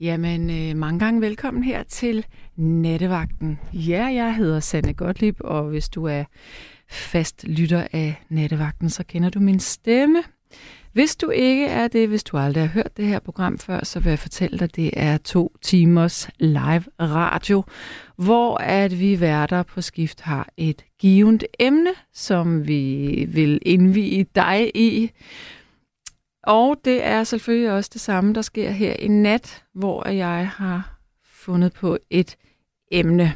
Jamen, øh, mange gange velkommen her til Nattevagten. Ja, jeg hedder Sanne Gottlieb, og hvis du er fast lytter af Nattevagten, så kender du min stemme. Hvis du ikke er det, hvis du aldrig har hørt det her program før, så vil jeg fortælle dig, at det er to timers live radio, hvor at vi værter på skift har et givet emne, som vi vil indvige dig i. Og det er selvfølgelig også det samme, der sker her i nat, hvor jeg har fundet på et emne.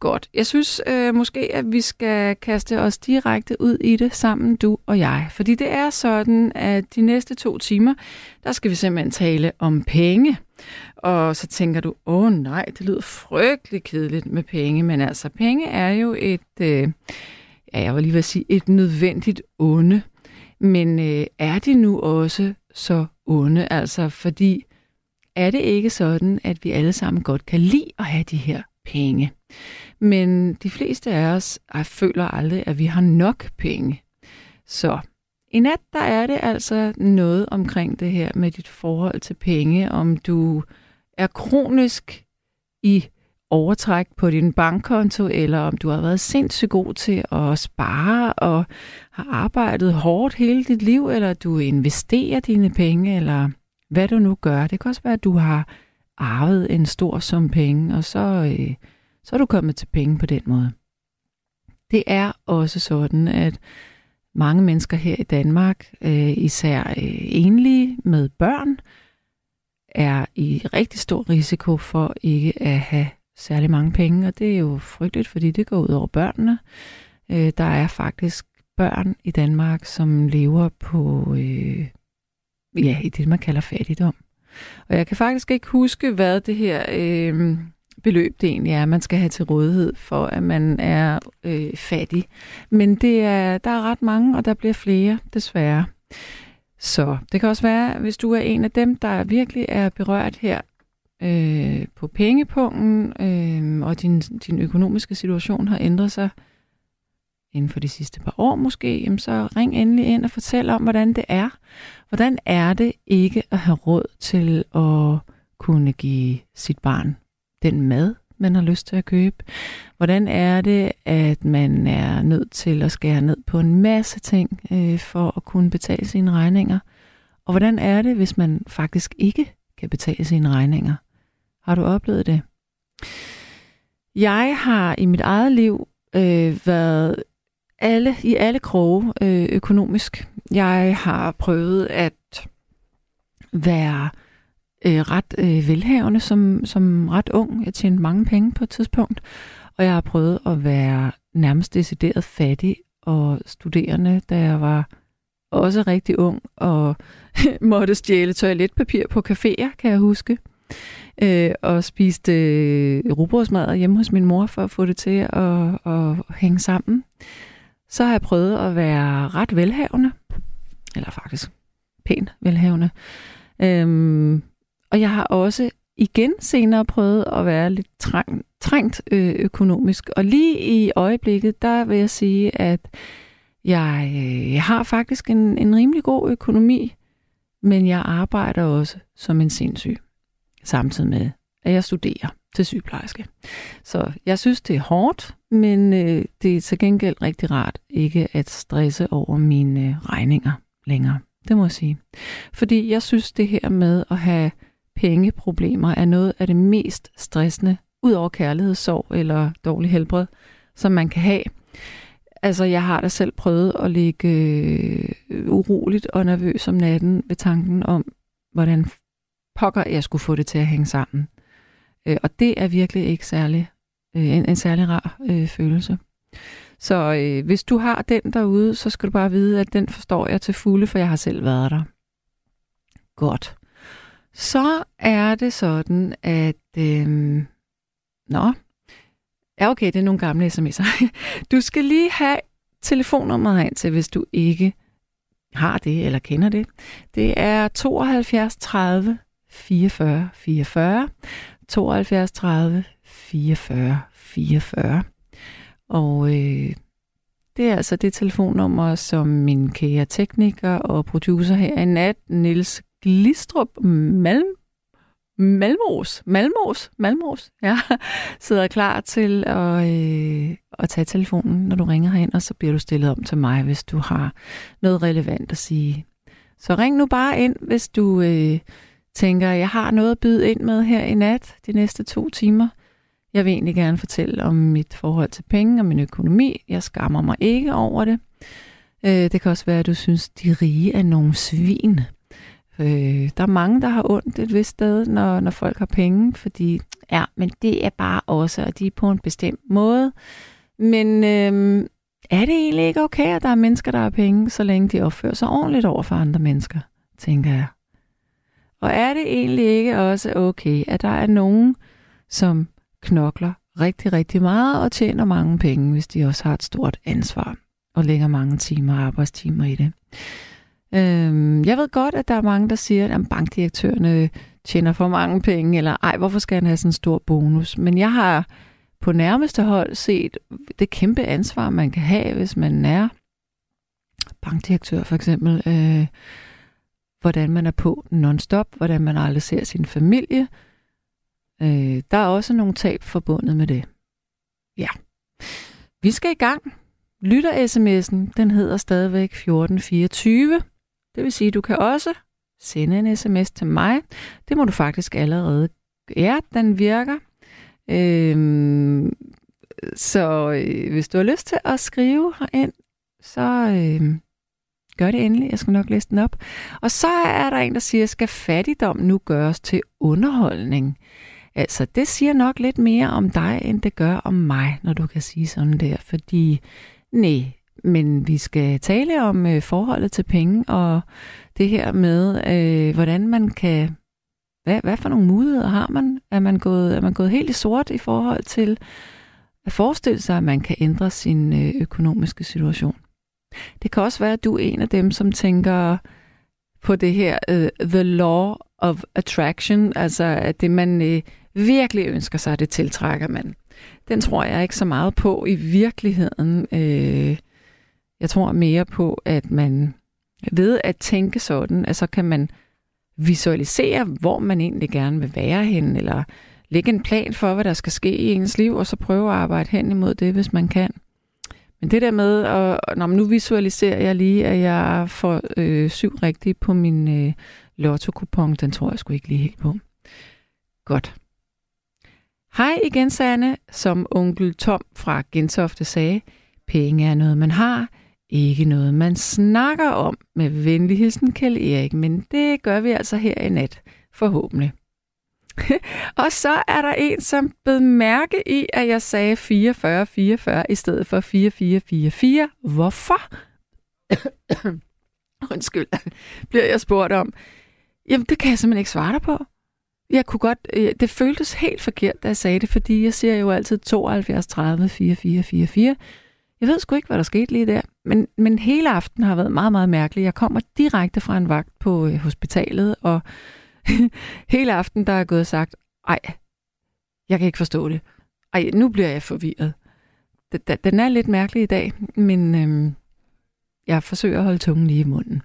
Godt. Jeg synes øh, måske, at vi skal kaste os direkte ud i det sammen, du og jeg. Fordi det er sådan, at de næste to timer, der skal vi simpelthen tale om penge. Og så tænker du, åh nej, det lyder frygtelig kedeligt med penge. Men altså, penge er jo et, øh, ja, jeg vil lige vil sige, et nødvendigt onde. Men øh, er de nu også så onde? Altså, fordi er det ikke sådan, at vi alle sammen godt kan lide at have de her penge? Men de fleste af os ej, føler aldrig, at vi har nok penge. Så i nat, der er det altså noget omkring det her med dit forhold til penge, om du er kronisk i overtræk på din bankkonto, eller om du har været sindssygt god til at spare og har arbejdet hårdt hele dit liv, eller du investerer dine penge, eller hvad du nu gør. Det kan også være, at du har arvet en stor sum penge, og så, øh, så er du kommet til penge på den måde. Det er også sådan, at mange mennesker her i Danmark, øh, især øh, enlige med børn, er i rigtig stor risiko for ikke at have særlig mange penge, og det er jo frygteligt, fordi det går ud over børnene. Øh, der er faktisk børn i Danmark, som lever på, øh, ja, i det man kalder fattigdom. Og jeg kan faktisk ikke huske, hvad det her øh, beløb det egentlig er, man skal have til rådighed for, at man er øh, fattig. Men det er, der er ret mange, og der bliver flere, desværre. Så det kan også være, hvis du er en af dem, der virkelig er berørt her øh, på pengepunkten, øh, og din, din økonomiske situation har ændret sig inden for de sidste par år måske, jamen så ring endelig ind og fortæl om, hvordan det er. Hvordan er det ikke at have råd til at kunne give sit barn den mad, man har lyst til at købe? Hvordan er det, at man er nødt til at skære ned på en masse ting øh, for at kunne betale sine regninger? Og hvordan er det, hvis man faktisk ikke kan betale sine regninger? Har du oplevet det? Jeg har i mit eget liv øh, været alle i alle kroge øh, økonomisk. Jeg har prøvet at være øh, ret øh, velhavende som, som ret ung. Jeg tjente mange penge på et tidspunkt, og jeg har prøvet at være nærmest decideret fattig og studerende, da jeg var også rigtig ung og måtte stjæle toiletpapir på caféer, kan jeg huske øh, og spiste øh, rugbrødsmad hjemme hos min mor for at få det til at, at hænge sammen. Så har jeg prøvet at være ret velhavende, eller faktisk pænt velhavende. Øhm, og jeg har også igen senere prøvet at være lidt trang, trængt øh, økonomisk. Og lige i øjeblikket, der vil jeg sige, at jeg, øh, jeg har faktisk en, en rimelig god økonomi, men jeg arbejder også som en sindssyg samtidig med, at jeg studerer til sygeplejerske. Så jeg synes, det er hårdt, men øh, det er til gengæld rigtig rart ikke at stresse over mine øh, regninger længere. Det må jeg sige. Fordi jeg synes, det her med at have pengeproblemer er noget af det mest stressende, ud over kærlighedssorg eller dårlig helbred, som man kan have. Altså, jeg har da selv prøvet at ligge øh, uroligt og nervøs om natten ved tanken om, hvordan pokker jeg skulle få det til at hænge sammen. Øh, og det er virkelig ikke særlig, øh, en, en særlig rar øh, følelse. Så øh, hvis du har den derude, så skal du bare vide, at den forstår jeg til fulde, for jeg har selv været der. Godt. Så er det sådan, at... Øh, nå, ja okay, det er nogle gamle sms'er. Du skal lige have telefonnummeret ind til, hvis du ikke har det eller kender det. Det er 72 30 44 44, 72 30 44 44. Og øh, det er altså det telefonnummer, som min kære tekniker og producer her i nat, Niels Glistrup Malm, Malmos, Malmos, Malmos, ja, sidder klar til at, øh, at tage telefonen, når du ringer herind, og så bliver du stillet om til mig, hvis du har noget relevant at sige. Så ring nu bare ind, hvis du øh, tænker, jeg har noget at byde ind med her i nat, de næste to timer. Jeg vil egentlig gerne fortælle om mit forhold til penge og min økonomi. Jeg skammer mig ikke over det. Øh, det kan også være, at du synes, de rige er nogle svin. Øh, der er mange, der har ondt et vist sted, når, når folk har penge, fordi ja, men det er bare også, og de er på en bestemt måde. Men øh, er det egentlig ikke okay, at der er mennesker, der har penge, så længe de opfører sig ordentligt over for andre mennesker, tænker jeg. Og er det egentlig ikke også okay, at der er nogen, som knokler rigtig, rigtig meget og tjener mange penge, hvis de også har et stort ansvar og lægger mange timer arbejdstimer i det. Øhm, jeg ved godt, at der er mange, der siger, at bankdirektørerne tjener for mange penge, eller ej, hvorfor skal han have sådan en stor bonus? Men jeg har på nærmeste hold set det kæmpe ansvar, man kan have, hvis man er bankdirektør for eksempel. Øh, hvordan man er på non-stop, hvordan man aldrig ser sin familie. Øh, der er også nogle tab forbundet med det. Ja. Vi skal i gang. Lytter-sms'en, den hedder stadigvæk 1424. Det vil sige, du kan også sende en sms til mig. Det må du faktisk allerede. Ja, den virker. Øhm, så øh, hvis du har lyst til at skrive ind, så øh, gør det endelig. Jeg skal nok læse den op. Og så er der en, der siger, skal fattigdom nu gøres til underholdning? Altså, det siger nok lidt mere om dig, end det gør om mig, når du kan sige sådan der. Fordi, nej, men vi skal tale om øh, forholdet til penge, og det her med, øh, hvordan man kan... Hvad, hvad for nogle muligheder har man? Er man, gået, er man gået helt i sort i forhold til at forestille sig, at man kan ændre sin øh, økonomiske situation? Det kan også være, at du er en af dem, som tænker på det her uh, the law of attraction, altså at det, man uh, virkelig ønsker sig, det tiltrækker man. Den tror jeg ikke så meget på i virkeligheden. Uh, jeg tror mere på, at man ved at tænke sådan, at så kan man visualisere, hvor man egentlig gerne vil være hen, eller lægge en plan for, hvad der skal ske i ens liv, og så prøve at arbejde hen imod det, hvis man kan. Men det der med, at når nu visualiserer jeg lige, at jeg får øh, syv rigtige på min øh, lotto-kupon, den tror jeg sgu ikke lige helt på. Godt. Hej igen, Sanne. Som onkel Tom fra Gentofte sagde, penge er noget, man har, ikke noget, man snakker om. Med venlig hilsen, Kjell Erik. Men det gør vi altså her i nat, forhåbentlig. og så er der en, som bed mærke i, at jeg sagde 44-44 i stedet for 4444. Hvorfor? Undskyld, bliver jeg spurgt om. Jamen, det kan jeg simpelthen ikke svare dig på. Jeg kunne godt, øh, det føltes helt forkert, da jeg sagde det, fordi jeg siger jo altid 72 30 44 44. Jeg ved sgu ikke, hvad der skete lige der, men, men hele aften har været meget, meget mærkelig. Jeg kommer direkte fra en vagt på øh, hospitalet, og hele aften, der er gået og sagt, ej, jeg kan ikke forstå det. Ej, nu bliver jeg forvirret. Den er lidt mærkelig i dag, men øhm, jeg forsøger at holde tungen lige i munden.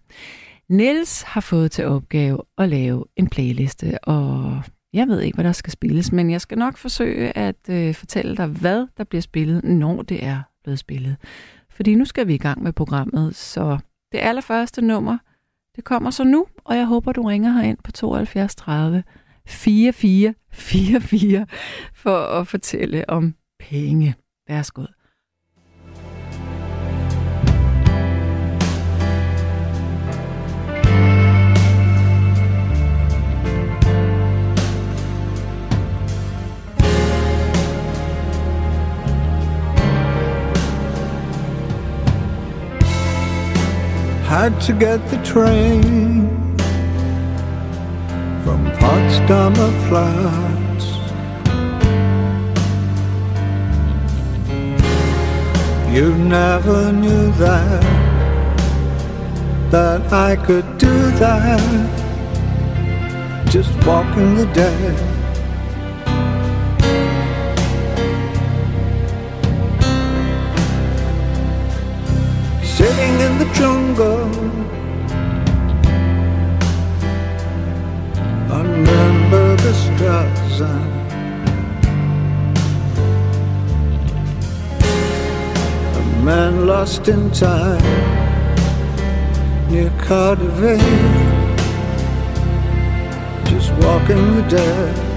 Niels har fået til opgave at lave en playliste, og jeg ved ikke, hvad der skal spilles, men jeg skal nok forsøge at øh, fortælle dig, hvad der bliver spillet, når det er blevet spillet. Fordi nu skal vi i gang med programmet, så det allerførste nummer, det kommer så nu, og jeg håber, du ringer herind på 72 30 44 44 for at fortælle om penge. Værsgod. Had to get the train from Potsdamer Platz. You never knew that, that I could do that, just walking the dead. sitting in the jungle. under the stars, A man lost in time near Cardiff, just walking the dead.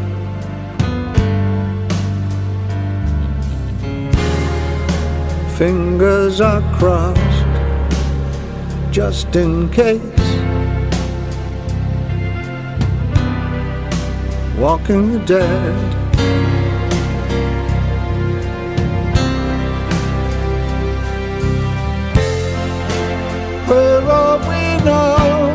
Fingers are crossed just in case. Walking the dead. Where are we now?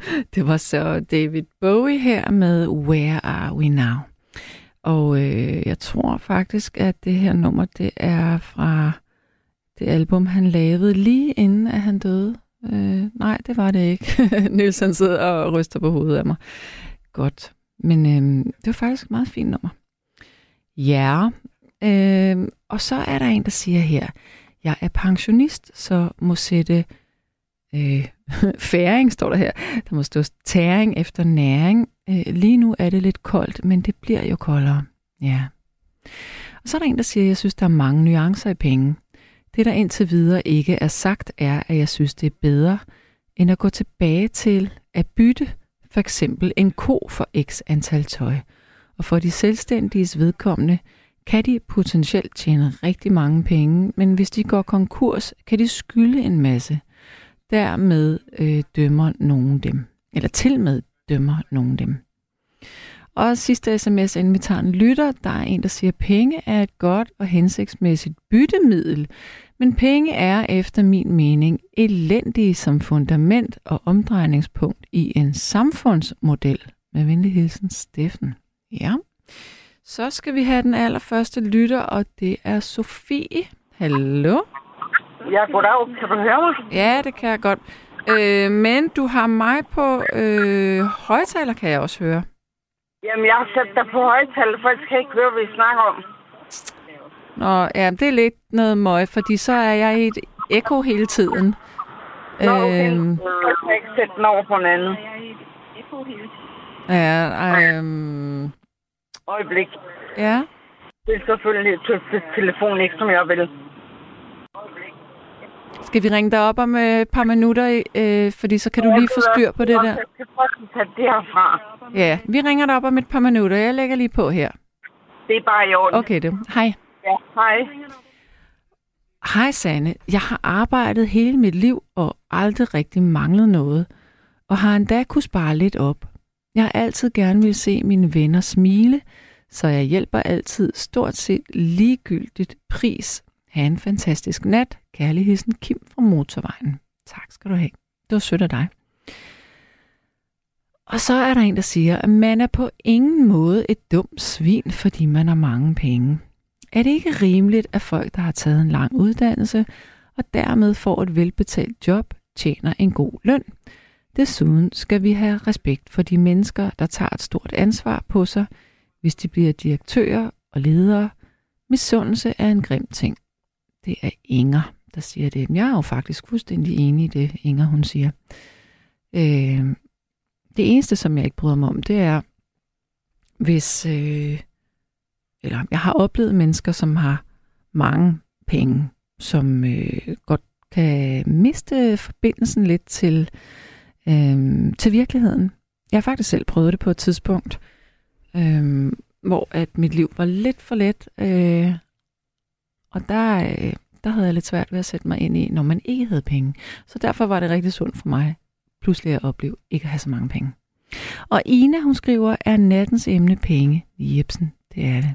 Det var så David Bowie her med Where Are We Now? Og øh, jeg tror faktisk, at det her nummer, det er fra det album, han lavede lige inden, at han døde. Øh, nej, det var det ikke. Niels han sidder og ryster på hovedet af mig. Godt. Men øh, det var faktisk et meget fint nummer. Ja, øh, og så er der en, der siger her, jeg er pensionist, så må sætte øh, færing, står der her. Der må stå tæring efter næring. Øh, lige nu er det lidt koldt, men det bliver jo koldere. Ja. Og så er der en, der siger, at jeg synes, der er mange nuancer i penge. Det, der indtil videre ikke er sagt, er, at jeg synes, det er bedre, end at gå tilbage til at bytte for eksempel en ko for x antal tøj. Og for de selvstændiges vedkommende kan de potentielt tjene rigtig mange penge, men hvis de går konkurs, kan de skylde en masse. Dermed øh, dømmer nogen dem. Eller til med dømmer nogen dem. Og sidste sms, inden vi tager en lytter, der er en, der siger, at penge er et godt og hensigtsmæssigt byttemiddel, men penge er efter min mening elendige som fundament og omdrejningspunkt i en samfundsmodel. Med venlig hilsen, Steffen. Ja. Så skal vi have den allerførste lytter, og det er Sofie. Hallo? Ja, goddag. Kan du høre mig? Ja, det kan jeg godt. Øh, men du har mig på øh, højtaler, kan jeg også høre. Jamen, jeg har sat dig på højtaler, for jeg kan ikke høre, hvad vi snakker om. Nå, ja, det er lidt noget møg, fordi så er jeg i et ekko hele tiden. Nå, okay. Øhm, Jeg kan ikke sætte den over på en anden. ja, øhm, Øjeblik. ja, Det er selvfølgelig til telefon, ikke som jeg vil. Skal vi ringe dig op om øh, et par minutter, øh, fordi så kan du lige få styr på det der. Jeg skal prøve at tage det herfra. Ja, vi ringer dig op om et par minutter. Jeg lægger lige på her. Det er bare i orden. Okay, det. Hej. Ja, hej. Hej Sanne, jeg har arbejdet hele mit liv og aldrig rigtig manglet noget, og har endda kunne spare lidt op. Jeg har altid gerne vil se mine venner smile, så jeg hjælper altid stort set ligegyldigt pris. Ha' en fantastisk nat. Kærligheden Kim fra Motorvejen. Tak skal du have. Det var sødt af dig. Og så er der en, der siger, at man er på ingen måde et dumt svin, fordi man har mange penge. Er det ikke rimeligt, at folk, der har taget en lang uddannelse og dermed får et velbetalt job, tjener en god løn? Desuden skal vi have respekt for de mennesker, der tager et stort ansvar på sig, hvis de bliver direktører og ledere. Misundelse er en grim ting. Det er Inger, der siger det. Jeg er jo faktisk fuldstændig enig i det, Inger hun siger. Øh, det eneste, som jeg ikke bryder mig om, det er, hvis... Øh, eller jeg har oplevet mennesker, som har mange penge, som øh, godt kan miste forbindelsen lidt til, øh, til virkeligheden. Jeg har faktisk selv prøvet det på et tidspunkt, øh, hvor at mit liv var lidt for let, øh, og der, øh, der havde jeg lidt svært ved at sætte mig ind i, når man ikke havde penge. Så derfor var det rigtig sundt for mig pludselig at opleve ikke at have så mange penge. Og Ina, hun skriver, er nattens emne penge. Jebsen, det er det.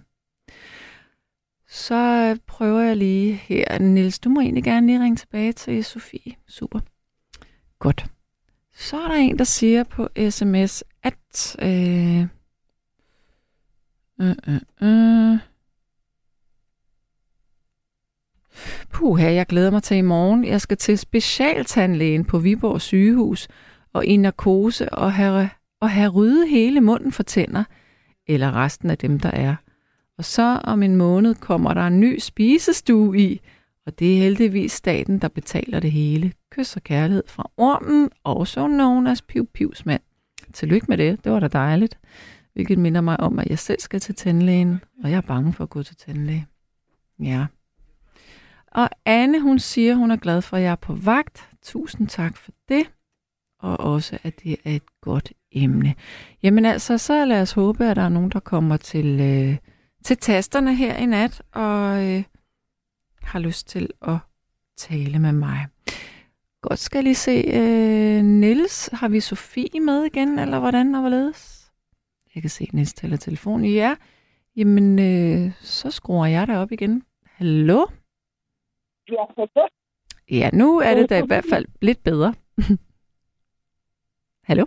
Så prøver jeg lige her. Nils, du må egentlig gerne lige ringe tilbage til Sofie. Super. Godt. Så er der en, der siger på sms, at... Øh, øh, øh, øh, Puha, jeg glæder mig til i morgen. Jeg skal til specialtandlægen på Viborg sygehus og i narkose og have, og have ryddet hele munden for tænder, eller resten af dem, der er. Og så om en måned kommer der en ny spisestue i, og det er heldigvis staten, der betaler det hele. Kys og kærlighed fra ormen, også known as Piu Pius mand. Tillykke med det, det var da dejligt. Hvilket minder mig om, at jeg selv skal til tandlægen, og jeg er bange for at gå til tandlæge. Ja. Og Anne, hun siger, hun er glad for, at jeg er på vagt. Tusind tak for det. Og også, at det er et godt emne. Jamen altså, så lad os håbe, at der er nogen, der kommer til, øh, til tasterne her i nat, og øh, har lyst til at tale med mig. Godt skal lige se. Øh, Nils, har vi Sofie med igen, eller hvordan og hvorledes? Jeg kan se, Nils taler telefon. Ja, jamen, øh, så skruer jeg dig op igen. Hallo? Ja, det. Ja, nu er det da i hvert fald lidt bedre. Hallo?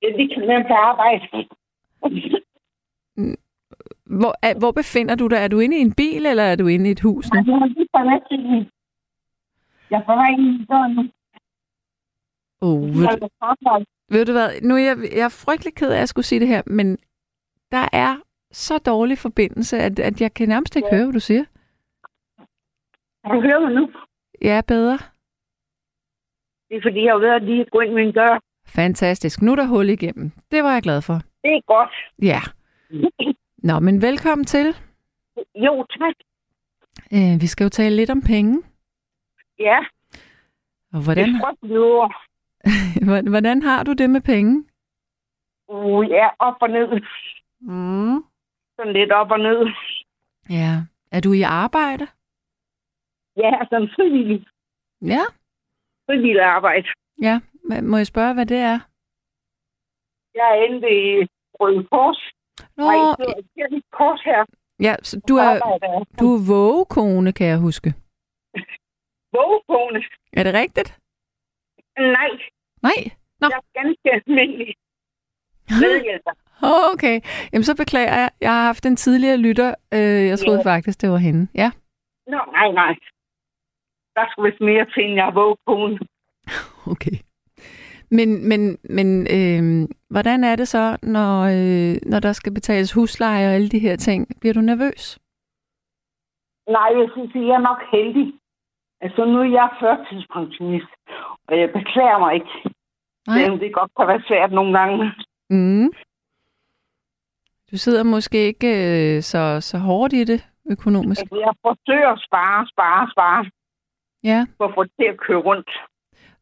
Vi kan nemt arbejde. Hvor, er, hvor befinder du dig? Er du inde i en bil, eller er du inde i et hus nu? Jeg får vej ind i døren nu. Oh, ved, ved du hvad? Nu er jeg, jeg er frygtelig ked af, at jeg skulle sige det her, men der er så dårlig forbindelse, at, at jeg kan nærmest ikke ja. høre, hvad du siger. Kan du høre mig nu? Ja, bedre. Det er fordi, jeg ved at lige gå ind en dør. Fantastisk. Nu er der hul igennem. Det var jeg glad for. Det er godt. Ja. Nå, men velkommen til. Jo, tak. Øh, vi skal jo tale lidt om penge. Ja, Og hvordan, det er hvordan har du det med penge? Uh, ja, op og ned. Mm. Sådan lidt op og ned. Ja. Er du i arbejde? Ja, sådan frivillig, Ja. frivillig arbejde. Ja. Må jeg spørge, hvad det er? Jeg er inde ved Røde Kors. Nå, Nej, det er et kors her. ja, så du er, du er vågekone, kan jeg huske. Vågekone. Er det rigtigt? Nej, Nej. Nå. jeg er ganske almindelig medhjælper. Okay. Jamen, så beklager jeg. Jeg har haft en tidligere lytter. Øh, jeg troede Ja. faktisk, det var hende. Ja. Nå, nej, nej. Der skulle vist mere til, end jeg er vågekone. Okay. Men, men, men øh, hvordan er det så, når, øh, når der skal betales husleje og alle de her ting? Bliver du nervøs? Nej, jeg synes, jeg er nok heldig. Altså, nu er jeg førtidspensionist, og jeg beklager mig ikke. Nej. Selvom det godt kan være svært nogle gange. Mm. Du sidder måske ikke øh, så, så hårdt i det økonomisk. Altså, jeg forsøger at spare, spare, spare. Ja. for at få det til at køre rundt.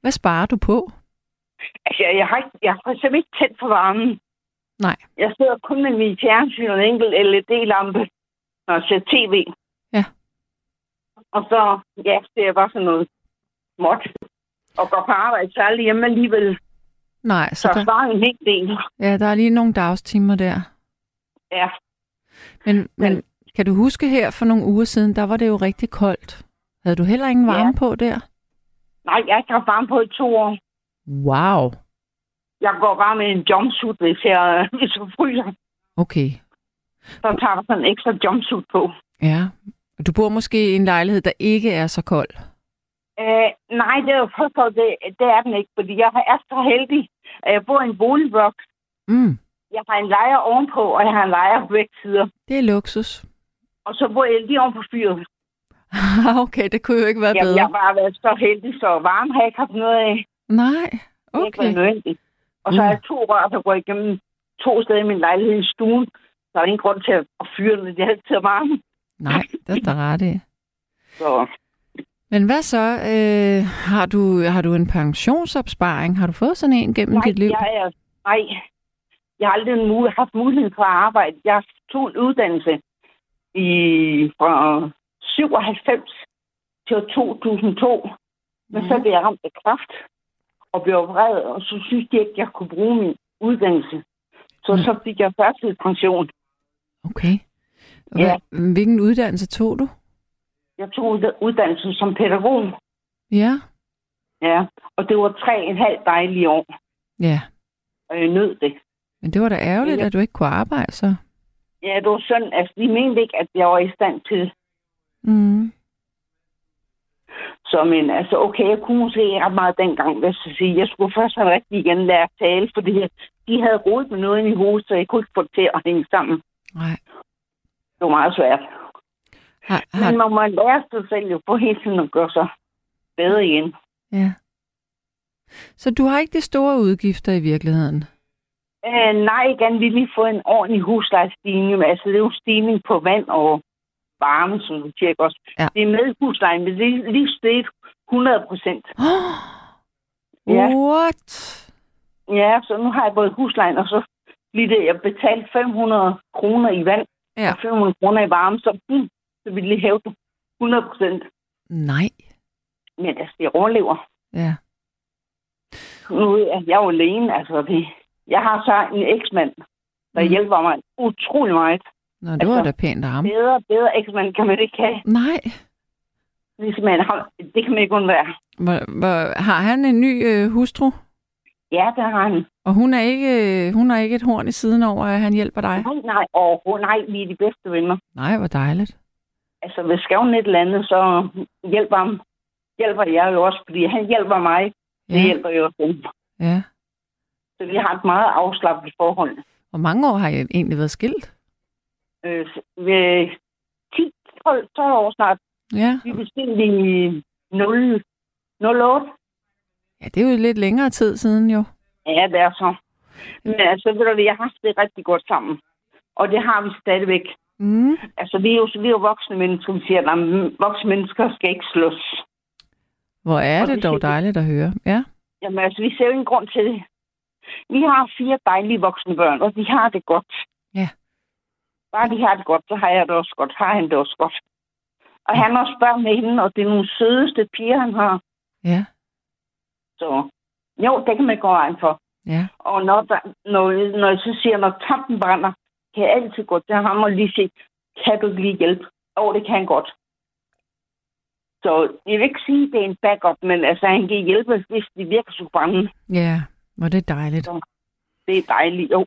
Hvad sparer du på? Altså, jeg, jeg har, ikke, jeg har eksempel ikke tændt for varmen. Nej. Jeg sidder kun med min fjernsyn og en enkelt LED-lampe, når jeg ser tv. Ja. Og så, ja, det er bare sådan noget småt. Og går på arbejde, så aldrig hjemme alligevel. Nej, Så så der, sparer en hel del. ja, der er lige nogle dagstimer der. Ja. Men, men Men- kan du huske her for nogle uger siden, der var det jo rigtig koldt. Havde du heller ingen varme Ja. på der? Nej, jeg har ikke haft varme på i to år. Wow. Jeg går bare med en jumpsuit, hvis jeg, hvis jeg fryser. Okay. Så tager der sådan en ekstra jumpsuit på. Ja. Du bor måske i en lejlighed, der ikke er så kold. Øh, nej, det er jo først og det, det er den ikke, fordi jeg er så heldig, at jeg bor i en boligblok. Mm. Jeg har en lejer ovenpå, og jeg har en lejer på begge sider. Det er luksus. Og så bor jeg lige oven på fyret. okay, det kunne jo ikke være Jamen, bedre. jeg har bare været så heldig, så varme har jeg ikke haft noget af. Nej, Det er ikke okay. nødvendigt. Og så har jeg to rør, der går igennem to steder i min lejlighed i stuen. Der er ingen grund til at fyre den. Det er altid varme. Nej, det er der ret i. Så Men hvad så? Øh, har, du, har du en pensionsopsparing? Har du fået sådan en gennem nej, dit liv? jeg er, nej, jeg har aldrig mulighed, haft mulighed for at arbejde. Jeg tog en uddannelse i, fra 97 til 2002. Men så blev jeg ramt af kræft og blev opereret, og så synes de ikke, at jeg kunne bruge min uddannelse. Så Mm. så fik jeg førtidspension. Okay. Og Ja. Hvilken uddannelse tog du? Jeg tog ud- uddannelse som pædagog. Ja. Ja, og det var tre en halv dejlige år, Ja. og jeg nød det. Men det var da ærgerligt, Ja. at du ikke kunne arbejde så. Ja, det var sådan, altså de mente ikke, at jeg var i stand til. Mm. Så men altså, okay, jeg kunne måske ikke ret meget dengang, skal jeg sige. Jeg skulle først have rigtig igen lære at tale, fordi de havde rodet med noget i hovedet, så jeg kunne ikke få det til at hænge sammen. Nej. Det var meget svært. Har, har, Men man må lære sig selv jo på hele tiden at gøre sig bedre igen. ja. Så du har ikke de store udgifter i virkeligheden? Øh, nej, gerne vil lige få en ordentlig huslejestigning. Altså, det er jo stigning på vand og varme, som du ikke også. Ja. Det er med huslejen, men det er lige steget 100 procent. Oh, Ja. What? Ja, så nu har jeg både huslejen, og så lige det, jeg betalte 500 kroner i vand Ja. og 500 kroner i varme, så, hmm, så vil lige hæve det 100 procent. Nej. Men altså, jeg overlever. Ja. Nu er jeg jo alene, altså det. Jeg har så en eksmand, der Mm. mm. hjælper mig utrolig meget. Nå, det var Altså, da pænt af ham. Bedre, bedre eksmand kan man ikke have. Nej. Ligesom man har, det kan man ikke undvære. Hvor, hvor, har han en ny øh, hustru? Ja, det har han. Og hun er ikke øh, hun har ikke et horn i siden over, at han hjælper dig? Nej, nej, overhovedet nej, vi er de bedste venner. Nej, hvor dejligt. Altså, hvis skævnen et eller andet, så hjælper ham. Hjælper jeg jo også, fordi han hjælper mig. Det Ja, hjælper jo også dem. ja. Så vi har et meget afslappet forhold. Hvor mange år har I egentlig været skilt? Øh, ved 10, 12, 12 år snart. Ja. Vi blev skilt i 0, 08. ja, det er jo lidt længere tid siden jo. Ja, det er så. Men altså, ved du jeg har haft det rigtig godt sammen. Og det har vi stadigvæk. Mm. Altså, vi er jo, vi er jo voksne mennesker, vi siger, at voksne mennesker skal ikke slås. Hvor er Og det det dog vi. dejligt at høre. Ja. Jamen altså, vi ser jo ingen grund til det. Vi har fire dejlige voksne børn, og de har det godt. Ja. Bare de har det godt, så har jeg det også godt. Har han det også godt. Og han også børn med hende, og det er nogle sødeste piger, han har. Ja. Så jo, det kan man gå vejen for. Ja. Og når, der, når, når jeg så siger, når tampen brænder, kan jeg altid gå til ham og lige sige, kan du lige hjælpe? Og det kan han godt. Så jeg vil ikke sige, at det er en backup, men altså, han kan hjælpe, hvis det virker så brænde. Ja. Hvor det er dejligt. Det er dejligt, jo.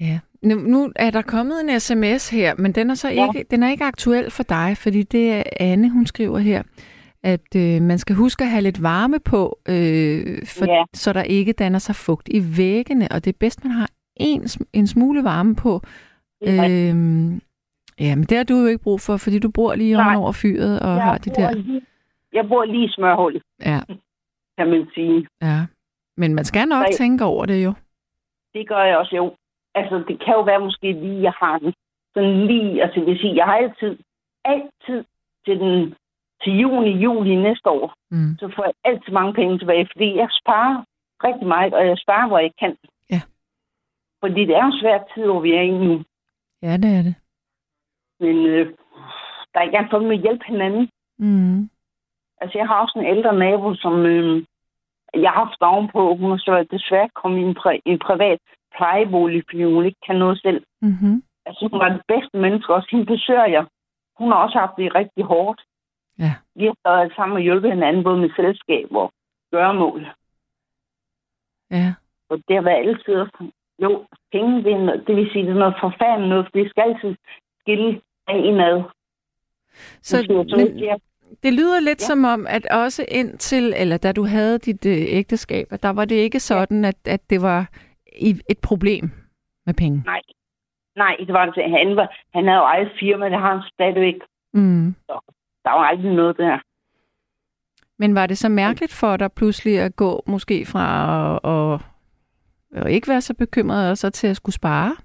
Ja. Nu, nu er der kommet en sms her, men den er så Ja. ikke, den er ikke aktuel for dig, fordi det er Anne, hun skriver her, at øh, man skal huske at have lidt varme på, øh, for, Ja. så der ikke danner sig fugt i væggene, og det er bedst, man har en, en smule varme på. Det rigtigt. Øhm, ja, men det har du jo ikke brug for, fordi du bor lige Nej. over fyret og jeg har de bor der. Lige, jeg bor lige i smørhullet, Ja, kan man sige. ja. Men man skal nok Nej. tænke over det jo. Det gør jeg også, jo. Altså, det kan jo være måske lige, jeg har den. Sådan lige, altså det vil sige, jeg har altid, altid til den til juni, juli næste år, Mm. så får jeg altid mange penge tilbage, fordi jeg sparer rigtig meget, og jeg sparer, hvor jeg kan. Ja. Fordi det er jo svært tid, hvor vi er i nu. Ja, det er det. Men øh, der er andet for med at hjælpe hinanden. Mm. Altså, jeg har også en ældre nabo, som øh, jeg har haft ovenpå. Hun har så desværre kommet i en, pri- en privat plejebolig, fordi hun ikke kan noget selv. Mm-hmm. Altså, hun var det bedste menneske også. Hende besøger jeg. Hun har også haft det rigtig hårdt. Ja. Vi har stået sammen og hjulpet hinanden, både med selskab og gøremål. Ja. Og det har været altid også. Jo, penge, det, er noget, det vil sige, det er noget forfærdeligt noget, for det skal altid skille af. Så, men, ikke, jeg- Det lyder lidt ja. Ja. som om, at også indtil, eller da du havde dit øh, ægteskab, der var det ikke sådan, at, at det var et problem med penge. Nej. Nej, det var det. Han, var, han havde jo eget firma, det har han stadigvæk. Mm. Der var aldrig noget der. Men var det så mærkeligt for dig pludselig at gå måske fra at, at, at ikke være så bekymret, og så til at skulle spare?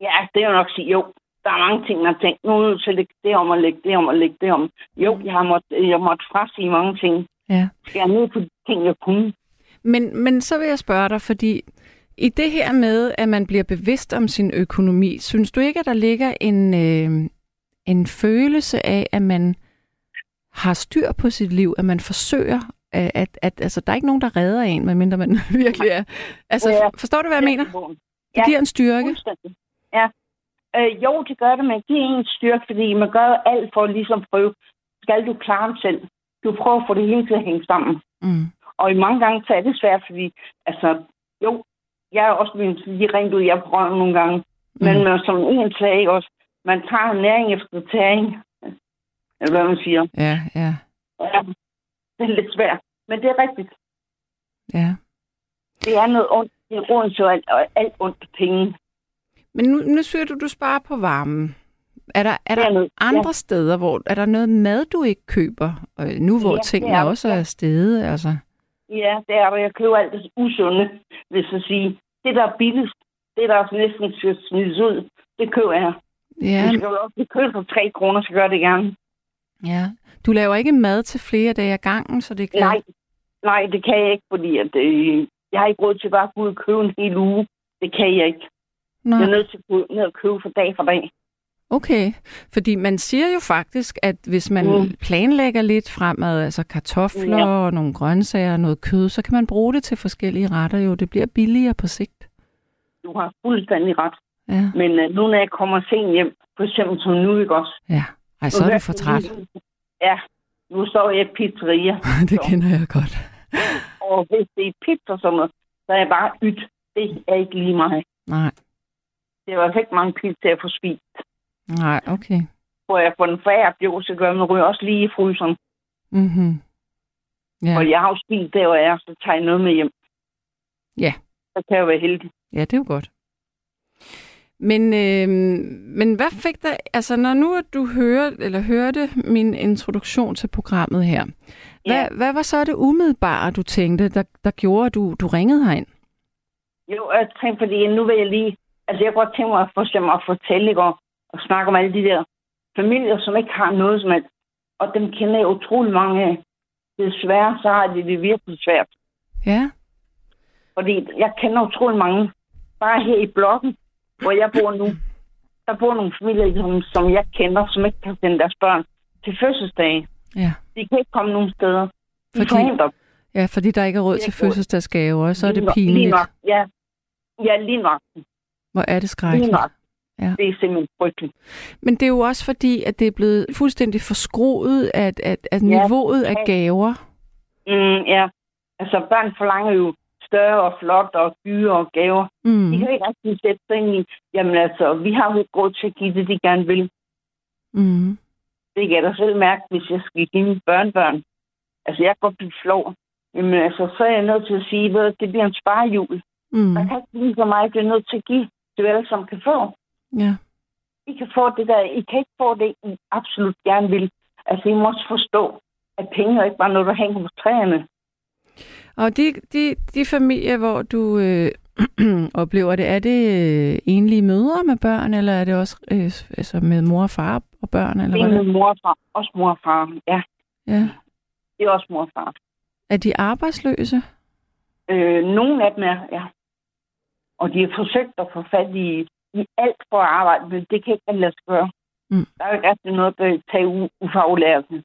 Ja, det er jo nok at sige, jo. Der er mange ting, man har tænkt, nu er jeg nødt til at lægge det om og lægge det om og lægge det om. Jo, jeg har måttet, jeg måtte frasige mange ting. Ja. Jeg ned på de ting, jeg kunne? Men, men så vil jeg spørge dig, fordi i det her med, at man bliver bevidst om sin økonomi, synes du ikke, at der ligger en, øh, en følelse af, at man har styr på sit liv, at man forsøger, at, at, at altså, der er ikke nogen, der redder en, medmindre man virkelig er. Altså, Ja. forstår du, hvad jeg mener? Det Ja. giver en styrke. Ja. Øh, jo, det gør det, men det er en styrke, fordi man gør alt for at ligesom prøve, skal du klare det selv? Du prøver at få det hele til at hænge sammen. Mm. Og i mange gange så er det svært, fordi, altså, jo, jeg er også blevet lige rent ud, jeg prøver nogle gange. Mm. Men man, som en sag også, man tager næring efter tæring. Eller hvad man siger. Ja, ja, Ja, det er lidt svært. Men det er rigtigt. ja. Det er noget ondt. Det er rundt til alt, og alt ondt penge. Men nu, nu siger du, du sparer på varmen. Er der, er er der noget- andre ja. steder, hvor er der noget mad, du ikke køber? Og nu hvor Ja, tingene er også er steget, altså. Ja, det er der. Jeg køber alt det usunde, hvis jeg sige. Det, der er billigst, det, der også næsten skal smides ud, det køber jeg. Ja. Hvis jeg også købe for 3 kroner, så gør det gerne. ja. Du laver ikke mad til flere dage ad gangen, så det kan... Nej, nej, det kan jeg ikke, fordi at, øh, jeg har ikke råd til bare at gå ud og købe en hel uge. Det kan jeg ikke. Nå, Jeg er nødt til at gå ned og købe for dag for dag. Okay. Fordi man siger jo faktisk, at hvis man Mm. planlægger lidt fremad, altså kartofler Ja. og nogle grøntsager og noget kød, så kan man bruge det til forskellige retter jo. Det bliver billigere på sigt. Du har fuldstændig ret. Ja, Men øh, nu når jeg kommer sent hjem, for eksempel som nu, ikke også? ja. Ej, så er du for træt. Ja, nu står jeg i pizzeria. det kender jeg godt. Og hvis det er pizza sådan noget, så er jeg bare ydt. Det er ikke lige mig. Nej, Det var altså ikke mange pizzaer for spist. Nej, okay. Hvor jeg får den færre jo, så gør man ryger også lige i fryseren. Mhm. Ja. Og jeg har jo spist der, hvor jeg er, så tager jeg noget med hjem. Ja. Så kan jeg være heldig. Ja, det er jo godt. Men, øh, men hvad fik dig, altså når nu du hører, eller hørte min introduktion til programmet her, hvad, Ja. hvad var så det umiddelbare, du tænkte, der, der gjorde, at du, du ringede herind? Jo, jeg tænkte, fordi nu vil jeg lige... Altså, jeg godt tænke mig at, for eksempel at fortælle ikke, og, snakke om alle de der familier, som ikke har noget som helst. Og dem kender jeg utrolig mange af. Desværre, så har de det virkelig svært. Ja, Fordi jeg kender utrolig mange. Bare her i blokken, hvor jeg bor nu, der bor nogle familier, som, som jeg kender, som ikke kan sende deres børn til fødselsdage. ja. De kan ikke komme nogen steder. De Fordi- forhindrer Ja, fordi der ikke er råd til fødselsdagsgaver, og så er det Lige pinligt. Lige nok, ja. Ja, lige nok. Hvor er det Lige skrækkeligt. nok. Ja. Det er simpelthen frygteligt. Men det er jo også fordi, at det er blevet fuldstændig forskroet, at, at, at Ja, niveauet af ja. gaver. Mm, ja. Altså, børn forlanger jo større og flot og dyre og gaver. Mm. De kan ikke rigtig sætte sig ind i, jamen altså, vi har jo råd til at give det, de gerne vil. Mm. Det kan jeg da selv mærke, hvis jeg skal give mine børnebørn. Altså, jeg kan godt blive flov. Jamen altså, så er jeg nødt til at sige, at det bliver en sparehjul. Mm. Der kan ikke blive så meget, jeg er nødt til at give, det alle sammen kan få. Ja. I kan få det der, I kan ikke få det, I absolut gerne vil. Altså, I må også forstå, at penge er ikke bare noget, der hænger på træerne. Og de, de, de familier, hvor du øh, oplever det, er det øh, enlige mødre med børn, eller er det også øh, altså med mor og far og børn? Eller Det er hvad? med mor og far, også mor og far, ja. Ja. Det er også mor og far. Er de arbejdsløse? Øh, nogle af dem er, ja. Og de har forsøgt at få fat i, i alt for at arbejde, men det kan ikke lade sig gøre. Mm. Der er jo ikke rigtig noget at tage u- ufaglærte.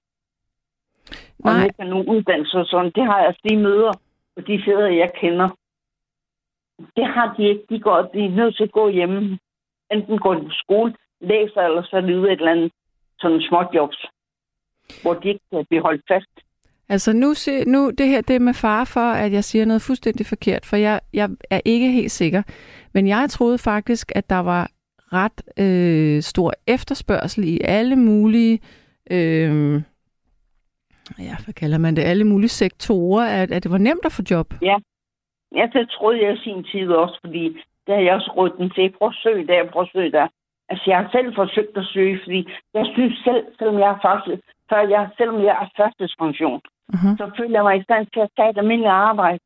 Og Nej. ikke nogen uddannelse og sådan. Det har jeg altså de møder, og de fædre, jeg kender. Det har de ikke. De, går, de er nødt til at gå hjemme. Enten går de på skole, læser, eller så er af et eller andet sådan småjobs, hvor de ikke kan blive holdt fast. Altså nu, se, nu det her det er med far for, at jeg siger noget fuldstændig forkert, for jeg, jeg er ikke helt sikker. Men jeg troede faktisk, at der var ret øh, stor efterspørgsel i alle mulige, øh, ja, hvad kalder man det, alle mulige sektorer, at, at det var nemt at få job. Ja, det troede jeg i sin tid også, fordi der havde jeg også rådt den til. Prøv at søge der, prøv at søge der. Altså, jeg har selv forsøgt at søge, fordi jeg synes selv, selvom jeg er faktisk, før jeg, selvom jeg er førstespension, Uh-huh. så føler jeg mig i stand til at tage et almindeligt arbejde.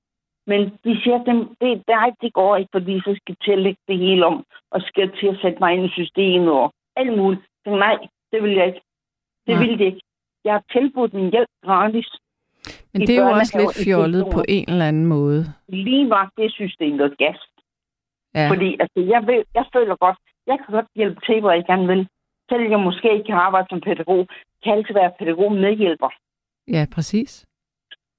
Men de siger, at det, nej, det går ikke, fordi så skal jeg til at lægge det hele om, og skal til at sætte mig ind i systemet og alt muligt. Så nej, det vil jeg ikke. Det Nej. vil det ikke. Jeg har tilbudt min hjælp gratis. Men det er jo også lidt fjollet på en eller anden måde. Lige var det system, der gas. Ja, Fordi altså, jeg, ved, jeg føler godt, jeg kan godt hjælpe til, hvor jeg gerne vil. Selvom jeg måske ikke kan arbejde som pædagog, kan altid være pædagog medhjælper. Ja præcis.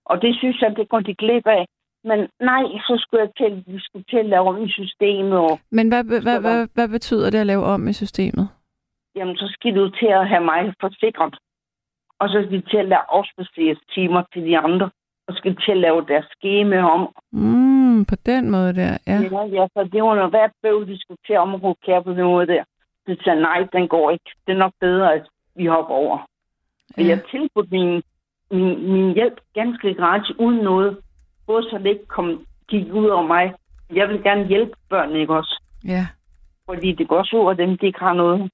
Og det synes jeg, det går de glip af. Men nej, så skulle jeg til, vi skulle til at lave om i systemet, og Men hvad, hvad, hvad, hvad betyder det at lave om i systemet? jamen, så skal du til at have mig forsikret. Og så skal de til at lave timer til de andre, og skal til at lave deres skema om. Mm, på den måde der, ja. Ja, ja så det var noget hvert bøv, de skulle til at omrokere på den måde der. Det sagde, nej, den går ikke. Det er nok bedre, at vi hopper over. Og Ja. jeg tilbudte min, min, min hjælp ganske gratis, uden noget. Både så det ikke kom, gik ud over mig. Jeg vil gerne hjælpe børnene, ikke også? Ja. Fordi det går ud over dem, de ikke har noget.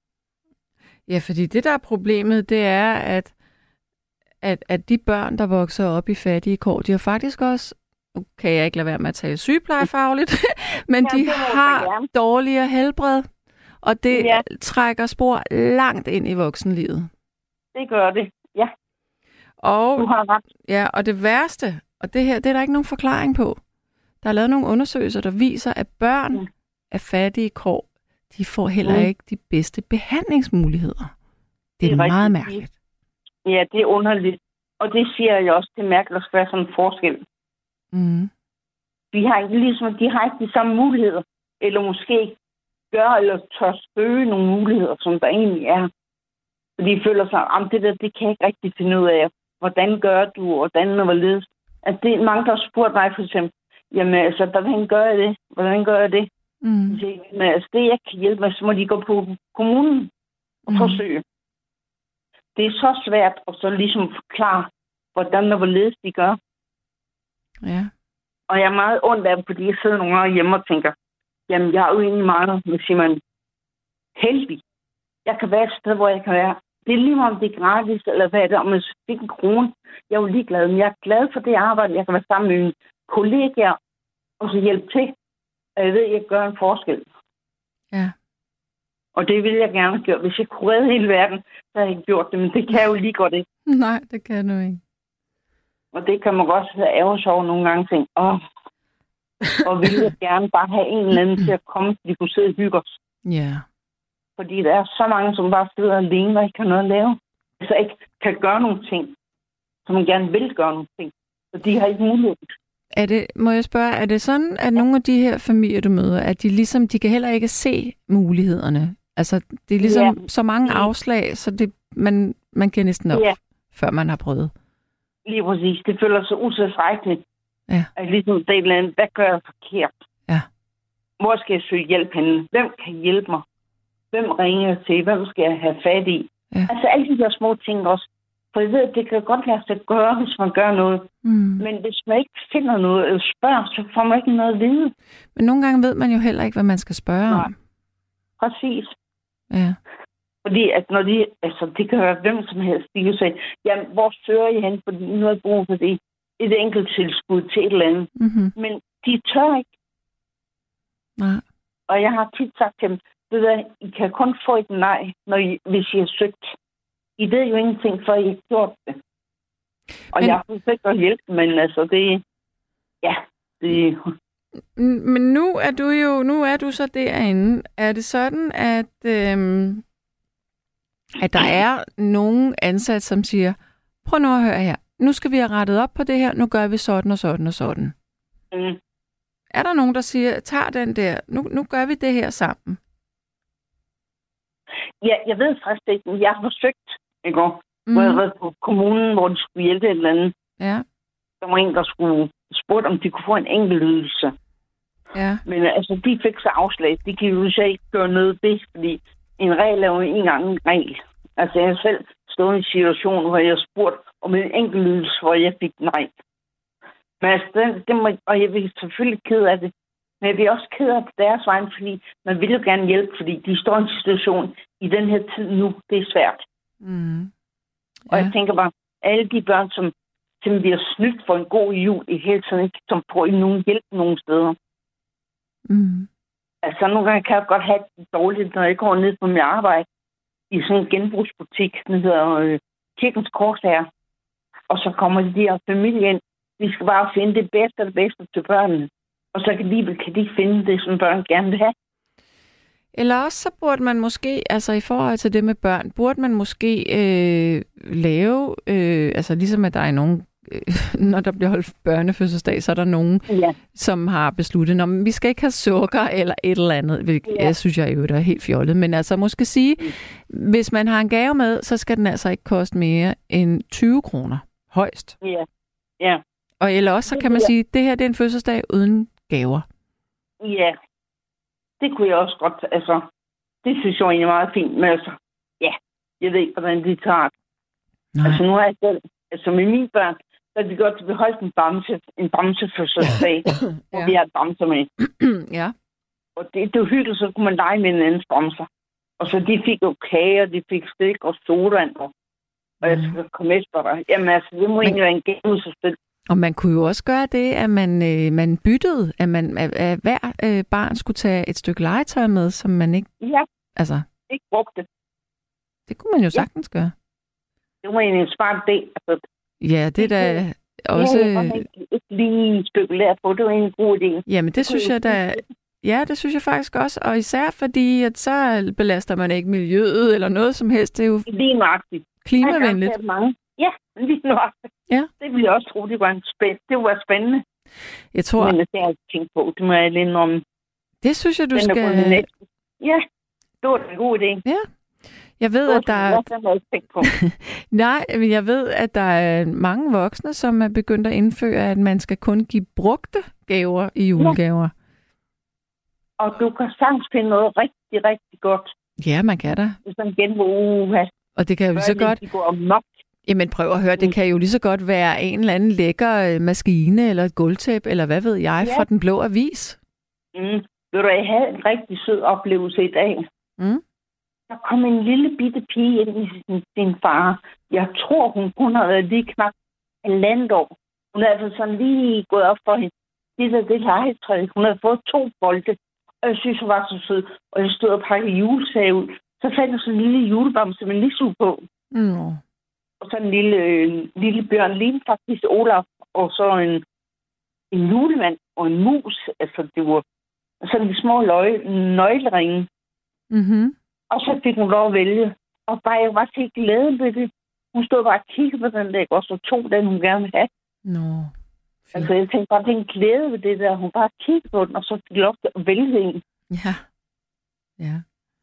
Ja, fordi det, der er problemet, det er, at, at, at de børn, der vokser op i fattige kår, de har faktisk også, nu kan jeg ikke lade være med at tale sygeplejefagligt, men Ja, de har dårligere helbred, og det Ja. trækker spor langt ind i voksenlivet. Det gør det. Ja, Og, du har ret. ja, og det værste, og det her, det er der ikke nogen forklaring på. Der er lavet nogle undersøgelser, der viser, at børn Mm. af fattige kår, de får heller Mm. ikke de bedste behandlingsmuligheder. Det Det er, er meget rigtigt. mærkeligt. Ja, det er underligt. Og det siger jeg også, det er mærkeligt, at der skal være sådan en forskel. Mm. De har ikke, ligesom, de har ikke de samme muligheder. Eller måske gør eller tør søge nogle muligheder, som der egentlig er. Fordi de føler sig, at det der, det kan jeg ikke rigtig finde ud af. Hvordan gør du, hvordan og hvorledes. Altså, det er mange, der har spurgt mig for eksempel, jamen altså, hvordan gør jeg det? Hvordan gør jeg det? Mm. Jeg siger, Men altså, det jeg kan hjælpe med, så må de gå på kommunen og Mhm. forsøge. Det er så svært at så ligesom forklare, hvordan og hvorledes de gør. Ja. Og jeg er meget ondt af dem, fordi jeg sidder nogle gange hjemme og tænker, jamen jeg er jo egentlig meget, men siger man, heldig. Jeg kan være et sted, hvor jeg kan være. Det er lige om det er gratis, eller hvad er det, om jeg fik en krone. Jeg er jo ligeglad, men jeg er glad for det arbejde. Jeg kan være sammen med mine kollegaer, og så hjælpe til. Og jeg ved, at jeg gør en forskel. Ja. Og det ville jeg gerne gjort. Hvis jeg kunne redde hele verden, så havde jeg gjort det, men det kan jeg jo lige godt ikke. Nej, det kan du ikke. Og det kan man godt have ærger sig over nogle gange tænke, åh, og ville jeg gerne bare have en eller anden til at komme, så de kunne sidde og hygge os. Ja. Fordi der er så mange, som bare sidder alene og ikke har noget at lave. Altså ikke kan gøre nogle ting, som gerne vil gøre nogle ting. Så de har ikke mulighed. Er det, må jeg spørge, er det sådan, at nogle af de her familier, du møder, at de ligesom, de kan heller ikke se mulighederne? Altså, det er ligesom Ja. så mange afslag, så det, man, man giver næsten op, Ja. før man har prøvet. Lige præcis. Det føler sig utilstrækkeligt. Ja. At ligesom det er et eller andet, hvad gør jeg forkert? Ja. Hvor skal jeg søge hjælp henne? Hvem kan hjælpe mig? Hvem ringer jeg til? Hvem skal jeg have fat i? Ja. Altså alle de der små ting også. For jeg ved, at det kan godt lade sig gøre, hvis man gør noget. Mm. Men hvis man ikke finder noget eller spørger, så får man ikke noget at vide. Men nogle gange ved man jo heller ikke, hvad man skal spørge Nej. om. Præcis. Ja. Fordi at når de, altså det kan være hvem som helst, de kan sige, jamen hvor søger I hen, fordi nu har jeg brug for det. Et enkelt tilskud til et eller andet. Mm-hmm. Men de tør ikke. Nej. Og jeg har tit sagt til dem, ved du I kan kun få et nej, når I, hvis I har søgt. I ved jo ingenting, før I har gjort det. Og Men- jeg har forsøgt at hjælpe, men altså det... Ja, det... Men nu er du jo nu er du så derinde. Er det sådan, at, øhm, at der er nogen ansat, som siger, prøv nu at høre her, nu skal vi have rettet op på det her, nu gør vi sådan og sådan og sådan. Mm, Er der nogen, der siger, tager den der, nu, nu gør vi det her sammen? Ja, jeg ved faktisk ikke, men jeg har forsøgt, ikke? Mm. Mm. Hvor jeg har været på kommunen, hvor de skulle hjælpe et eller andet. Ja, Der var en, der skulle spurgte, om de kunne få en enkelt ydelse. ja, Men altså, de fik så afslag. De kan jo så ikke gøre noget ved, fordi en regel er jo ikke engang en regel. Altså, jeg selv stået i en situation, hvor jeg spurgte om en enkelt ydelse, hvor jeg fik nej. Men altså, den, den må, og jeg vil selvfølgelig ked af det. Men jeg bliver også ked af det på deres vegne, fordi man vil jo gerne hjælpe, fordi de står i en situation i den her tid nu. Det er svært. mm. Og ja. jeg tænker bare, alle de børn, som som bliver snydt for en god jul i hele tiden, som får ikke nogen hjælp nogen steder. Mm. Altså, nogle gange kan jeg godt have det dårligt, når jeg går ned på mit arbejde i sådan en genbrugsbutik, den hedder øh, Kirkens Korsherre. Og så kommer de her familie ind. Vi skal bare finde det bedste og det bedste til børnene. Og så kan de, kan de finde det, som børn gerne vil have. Eller også så burde man måske, altså i forhold til det med børn, burde man måske øh, lave, øh, altså ligesom at der er nogen, øh, når der bliver holdt børnefødselsdag, så er der nogen, Ja. som har besluttet, at vi skal ikke have sukker eller et eller andet, hvilket Ja. jeg synes, jeg jo er helt fjollet. Men altså måske sige, hvis man har en gave med, så skal den altså ikke koste mere end 20 kroner højst. Ja. Ja. Og eller også så kan man sige, det her det er en fødselsdag uden gaver. Ja. Det kunne jeg også godt, altså, det synes jeg egentlig er meget fint, men altså, ja, jeg ved ikke, hvordan de tager det. Nej. Altså, nu har jeg selv, altså med mine børn, så er de godt, at vi holdt en bamse, en bamsefødselsdag, hvor Ja. vi har bamser med. ja. Og det, det var hyggeligt, så kunne man lege med en anden bamser. Og så de fik jo kager, de fik stik og sodavand, og, og jeg Mhm. skal komme efter dig. Jamen altså, det må egentlig være en gave sig selv. Og man kunne jo også gøre det, at man, øh, man byttede, at, man, at, at hver øh, barn skulle tage et stykke legetøj med, som man ikke... Ja, Altså, ikke brugt det. det kunne man jo sagtens gøre. Det var egentlig en smart idé. Altså, Ja, det er da det- også... Ja, jeg ikke, lige spekuleret på, det var en god idé. Jamen, det synes jeg da... Ja, det synes jeg faktisk også. Og især fordi, at så belaster man ikke miljøet eller noget som helst. Det er jo Lige nøjagtigt. klimavenligt. Jeg har mange. Ja, lige nøjagtigt. Ja. Det ville jeg også tro, det var, en spænd- det var spændende. Jeg tror, Men det har jeg tænkt på. Det må jeg lige om. det synes jeg, du skal... Ja, det var en god idé. Jeg ved, at der er... Nej, men jeg ved, at der er mange voksne, som er begyndt at indføre, at man skal kun give brugte gaver i julegaver. Og du kan sagtens finde noget rigtig, rigtig godt. Ja, man kan da. Hvis man genbruger uha. Og det kan jo lige så godt... De går amok. Jamen prøv at høre, det Mm. kan jo lige så godt være en eller anden lækker øh, maskine eller et gulvtæp, eller hvad ved jeg, Ja. fra den blå avis. Mm. Ved du, jeg havde en rigtig sød oplevelse i dag. Mm. Der kom en lille bitte pige ind i sin, sin far. Jeg tror, hun kun har været lige knap halvandet år. Hun er altså sådan lige gået op for hende. Det der, det legetræ. Hun havde fået to bolde. Og jeg synes, hun var så sød. Og jeg stod og pakkede julesag ud. Så fandt jeg sådan en lille julebamse med lissu på. Nå. Og så en lille, øh, lille bjørn, lige faktisk Olaf. Og så en, en julemand og en mus. Altså, det var sådan de små løg, nøgleringe. Mm-hmm. Og så fik hun lov at vælge. Og bare, jeg var helt glad ved det. Hun stod bare og kiggede på den der, og så tog den, hun gerne ville have. Nå. Fint. Altså, jeg tænkte bare, det er en glæde ved det der. Hun bare kiggede på den, og så fik lov til at vælge en. Ja. Ja.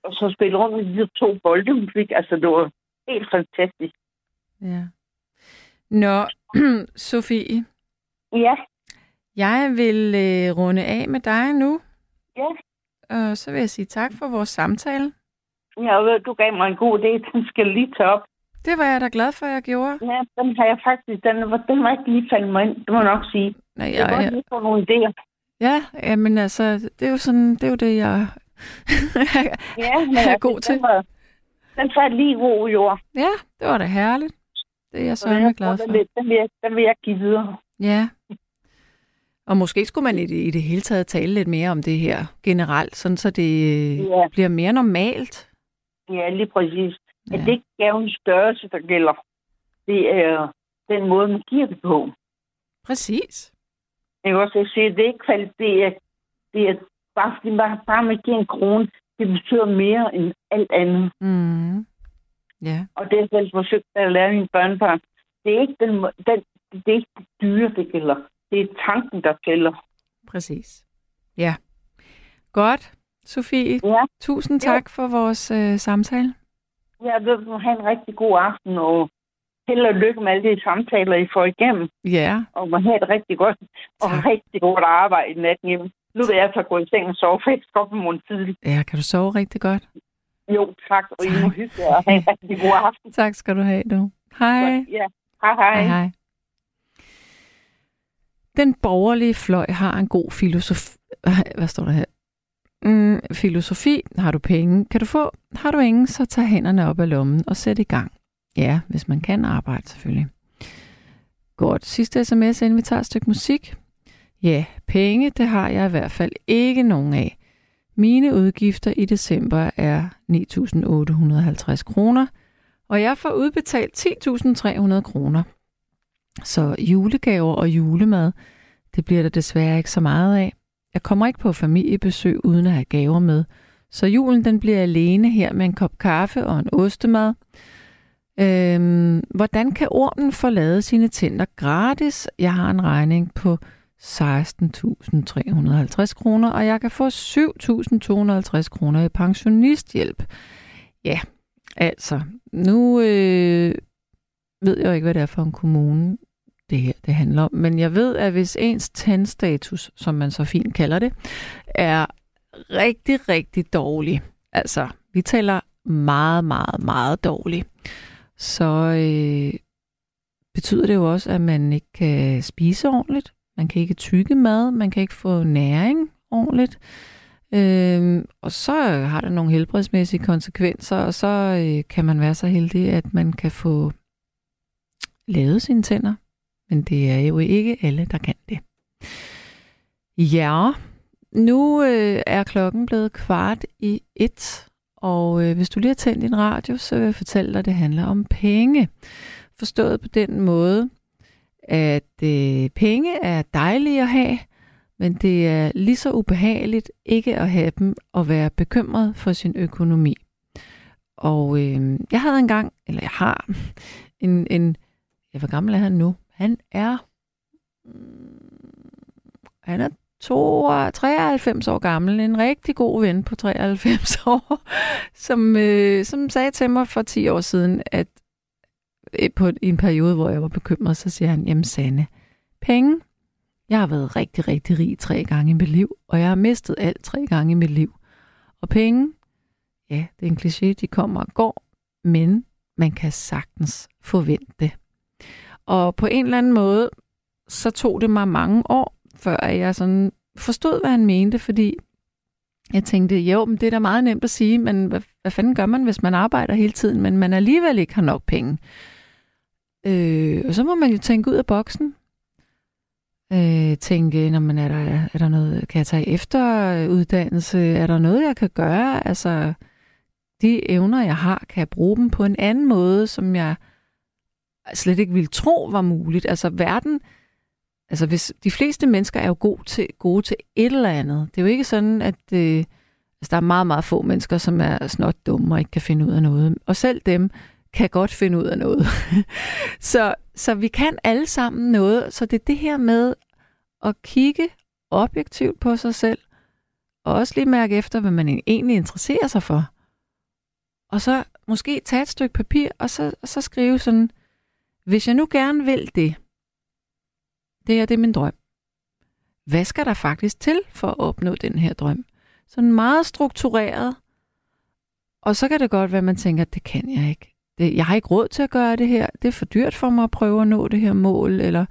Og så spille rundt med de to bolde, hun fik. Altså, det var helt fantastisk. Ja. Nå, Sofie, Ja, jeg vil øh, runde af med dig nu, ja. og så vil jeg sige tak for vores samtale. Jeg ved, du gav mig en god idé. Den skal jeg lige tage op. Det var jeg da glad for, at jeg gjorde. Ja, den har jeg faktisk, den, var- den var ikke lige faldet mig ind, det må jeg nok sige. Nej, Jeg jeg, godt lige få nogle idéer. ja, jamen altså, det er jo sådan, det er jo det, jeg... Ja, men Jeg er altså, god til. Den, fandt lige i jord. ja, det var da herligt. Det er jeg så jeg glad for. Den vil, den, vil jeg, den vil jeg give videre. Ja. Og måske skulle man i det, i det hele taget tale lidt mere om det her generelt, sådan så det øh, Ja. bliver mere normalt. Ja, lige præcis. Ja. At det ikke er gavens størrelse, der gælder. Det er den måde, man giver det på. Præcis. Jeg kan også sige, at det er ikke kvalitet. Det er, det er bare fordi man bare man giver en krone, det betyder mere end alt andet. Mm. Ja. Og det er selv forsøgt at lære mine børnebørn. Det er ikke den, den, det er ikke det dyre, det gælder. Det er tanken, der gælder. Præcis. Ja. Godt. Sofie, Ja, tusind tak for vores øh, samtale. jeg vil have en rigtig god aften, og held og lykke med alle de samtaler, I får igennem. Ja, Og må have et rigtig godt og Tak. rigtig godt arbejde i natten. Nu vil jeg så gå i seng og sove, for jeg skal op i morgen tidligt. ja kan du sove rigtig godt? Jo, tak, og I må hygge jer og have en rigtig god aften. Tak skal du have, du. Hej. Ja, hej hej. Hej, hej. Den borgerlige fløj har en god filosofi. Hvad står der her? Mm, filosofi. Har du penge? Kan du få? Har du ingen, så tag hænderne op af lommen og sæt i gang. Ja, hvis man kan arbejde selvfølgelig. Godt. Sidste sms, inden vi tager et stykke musik. Ja, penge, det har jeg i hvert fald ikke nogen af. Mine udgifter i december er 9.850 kroner, og jeg får udbetalt 10.300 kroner. Så julegaver og julemad, det bliver der desværre ikke så meget af. Jeg kommer ikke på familiebesøg uden at have gaver med, så julen den bliver alene her med en kop kaffe og en ostemad. Øhm, hvordan kan ormen få sine tænder gratis? Jeg har en regning på 16.350 kroner, og jeg kan få 7.250 kroner i pensionisthjælp. Ja, altså, nu øh, ved jeg jo ikke, hvad det er for en kommune, det her det handler om, men jeg ved, at hvis ens tandstatus, som man så fint kalder det, er rigtig, rigtig dårlig, altså, vi taler meget, meget, meget dårlig, så øh, betyder det jo også, at man ikke kan spise ordentligt, man kan ikke tygge mad, man kan ikke få næring ordentligt, Øhm, og så har det nogle helbredsmæssige konsekvenser, og så øh, kan man være så heldig, at man kan få lavet sine tænder. Men det er jo ikke alle, der kan det. Ja, nu øh, er klokken blevet kvart i et, og øh, hvis du lige har tændt din radio, så vil jeg fortælle dig, at det handler om penge. Forstået på den måde, at øh, penge er dejlige at have, men det er lige så ubehageligt ikke at have dem og være bekymret for sin økonomi. Og øh, jeg havde engang, eller jeg har, en, en ja, hvor gammel er han nu? Han er, mm, han er 92, 93 år gammel, en rigtig god ven på 93 år, som, øh, som sagde til mig for 10 år siden, at på i en periode, hvor jeg var bekymret, så siger han, jamen Sanne, penge, jeg har været rigtig, rigtig rig tre gange i mit liv, og jeg har mistet alt tre gange i mit liv. Og penge, ja, det er en kliché, de kommer og går, men man kan sagtens forvente det. Og på en eller anden måde, så tog det mig mange år, før jeg sådan forstod, hvad han mente, fordi jeg tænkte, jo, men det er da meget nemt at sige, men hvad, hvad fanden gør man, hvis man arbejder hele tiden, men man alligevel ikke har nok penge? Øh, og så må man jo tænke ud af boksen. Øh, tænke, når man er der, er der noget, kan jeg tage efteruddannelse? Er der noget, jeg kan gøre? Altså, de evner, jeg har, kan jeg bruge dem på en anden måde, som jeg slet ikke ville tro var muligt. Altså, verden, altså hvis de fleste mennesker er jo gode til, gode til et eller andet. Det er jo ikke sådan, at øh, altså, der er meget, meget få mennesker, som er snot dumme og ikke kan finde ud af noget. Og selv dem kan godt finde ud af noget. så, så vi kan alle sammen noget. Så det er det her med at kigge objektivt på sig selv, og også lige mærke efter, hvad man egentlig interesserer sig for. Og så måske tage et stykke papir, og så, og så skrive sådan, hvis jeg nu gerne vil det, det er det er min drøm. Hvad skal der faktisk til for at opnå den her drøm? Sådan meget struktureret. Og så kan det godt være, at man tænker, at det kan jeg ikke. Det, jeg har ikke råd til at gøre det her. Det er for dyrt for mig at prøve at nå det her mål, eller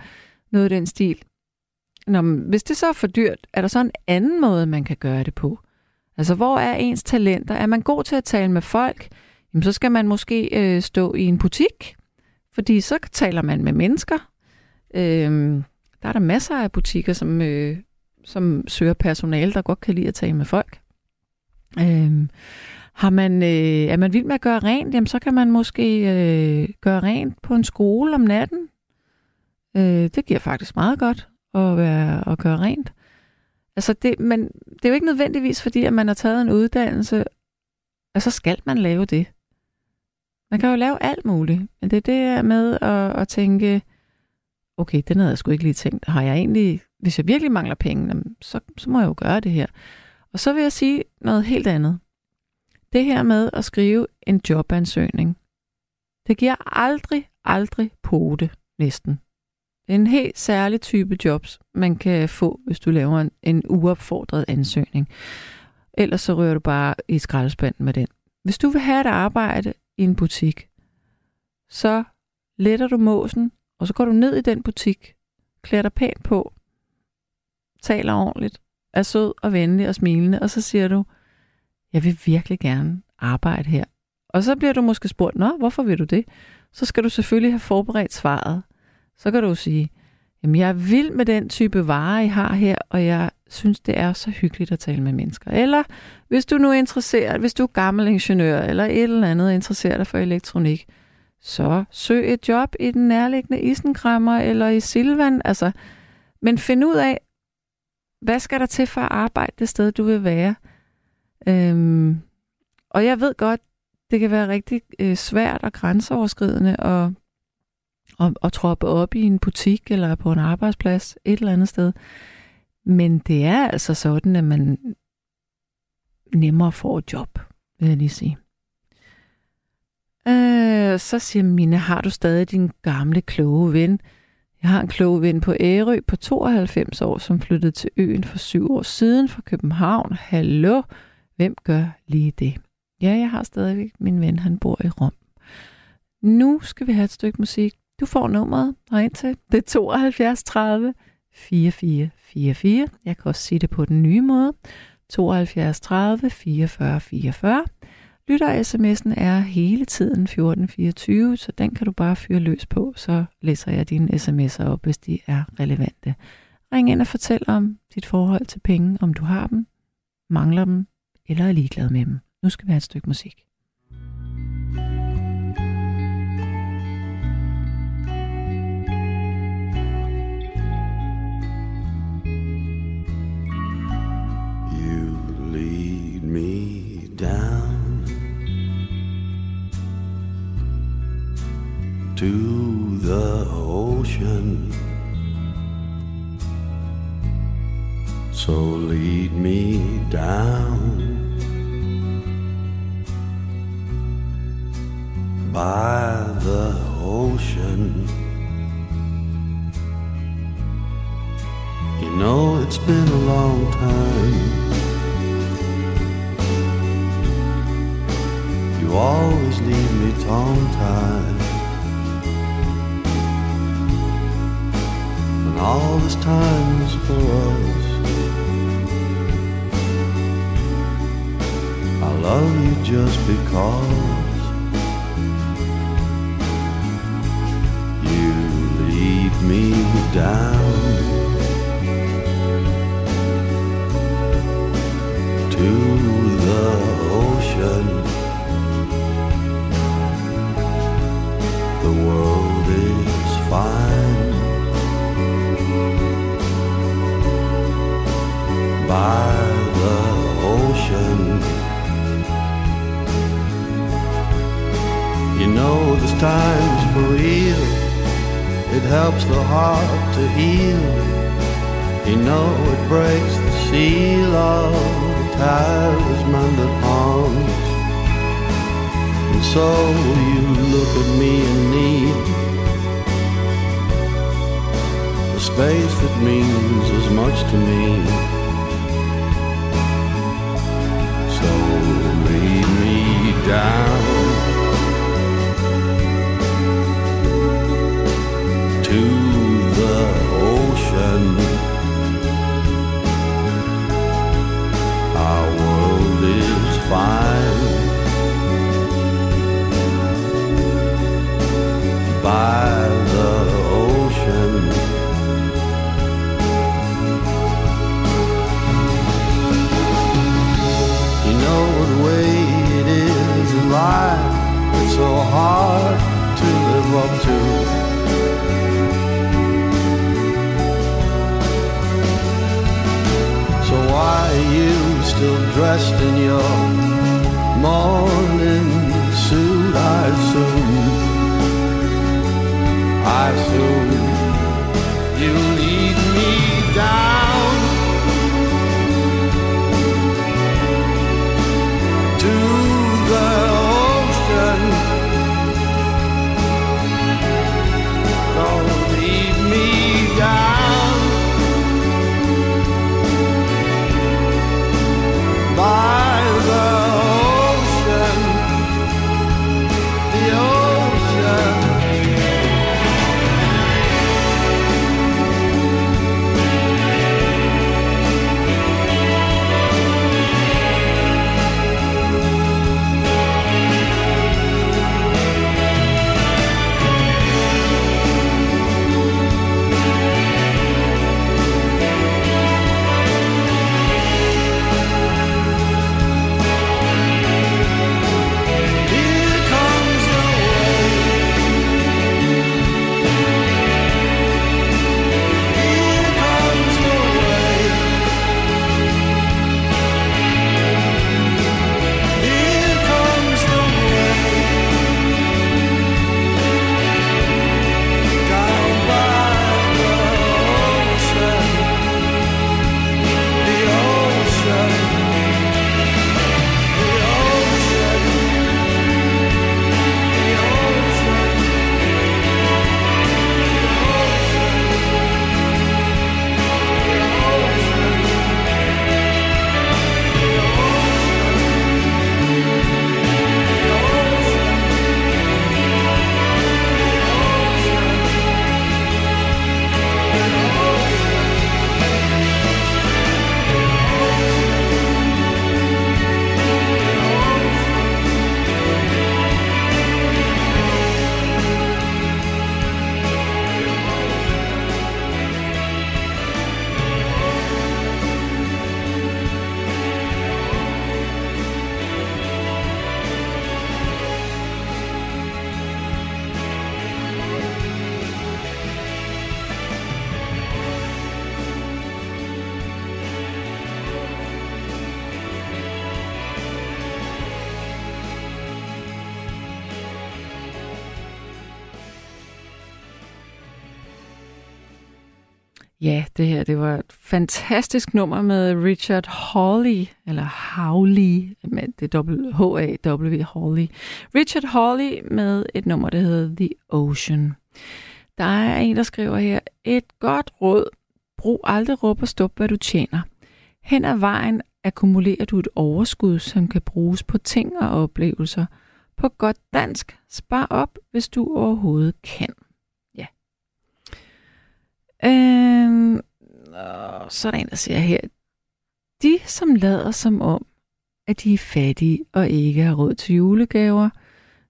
noget af den stil. Nå, men hvis det så er for dyrt, er der så en anden måde, man kan gøre det på? Altså, hvor er ens talenter? Er man god til at tale med folk? Jamen, så skal man måske øh, stå i en butik, fordi så taler man med mennesker. Øh, der er der masser af butikker, som, øh, som søger personale, der godt kan lide at tale med folk. Øh, har man, øh, er man vild med at gøre rent, jamen så kan man måske øh, gøre rent på en skole om natten. Øh, det giver faktisk meget godt at, være, at gøre rent. Altså det, men det er jo ikke nødvendigvis, fordi at man har taget en uddannelse, og så skal man lave det. Man kan jo lave alt muligt, men det er det med at, at tænke, okay, den havde jeg sgu ikke lige tænkt. Har jeg egentlig, hvis jeg virkelig mangler penge, så, så må jeg jo gøre det her. Og så vil jeg sige noget helt andet. Det her med at skrive en jobansøgning, det giver aldrig, aldrig pote næsten. Det er en helt særlig type jobs, man kan få, hvis du laver en, en uopfordret ansøgning. Ellers så rører du bare i skraldespanden med den. Hvis du vil have et arbejde i en butik, så letter du måsen, og så går du ned i den butik, klæder dig pænt på, taler ordentligt, er sød og venlig og smilende, og så siger du, jeg vil virkelig gerne arbejde her. Og så bliver du måske spurgt, nå, hvorfor vil du det? Så skal du selvfølgelig have forberedt svaret. Så kan du sige, jamen jeg er vild med den type varer, I har her, og jeg synes, det er så hyggeligt at tale med mennesker. Eller hvis du nu er interesseret, hvis du er gammel ingeniør, eller et eller andet interesseret interesserer dig for elektronik, så søg et job i den nærliggende Isenkrammer eller i Silvan. Altså, men find ud af, hvad skal der til for at arbejde det sted, du vil være? Øhm, og jeg ved godt, det kan være rigtig øh, svært og grænseoverskridende at, at, at troppe op i en butik eller på en arbejdsplads et eller andet sted. Men det er altså sådan, at man nemmere får et job, vil jeg lige sige. Øh, så siger Mine, har du stadig din gamle kloge ven? Jeg har en klog ven på Ærø på 92 år, som flyttede til øen for syv år siden fra København. Hallo, hvem gør lige det? Ja, jeg har stadigvæk min ven, han bor i Rom. Nu skal vi have et stykke musik. Du får nummeret ind til. Det er 72 30 44 44. Jeg kan også sige det på den nye måde. 72 30 44 44. Lytter-sms'en er hele tiden 1424, så den kan du bare fyre løs på, så læser jeg dine sms'er op, hvis de er relevante. Ring ind og fortæl om dit forhold til penge, om du har dem, mangler dem eller er ligeglad med dem. Nu skal vi have et stykke musik. to the ocean. So lead me down by the ocean. You know, it's been a long time. You always leave me tongue tied. And all this time is for us. I love you just because down means as much to me. Ja, det her, det var et fantastisk nummer med Richard Hawley, eller Hawley, med det H-A-W, Hawley. Richard Hawley med et nummer, der hedder The Ocean. Der er en, der skriver her, et godt råd, brug aldrig råb og stop, hvad du tjener. Hen ad vejen akkumulerer du et overskud, som kan bruges på ting og oplevelser. På godt dansk, spar op, hvis du overhovedet kan. Øh, Øhm, og så er der en, der siger her, de som lader som om, at de er fattige og ikke har råd til julegaver,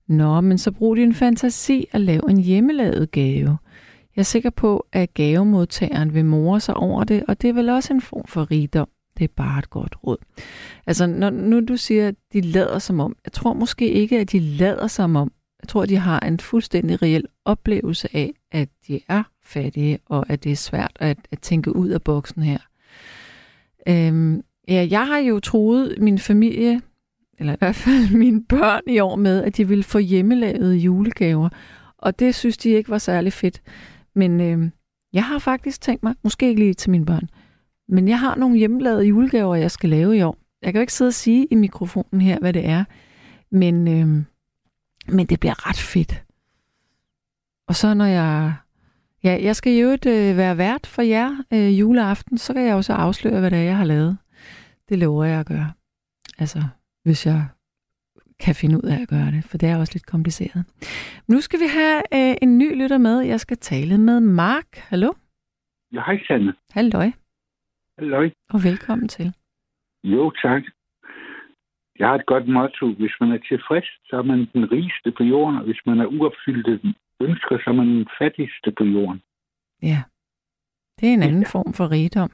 Nå, men så brug din fantasi og lav en hjemmelavet gave. Jeg er sikker på, at gavemodtageren vil more sig over det, og det er vel også en form for rigdom. Det er bare et godt råd. Altså, når nu du siger, at de lader som om, jeg tror måske ikke, at de lader som om. Jeg tror, at de har en fuldstændig reel oplevelse af, at de er fattige, og at det er svært at, at tænke ud af boksen her. Øhm, ja, jeg har jo troet min familie, eller i hvert fald mine børn i år med, at de ville få hjemmelavede julegaver. Og det synes de ikke var særlig fedt. Men øhm, jeg har faktisk tænkt mig, måske ikke lige til mine børn, men jeg har nogle hjemmelavede julegaver, jeg skal lave i år. Jeg kan jo ikke sidde og sige i mikrofonen her, hvad det er, men, øhm, men det bliver ret fedt. Og så når jeg... Ja, jeg skal jo øh, være vært for jer øh, juleaften, så kan jeg jo så afsløre, hvad det er, jeg har lavet. Det lover jeg at gøre. Altså, hvis jeg kan finde ud af at gøre det, for det er også lidt kompliceret. Nu skal vi have øh, en ny lytter med. Jeg skal tale med Mark. Hallo? Ja, hej Sanne. Halløj, Halløj. og velkommen til. Jo, tak. Jeg har et godt motto. Hvis man er tilfreds, så er man den rigeste på jorden, og hvis man er uopfyldte ønsker, er man den fattigste på jorden. Ja, det er en anden form for rigdom.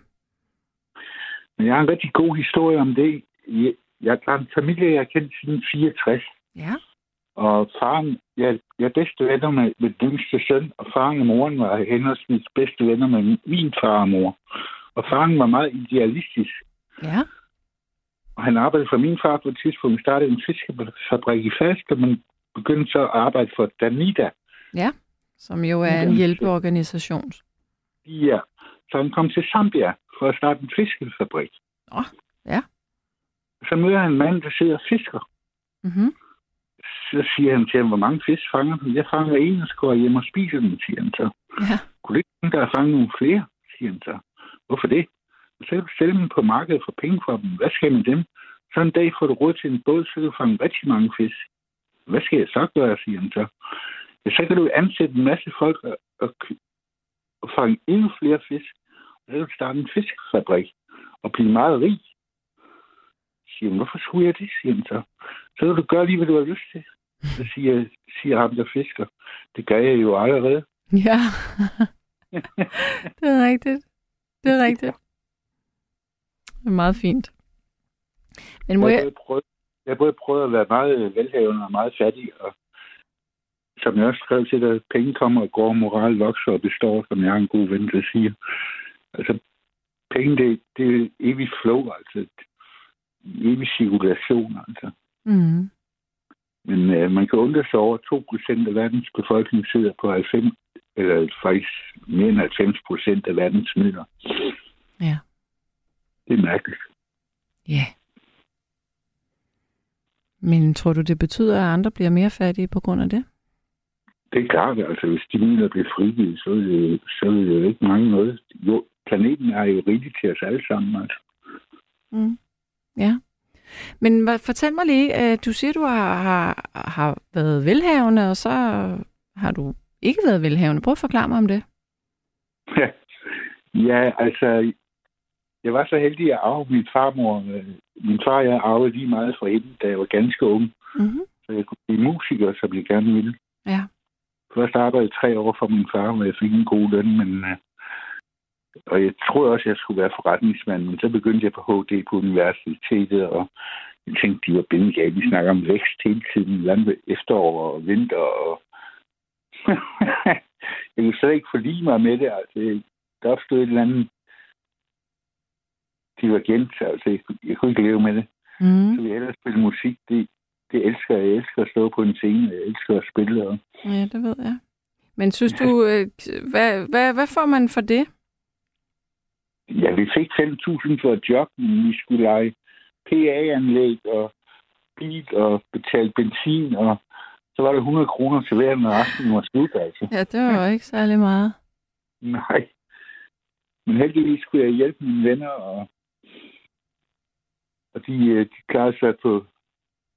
Men jeg har en rigtig god historie om det. Jeg, har en familie, jeg har kendt siden 64. Ja, Og faren, jeg, jeg er bedste venner med, den yngste søn, og faren og moren var henholdsvis bedste venner med min far og mor. Og faren var meget idealistisk. ja, Og han arbejdede for min far på et tidspunkt, startede en fiskefabrik i Falster, men begyndte så at arbejde for Danida. Ja, som jo er en hjælpeorganisation. Ja, så han kom til Zambia for at starte en fiskefabrik. Åh, ja. Så møder han en mand, der sidder og fisker. Mm-hmm. Så siger han til ham, hvor mange fisk fanger du? Jeg fanger en, og så går jeg hjem og spiser dem, siger han så. Ja. Kunne du ikke tænke dig at fange nogle flere, siger han så. Hvorfor det? Så kan du sælge dem på markedet for penge for dem. Hvad skal jeg med dem? Så en dag får du råd til en båd, så kan du fange rigtig mange fisk. Hvad skal jeg så gøre, siger han så. Så kan du ansætte en masse folk og, og, og fange endnu flere fisk. Og så kan du starte en fiskefabrik og blive meget rig. Siger han, hvorfor skulle jeg det, siger han så. Så kan du gøre lige, hvad du har lyst til. Så siger, siger ham, der fisker. Det gør jeg jo allerede. Ja, det er rigtigt. Det er rigtigt. Det er meget fint. Men må jeg, jeg har både prøvet at være meget velhavende og meget fattig, og som jeg også skrev til dig, penge kommer og går, moral vokser og består, som jeg har en god ven, der siger. Altså, penge, det, det er evigt flow, altså evig cirkulation, altså. Mm. Men øh, man kan undre sig over, at 2% af verdens befolkning sidder på 90, eller faktisk mere end 90 procent af verdens midler. Ja. Det er mærkeligt. Ja. Men tror du, det betyder, at andre bliver mere fattige på grund af det? Det er klart, altså hvis de midler bliver frigivet, så vil det, så vil det jo ikke mange noget. Jo, planeten er jo rigtig til os alle sammen, altså. Mm. Ja. Men fortæl mig lige, øh, du siger, du har, har, har været velhavende, og så har du ikke været velhavende. Prøv at forklare mig om det. Ja, ja altså, jeg var så heldig at arve min farmor. Min far og jeg arvede lige meget fra hende, da jeg var ganske ung. Mm-hmm. Så jeg kunne blive musiker, som jeg gerne ville. Ja. Først arbejdede jeg tre år for min far, hvor jeg fik en god løn, men... Uh, og jeg troede også, at jeg skulle være forretningsmand, men så begyndte jeg på HD på universitetet, og jeg tænkte, de var bindegale. Vi snakker om vækst hele tiden, land efterår og vinter, og jeg kunne slet ikke forlige mig med det. Altså, der opstod et eller andet divergens. Altså, jeg, jeg kunne ikke leve med det. Mm. Så vi ellers spille musik. Det, det elsker jeg. Jeg elsker at stå på en scene. Jeg elsker at spille. Og... Ja, det ved jeg. Men synes du, øh, hvad, hvad, hvad får man for det? Ja, vi fik 5.000 for et job, men vi skulle lege PA-anlæg og bil og betale benzin, og så var det 100 kroner til hver, når resten var slut, altså. Ja, det var jo ikke særlig meget. Nej. Men heldigvis skulle jeg hjælpe mine venner, og, og de, øh, de klarede sig på,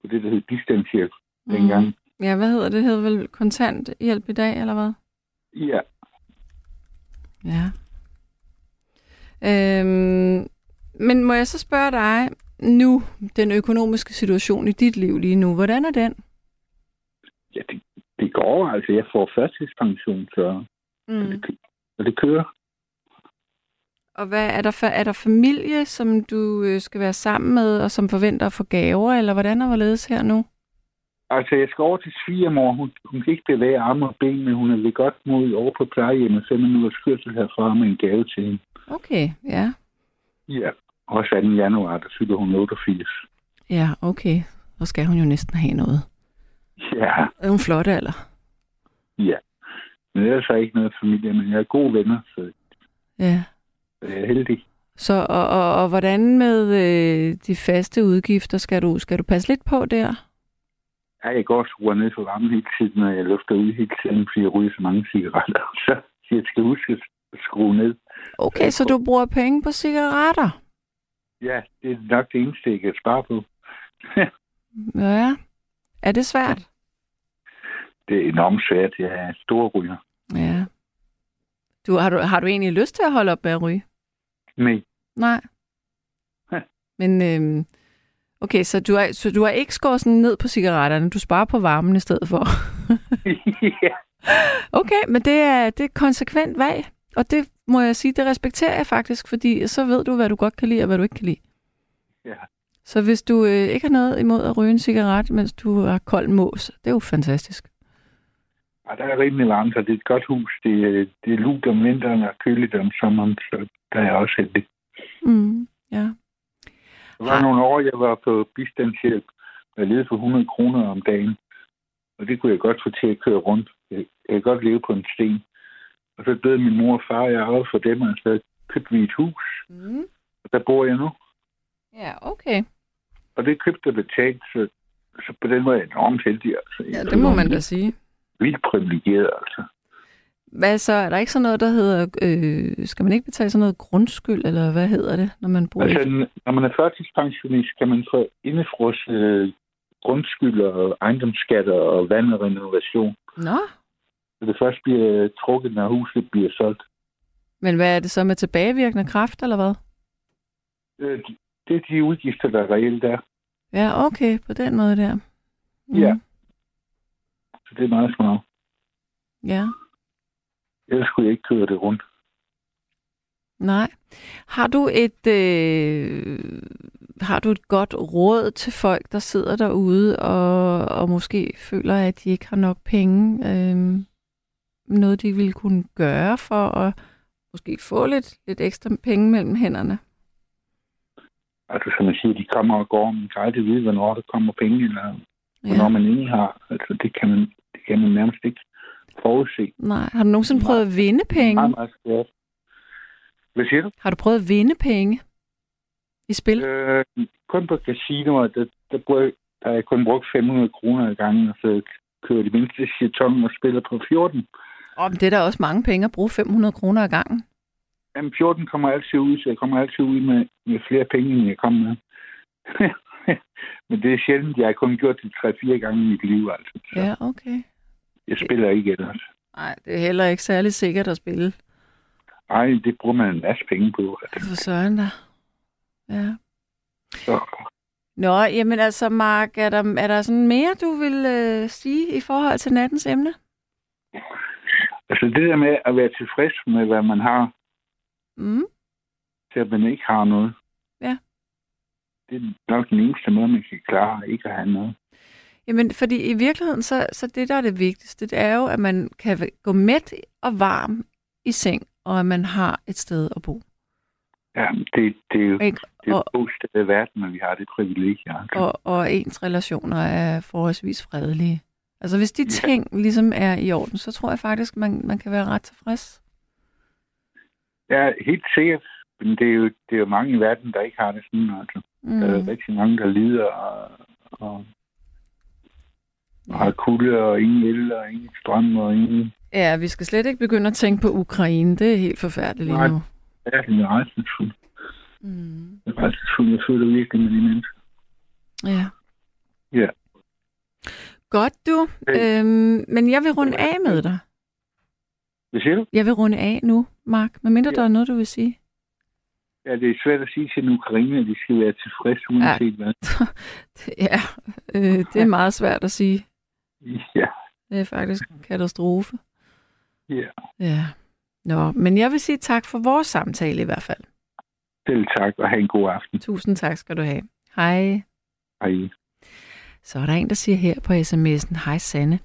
på det, der hed bistandshjælp mm. dengang. Ja, hvad hedder det? Det hedder vel kontanthjælp i dag, eller hvad? Ja. Ja. Øhm, men må jeg så spørge dig nu, den økonomiske situation i dit liv lige nu, hvordan er den? Ja, det, det går. Altså, jeg får førstidspension, så Mm. det, og det kører. Og hvad er der, er der familie, som du øh, skal være sammen med, og som forventer at få gaver, eller hvordan er hvorledes her nu? Altså, jeg skal over til svigermor. Hun, hun kan ikke bevæge arme og ben, men hun er ved godt mod over på plejehjemmet. Fem minutters kørsel herfra med en gave til hende. Okay, ja. Ja. Også 2. januar, der fylder hun 88. Ja, okay. Så skal hun jo næsten have noget. Ja, Er hun flot alder? ja. Men ellers er jeg ikke noget familie, men jeg er gode venner, så Ja. Er heldig. Så, og, og, og hvordan med øh, de faste udgifter? Skal du, skal du passe lidt på der? Ja, jeg går skruer ned for varmen hele tiden, når jeg lufter ud hele tiden, fordi jeg ryger så mange cigaretter. Så jeg skal huske at skrue ned. Okay, så du bruger penge på cigaretter? Ja, det er nok det eneste, jeg kan spare på. Ja. Er det svært? Det er enormt svært. Jeg er stor ryger. Ja. Du, har, du, har du egentlig lyst til at holde op med at ryge? Nej. Nej. Men øhm, okay, så du, er, så du har ikke skåret sådan ned på cigaretterne, du sparer på varmen i stedet for. ja. Okay, men det er, det er konsekvent valg, og det må jeg sige, det respekterer jeg faktisk, fordi så ved du, hvad du godt kan lide og hvad du ikke kan lide. ja. Så hvis du øh, ikke har noget imod at ryge en cigaret, mens du har kold mås, det er jo fantastisk. Og der er rimelig varmt, og det er et godt hus. Det, er- det er lugt om vinteren og køligt om sommeren, så der er jeg også heldig. Mm, ja. Der var Har- nogle år, jeg var på bistandshjælp. Jeg levede for 100 kroner om dagen. Og det kunne jeg godt få til at køre rundt. Jeg, jeg kan godt leve på en sten. Og så døde min mor og far, og jeg arvede for dem, og så købte vi et hus. Mm. Og der bor jeg nu. Ja, okay. Og det købte og betalt, så, så på den måde er jeg enormt heldig. Altså. Ja, det må man da sige. Vildt privilegeret, altså. Hvad så? Er der ikke sådan noget, der hedder... Øh, skal man ikke betale sådan noget grundskyld, eller hvad hedder det, når man bor Altså, i... når man er førtidspensionist, kan man få indefrosset øh, grundskyld og ejendomsskatter og vand og renovation. Nå, Så det først bliver trukket, når huset bliver solgt. men hvad er det så med tilbagevirkende kraft, eller hvad? Øh, Det er de udgifter, der reelt er. Ja, okay, på den måde der. Mm. Ja. Så det er meget smart. Ja, Ellers skulle jeg ikke køre det rundt. nej. Har du et... Øh, har du et godt råd til folk, der sidder derude og, og måske føler, at de ikke har nok penge? Øh, noget, de ville kunne gøre for at måske få lidt, lidt ekstra penge mellem hænderne? Altså, som man siger, de kommer og går, men kan aldrig vide, hvornår der kommer penge, eller hvornår Ja. man egentlig har. Altså, det kan man, kan man nærmest ikke forudse. Nej. Har du nogensinde prøvet at vinde penge? Meget, meget svært. Hvad siger du? Har du prøvet at vinde penge i spil? Øh, kun på casinoer, der, der, bruger, der har jeg kun brugt 500 kroner i gangen, og så kører de mindste jeton og spiller på 14. Om det er da også mange penge at bruge 500 kroner ad gangen. Jamen, 14 kommer altid ud, så jeg kommer altid ud med, med flere penge, end jeg kommer med. Men det er sjældent. Jeg har kun gjort det 3-4 gange i mit liv, altså. Så Ja, okay. Jeg spiller ikke ellers. Nej, det er heller ikke særlig sikkert at spille. Ej, det bruger man en masse penge på. For søren da. Ja. Så, Nå, jamen altså, Mark, er der, er der sådan mere, du vil øh, sige i forhold til nattens emne? altså det der med at være tilfreds med, hvad man har, Mm. til at man ikke har noget. Ja. Det er nok den eneste måde, man kan klare ikke at have noget. Jamen, fordi i virkeligheden, så, så det, der er det vigtigste, det er jo, at man kan gå mæt og varm i seng, og at man har et sted at bo. Ja, det, det er jo Ikke? det er Og- steder i verden, at vi har det privilegie. Altså. Og, og ens relationer er forholdsvis fredelige. Altså, hvis de Ja. ting ligesom er i orden, så tror jeg faktisk, man, man kan være ret tilfreds. Ja, helt sikkert. Men det er, jo, det er jo mange i verden, der ikke har det sådan. Altså. Mm. Der er rigtig mange, der lider og, og, og har kulde og ingen el og ingen strøm og ingen... Ja, vi skal slet ikke begynde at tænke på Ukraine. Det er helt forfærdeligt lige nu. Ja, det er rejsningsfuldt. Mm. Det er rejsningsfuldt. Jeg føler virkelig med de mennesker. Ja. Ja. Godt du. Øh. Øhm, men jeg vil runde af med dig. Hvad siger du? Jeg vil runde af nu, Mark. Medmindre Ja. der er noget, du vil sige. Ja, det er svært at sige til en ukraine, at de skal være tilfredse uanset hvad. ja, øh, det er meget svært at sige. Ja, Det er faktisk en katastrofe. ja. Ja. Nå, men jeg vil sige tak for vores samtale i hvert fald. Selv tak, og have en god aften. Tusind tak skal du have. Hej. Hej. Så er der en, der siger her på sms'en, Hej Sanne.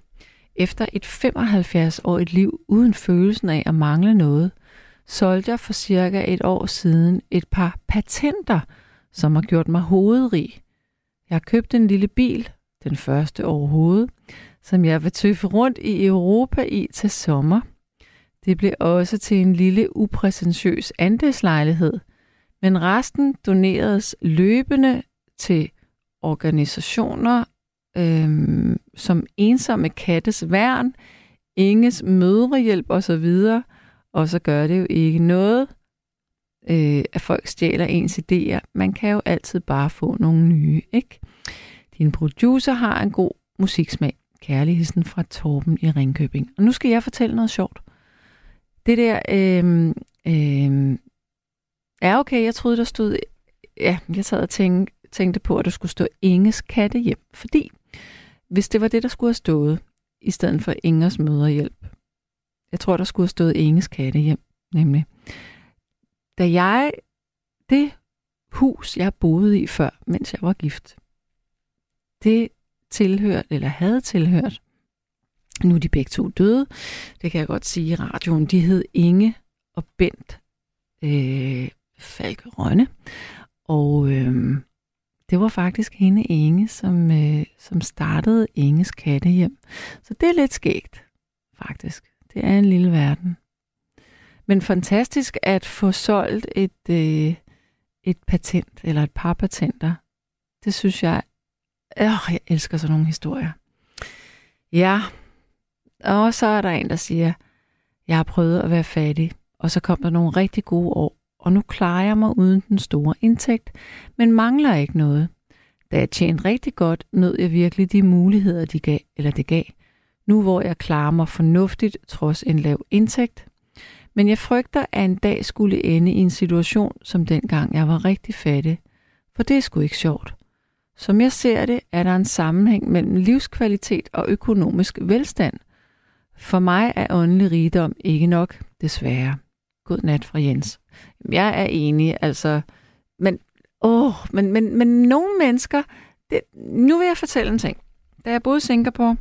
Efter et 75-årigt liv uden følelsen af at mangle noget, solgte jeg for cirka et år siden et par patenter, som har gjort mig hovedrig. Jeg har købt en lille bil, den første overhovedet, som jeg vil tøffe rundt i Europa i til sommer. Det blev også til en lille upræsentiøs andelslejlighed, men resten doneredes løbende til organisationer øhm, som Ensomme Kattes Værn, Inges Mødrehjælp osv., og så gør det jo ikke noget, øh, at folk stjæler ens idéer. Man kan jo altid bare få nogle nye, ikke? Din producer har en god musiksmag. Kærligheden fra Torben i Ringkøbing. Og nu skal jeg fortælle noget sjovt. Det der, øh, øh, er okay, jeg troede, der stod, ja, jeg sad og tænkte, tænkte på, at der skulle stå Inges katte hjem. Fordi hvis det var det, der skulle have stået, i stedet for Ingers møderhjælp, jeg tror, der skulle have stået Inges katte hjem, nemlig. Da jeg, det hus, jeg boede i før, mens jeg var gift, det tilhørt eller havde tilhørt, nu er de begge to døde, det kan jeg godt sige i radioen, de hed Inge og Bent øh, Falke Rønne, og øh, det var faktisk hende Inge, som, øh, som startede Inges kattehjem. Så det er lidt skægt, faktisk. Det er en lille verden. Men fantastisk at få solgt et, øh, et patent, eller et par patenter. Det synes jeg, Åh, jeg elsker sådan nogle historier. Ja, og så er der en, der siger, jeg har prøvet at være fattig, og så kom der nogle rigtig gode år, og nu klarer jeg mig uden den store indtægt, men mangler ikke noget. Da jeg tjente rigtig godt, nød jeg virkelig de muligheder, de gav, eller det gav. Nu hvor jeg klarer mig fornuftigt, trods en lav indtægt. Men jeg frygter, at en dag skulle ende i en situation, som dengang jeg var rigtig fattig. For det er sgu ikke sjovt. Som jeg ser det, er der en sammenhæng mellem livskvalitet og økonomisk velstand. For mig er åndelig rigdom ikke nok, desværre. God nat fra Jens. Jeg er enig, altså, men, åh, men, men, men nogle mennesker, det, nu vil jeg fortælle en ting. Da jeg boede i Singapore,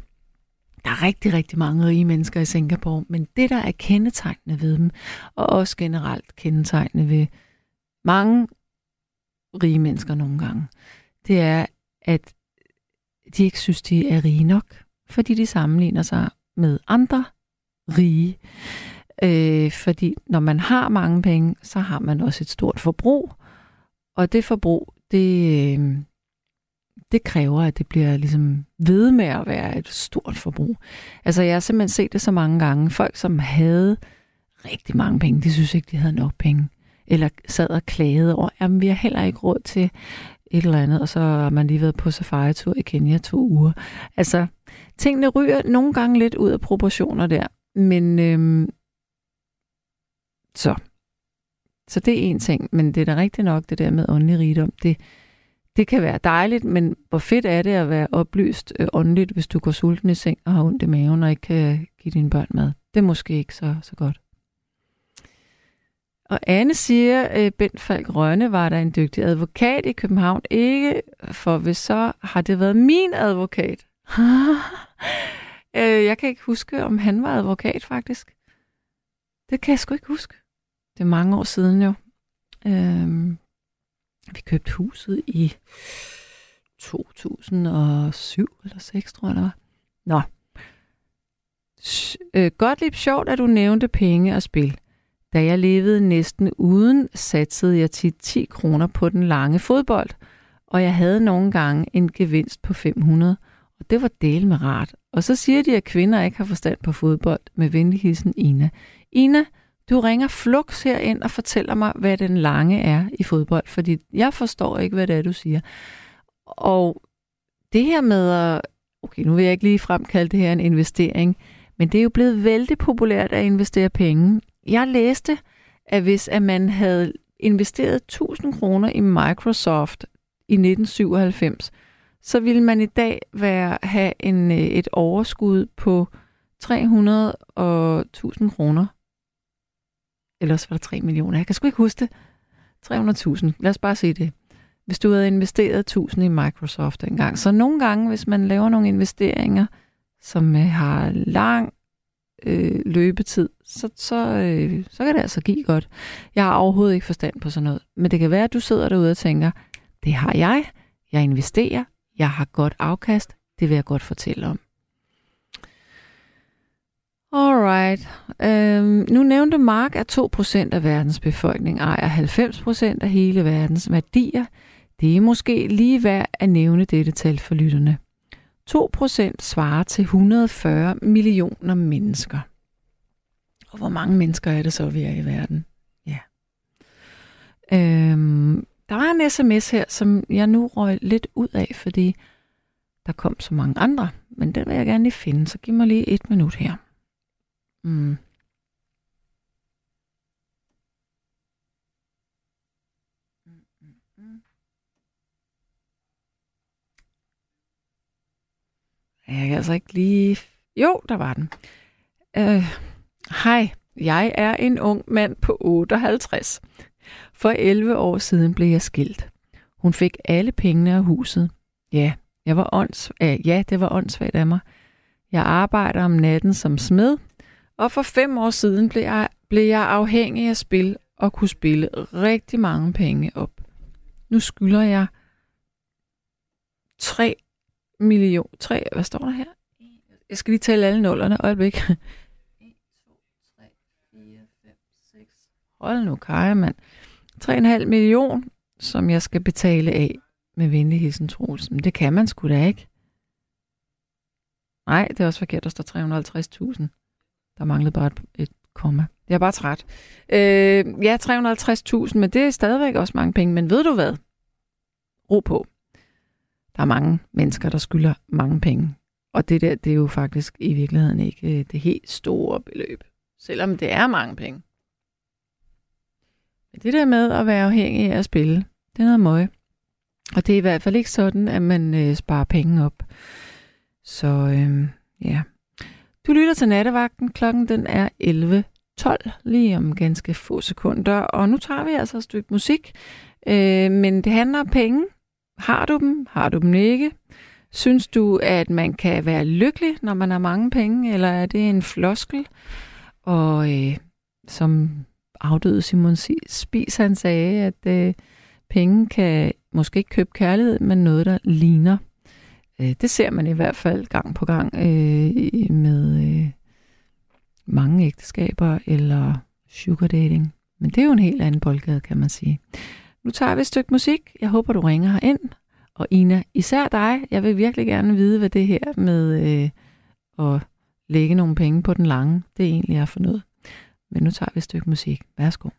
der er rigtig, rigtig mange rige mennesker i Singapore, men det, der er kendetegnende ved dem, og også generelt kendetegnende ved mange rige mennesker nogle gange, det er, at de ikke synes, de er rige nok, fordi de sammenligner sig med andre rige. Øh, fordi når man har mange penge, så har man også et stort forbrug, og det forbrug, det, øh, det kræver, at det bliver ligesom ved med at være et stort forbrug. Altså jeg har simpelthen set det så mange gange. Folk, som havde rigtig mange penge, de synes ikke, de havde nok penge. Eller sad og klagede over, at vi har heller ikke råd til et eller andet, og så har man lige været på safari-tur i Kenya to uger. Altså, tingene ryger nogle gange lidt ud af proportioner der, men øhm, så. Så det er en ting, men det er da rigtigt nok, det der med åndelig rigdom, det, det kan være dejligt, men hvor fedt er det at være oplyst øh, åndeligt, hvis du går sulten i seng og har ondt i maven og ikke kan give dine børn mad. Det er måske ikke så, så godt. Og Anne siger, at øh, Bent Falk Rønne var der en dygtig advokat i København. Ikke, for hvis så har det været min advokat. Øh, jeg kan ikke huske, om han var advokat faktisk. Det kan jeg sgu ikke huske. Det er mange år siden jo. Øhm, vi købte huset i 2007 eller 6, tror jeg det var. Nå. Øh, godt lidt sjovt, at du nævnte penge og spil. Da jeg levede næsten uden, satsede jeg tit 10 kroner på den lange fodbold, og jeg havde nogle gange en gevinst på 500, og det var del med rart. Og så siger de, at kvinder ikke har forstand på fodbold, med venlig hilsen Ina. Ina, du ringer flux her ind og fortæller mig, hvad den lange er i fodbold, fordi jeg forstår ikke, hvad det er, du siger. Og det her med at, okay, nu vil jeg ikke lige fremkalde det her en investering, men det er jo blevet vældig populært at investere penge. Jeg læste, at hvis at man havde investeret 1000 kroner i Microsoft i 1997, så ville man i dag være, have en, øh, et overskud på 300.000 kroner. Ellers var der 3 millioner. Jeg kan sgu ikke huske det. 300.000. Lad os bare se det. Hvis du havde investeret 1000 i Microsoft engang. Så nogle gange, hvis man laver nogle investeringer, som øh, har lang øh, løbetid, så, så, øh, så kan det altså give godt. Jeg har overhovedet ikke forstand på sådan noget. Men det kan være, at du sidder derude og tænker, det har jeg. Jeg investerer. Jeg har godt afkast. Det vil jeg godt fortælle om. Alright. Øhm, nu nævnte Mark, at 2% af verdens befolkning ejer 90% af hele verdens værdier. Det er måske lige værd at nævne dette tal for lytterne. 2% svarer til 140 millioner mennesker. Og hvor mange mennesker er det så, vi er i verden? Ja. Øhm, der var en sms her, som jeg nu røg lidt ud af, fordi der kom så mange andre. Men den vil jeg gerne lige finde, så giv mig lige et minut her. Mm. Jeg kan altså ikke lige... Jo, der var den. Øh, hej, jeg er en ung mand på 58. For 11 år siden blev jeg skilt. Hun fik alle pengene af huset. Ja, jeg var ånds... Øh, ja, det var åndssvagt af mig. Jeg arbejder om natten som smed, og for fem år siden blev jeg, blev jeg afhængig af spil og kunne spille rigtig mange penge op. Nu skylder jeg 3 million, 3, hvad står der her? Jeg skal lige tælle alle nullerne, øjeblik. 1, 2, 3, 4, 5, 6. Hold nu, Kaja, mand. 3,5 million, som jeg skal betale af med venlig hilsen Troels. Men det kan man sgu da ikke. Nej, det er også forkert, der står 350.000. Der manglede bare et, et komma. Jeg er bare træt. Øh, ja, 350.000, men det er stadigvæk også mange penge. Men ved du hvad? Ro på. Der er mange mennesker, der skylder mange penge. Og det der, det er jo faktisk i virkeligheden ikke øh, det helt store beløb. Selvom det er mange penge. Men det der med at være afhængig af at spille, det er noget møg. Og det er i hvert fald ikke sådan, at man øh, sparer penge op. Så øh, ja. Du lytter til nattevagten. Klokken den er 11.12 lige om ganske få sekunder. Og nu tager vi altså et stykke musik. Øh, men det handler om penge. Har du dem? Har du dem ikke? Synes du, at man kan være lykkelig, når man har mange penge, eller er det en floskel? Og øh, som afdøde Simon Spies, han sagde, at øh, penge kan måske ikke købe kærlighed, men noget, der ligner. Øh, det ser man i hvert fald gang på gang øh, med øh, mange ægteskaber eller sugar dating. Men det er jo en helt anden boldgade, kan man sige. Nu tager vi et stykke musik. Jeg håber, du ringer her ind. Og Ina, især dig, jeg vil virkelig gerne vide, hvad det her med øh, at lægge nogle penge på den lange, det egentlig er for noget. Men nu tager vi et stykke musik. Værsgo.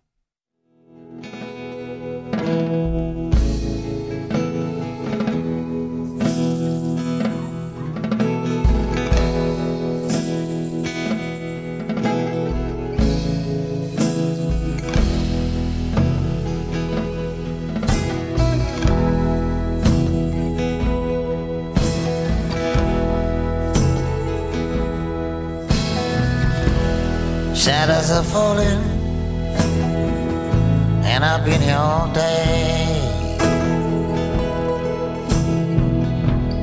Shadows are falling, and I've been here all day.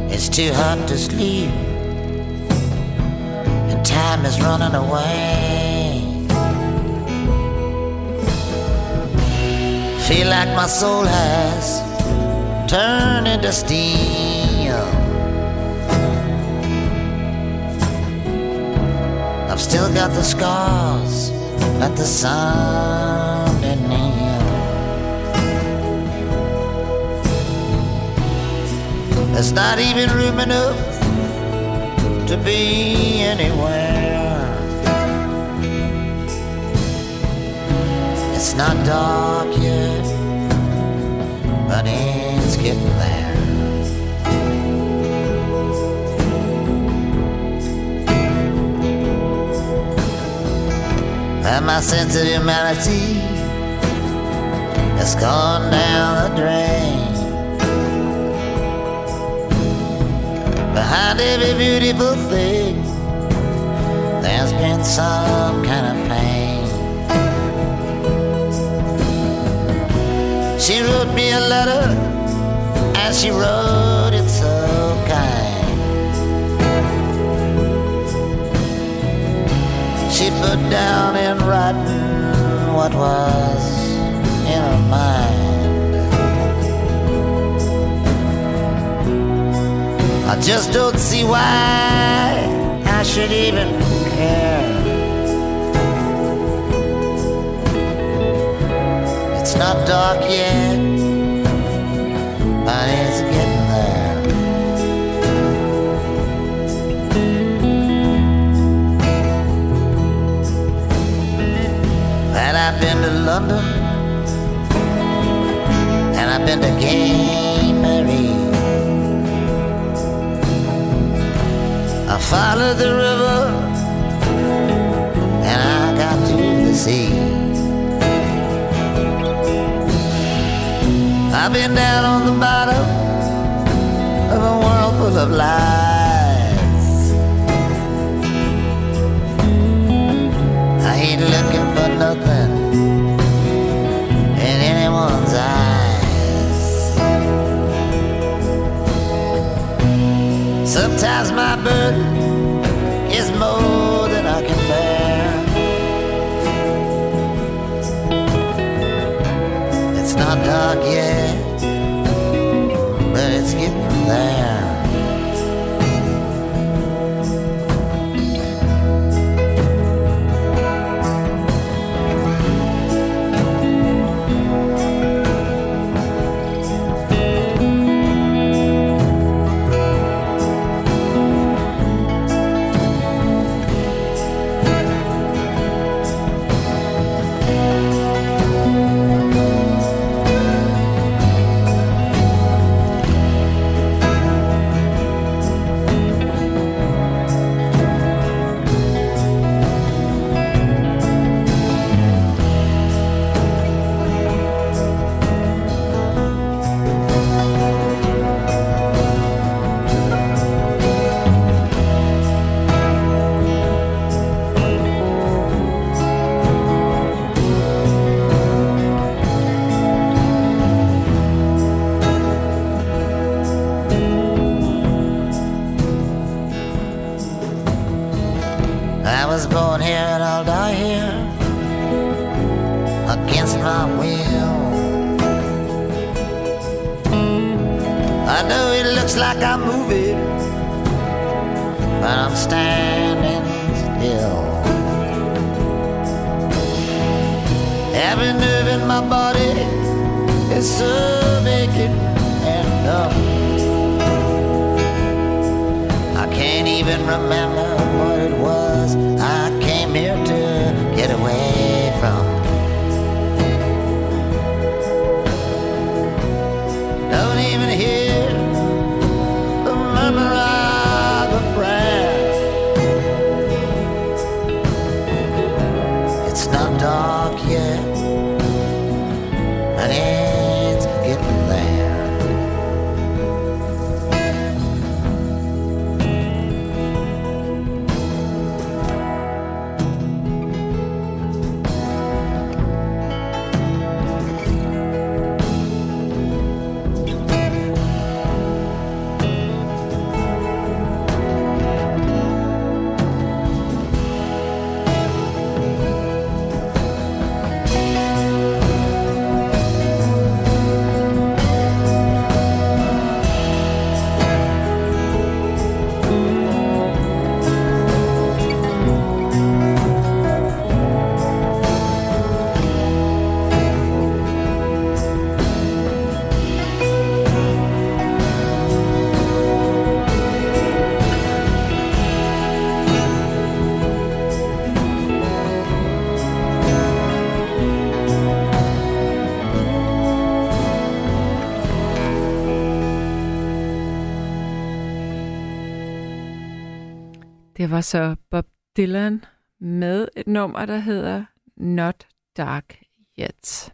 It's too hot to sleep, and time is running away. Feel like my soul has turned into steel. I've still got the scars at the sun and kneel. There's not even room enough to be anywhere. It's not dark yet, but it's getting there. And my sense of humanity has gone down the drain. Behind every beautiful thing, there's been some kind of pain. She wrote me a letter, and she wrote it so she put down in writing what was in her mind. I just don't see why I should even care. It's not dark yet, but it's getting And I've been to London, and I've been to Gay Mary. I followed the river, and I got to the sea. I've been down on the bottom of a world full of lies. I ain't looking nothing in anyone's eyes. Sometimes my burden var så Bob Dylan med et nummer, der hedder Not Dark Yet.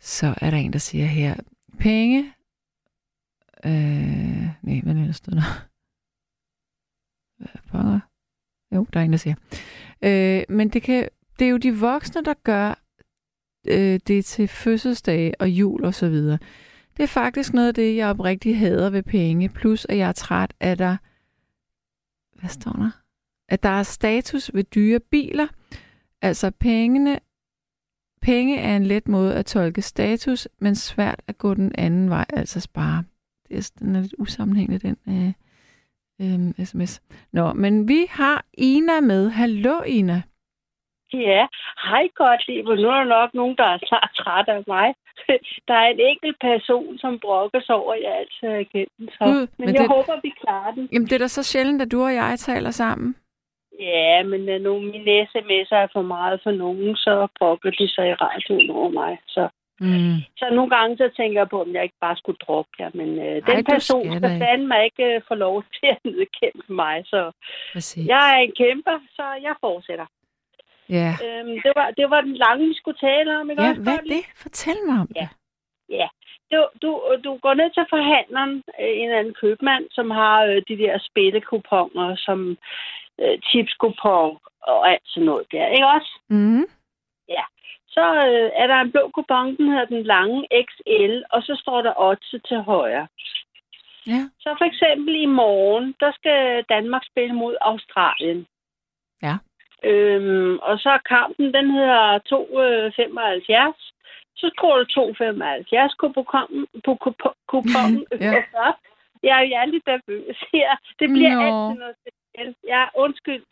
Så er der en, der siger her, penge... Øh, nej, hvad er det, der? Hvad? Jo, der er en, der siger. Øh, men det, kan, det er jo de voksne, der gør øh, det til fødselsdage og jul og så videre. Det er faktisk noget af det, jeg oprigtigt hader ved penge. Plus, at jeg er træt af der hvad står der? At der er status ved dyre biler. Altså pengene, penge er en let måde at tolke status, men svært at gå den anden vej, altså spare. Det er, den er lidt usammenhængende, den øh, øh, sms. Nå, men vi har Ina med. Hallo, Ina. Ja, hej godt liv. Nu er der nok nogen, der er snart træt af mig. Der er en enkelt person, som brokker sig over, at jeg altid er igennem. Så. Gud, men, men jeg det- håber, vi klarer den. Jamen, det er da så sjældent, at du og jeg taler sammen. Ja, men uh, nu mine sms'er er for meget for nogen, så brokker de sig i radioen over mig. Så, Mm. så nogle gange så tænker jeg på, om jeg ikke bare skulle droppe jer. Men uh, den du person skal skal fandme ikke uh, få lov til at nedkæmpe mig. Så Præcis. jeg er en kæmper, så jeg fortsætter. Ja. Øhm, det, var, det var den lange, vi skulle tale om. Ikke ja, også, hvad er det? Fortæl mig om Ja. det. Ja, du, du, du går ned til forhandleren, øh, en anden købmand, som har øh, de der spillekuponer, som øh, tipskupon og alt sådan noget der, ikke også? Mm. Så øh, er der en blå kupon, den hedder den lange XL, og så står der 8 til højre. Ja. Så for eksempel i morgen, der skal Danmark spille mod Australien. Ja. Øhm, og så er kampen, den hedder 2,75. Så skruer du 2,75 på kuponen. På kupo- kuponen Ja. øverst op. Jeg er jo aldrig nervøs her. Det bliver Nå. altid noget specielt. Ja, undskyld.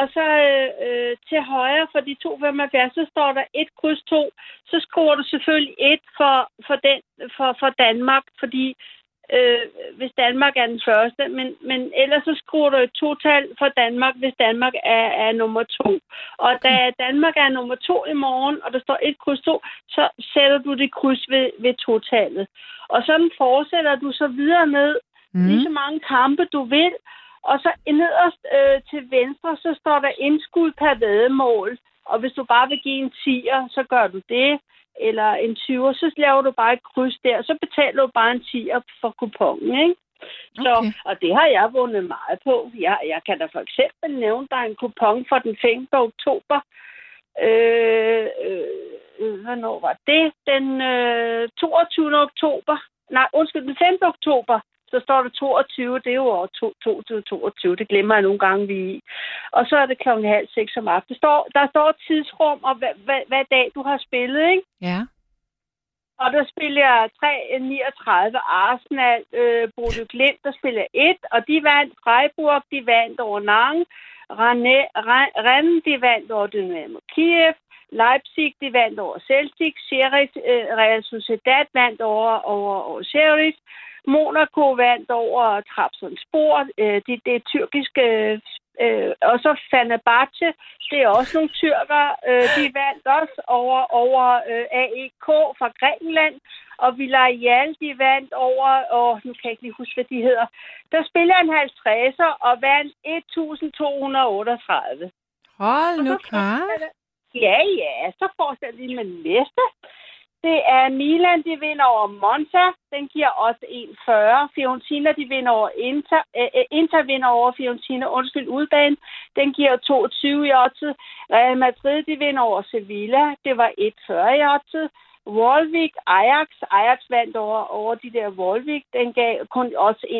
Og så øh, øh, til højre for de 2,75, så står der 1 kryds 2. Så skruer du selvfølgelig 1 for, for, den, for, for Danmark, fordi øh, hvis Danmark er den første, men, men ellers så skruer du et total for Danmark, hvis Danmark er, er nummer to. Og da Danmark er nummer to i morgen, og der står et kryds to, så sætter du det kryds ved, ved totalet. Og sådan fortsætter du så videre med mm. lige så mange kampe, du vil. Og så nederst øh, til venstre, så står der indskud per væddemål. Og hvis du bare vil give en 10'er, så gør du det. Eller en 20'er, så laver du bare et kryds der. Så betaler du bare en 10'er for kupongen, ikke? Så, Okay. og det har jeg vundet meget på. Jeg, jeg kan da for eksempel nævne, der er en kupon for den 5. oktober. Øh, øh, hvornår var det? Den øh, 22. oktober. Nej, undskyld, den 5. oktober. Så står der 22, det er jo år 2022, det glemmer jeg nogle gange vi i. Og så er det klokken halv seks om aftenen. Der står, der står tidsrum og hvad, hvad, hvad dag du har spillet, ikke? Ja. Og der spiller jeg 3-39 Arsenal, øh, Bodø Glimt, der spiller 1, og de vandt Freiburg, de vandt over Nang, Rennes, de vandt over Dynamo Kiev, Leipzig, de vandt over Celtic, Sheriff, øh, Real Sociedad vandt over, over, over Sheriff, Monaco vandt over Trabzonspor, øh, det, det er tyrkiske Øh, og så Fenerbahce, det er også nogle tyrker. Øh, de vandt også over, over øh, AEK fra Grækenland. Og Villarreal, de vandt over, og nu kan jeg ikke lige huske, hvad de hedder. Der spiller en 50'er og vandt 1238. Hold nu klar. Ja, ja, så fortsætter vi med næste. Det er Milan, de vinder over Monza. Den giver også 1,40. Fiorentina, de vinder over Inter. Äh, Inter vinder over Fiorentina. Undskyld, udbanen. Den giver 22 i oddset. Real Madrid, de vinder over Sevilla. Det var 1,40 i oddset. Volvik, Ajax. Ajax vandt over, over de der Volvik. Den gav kun også 1,28.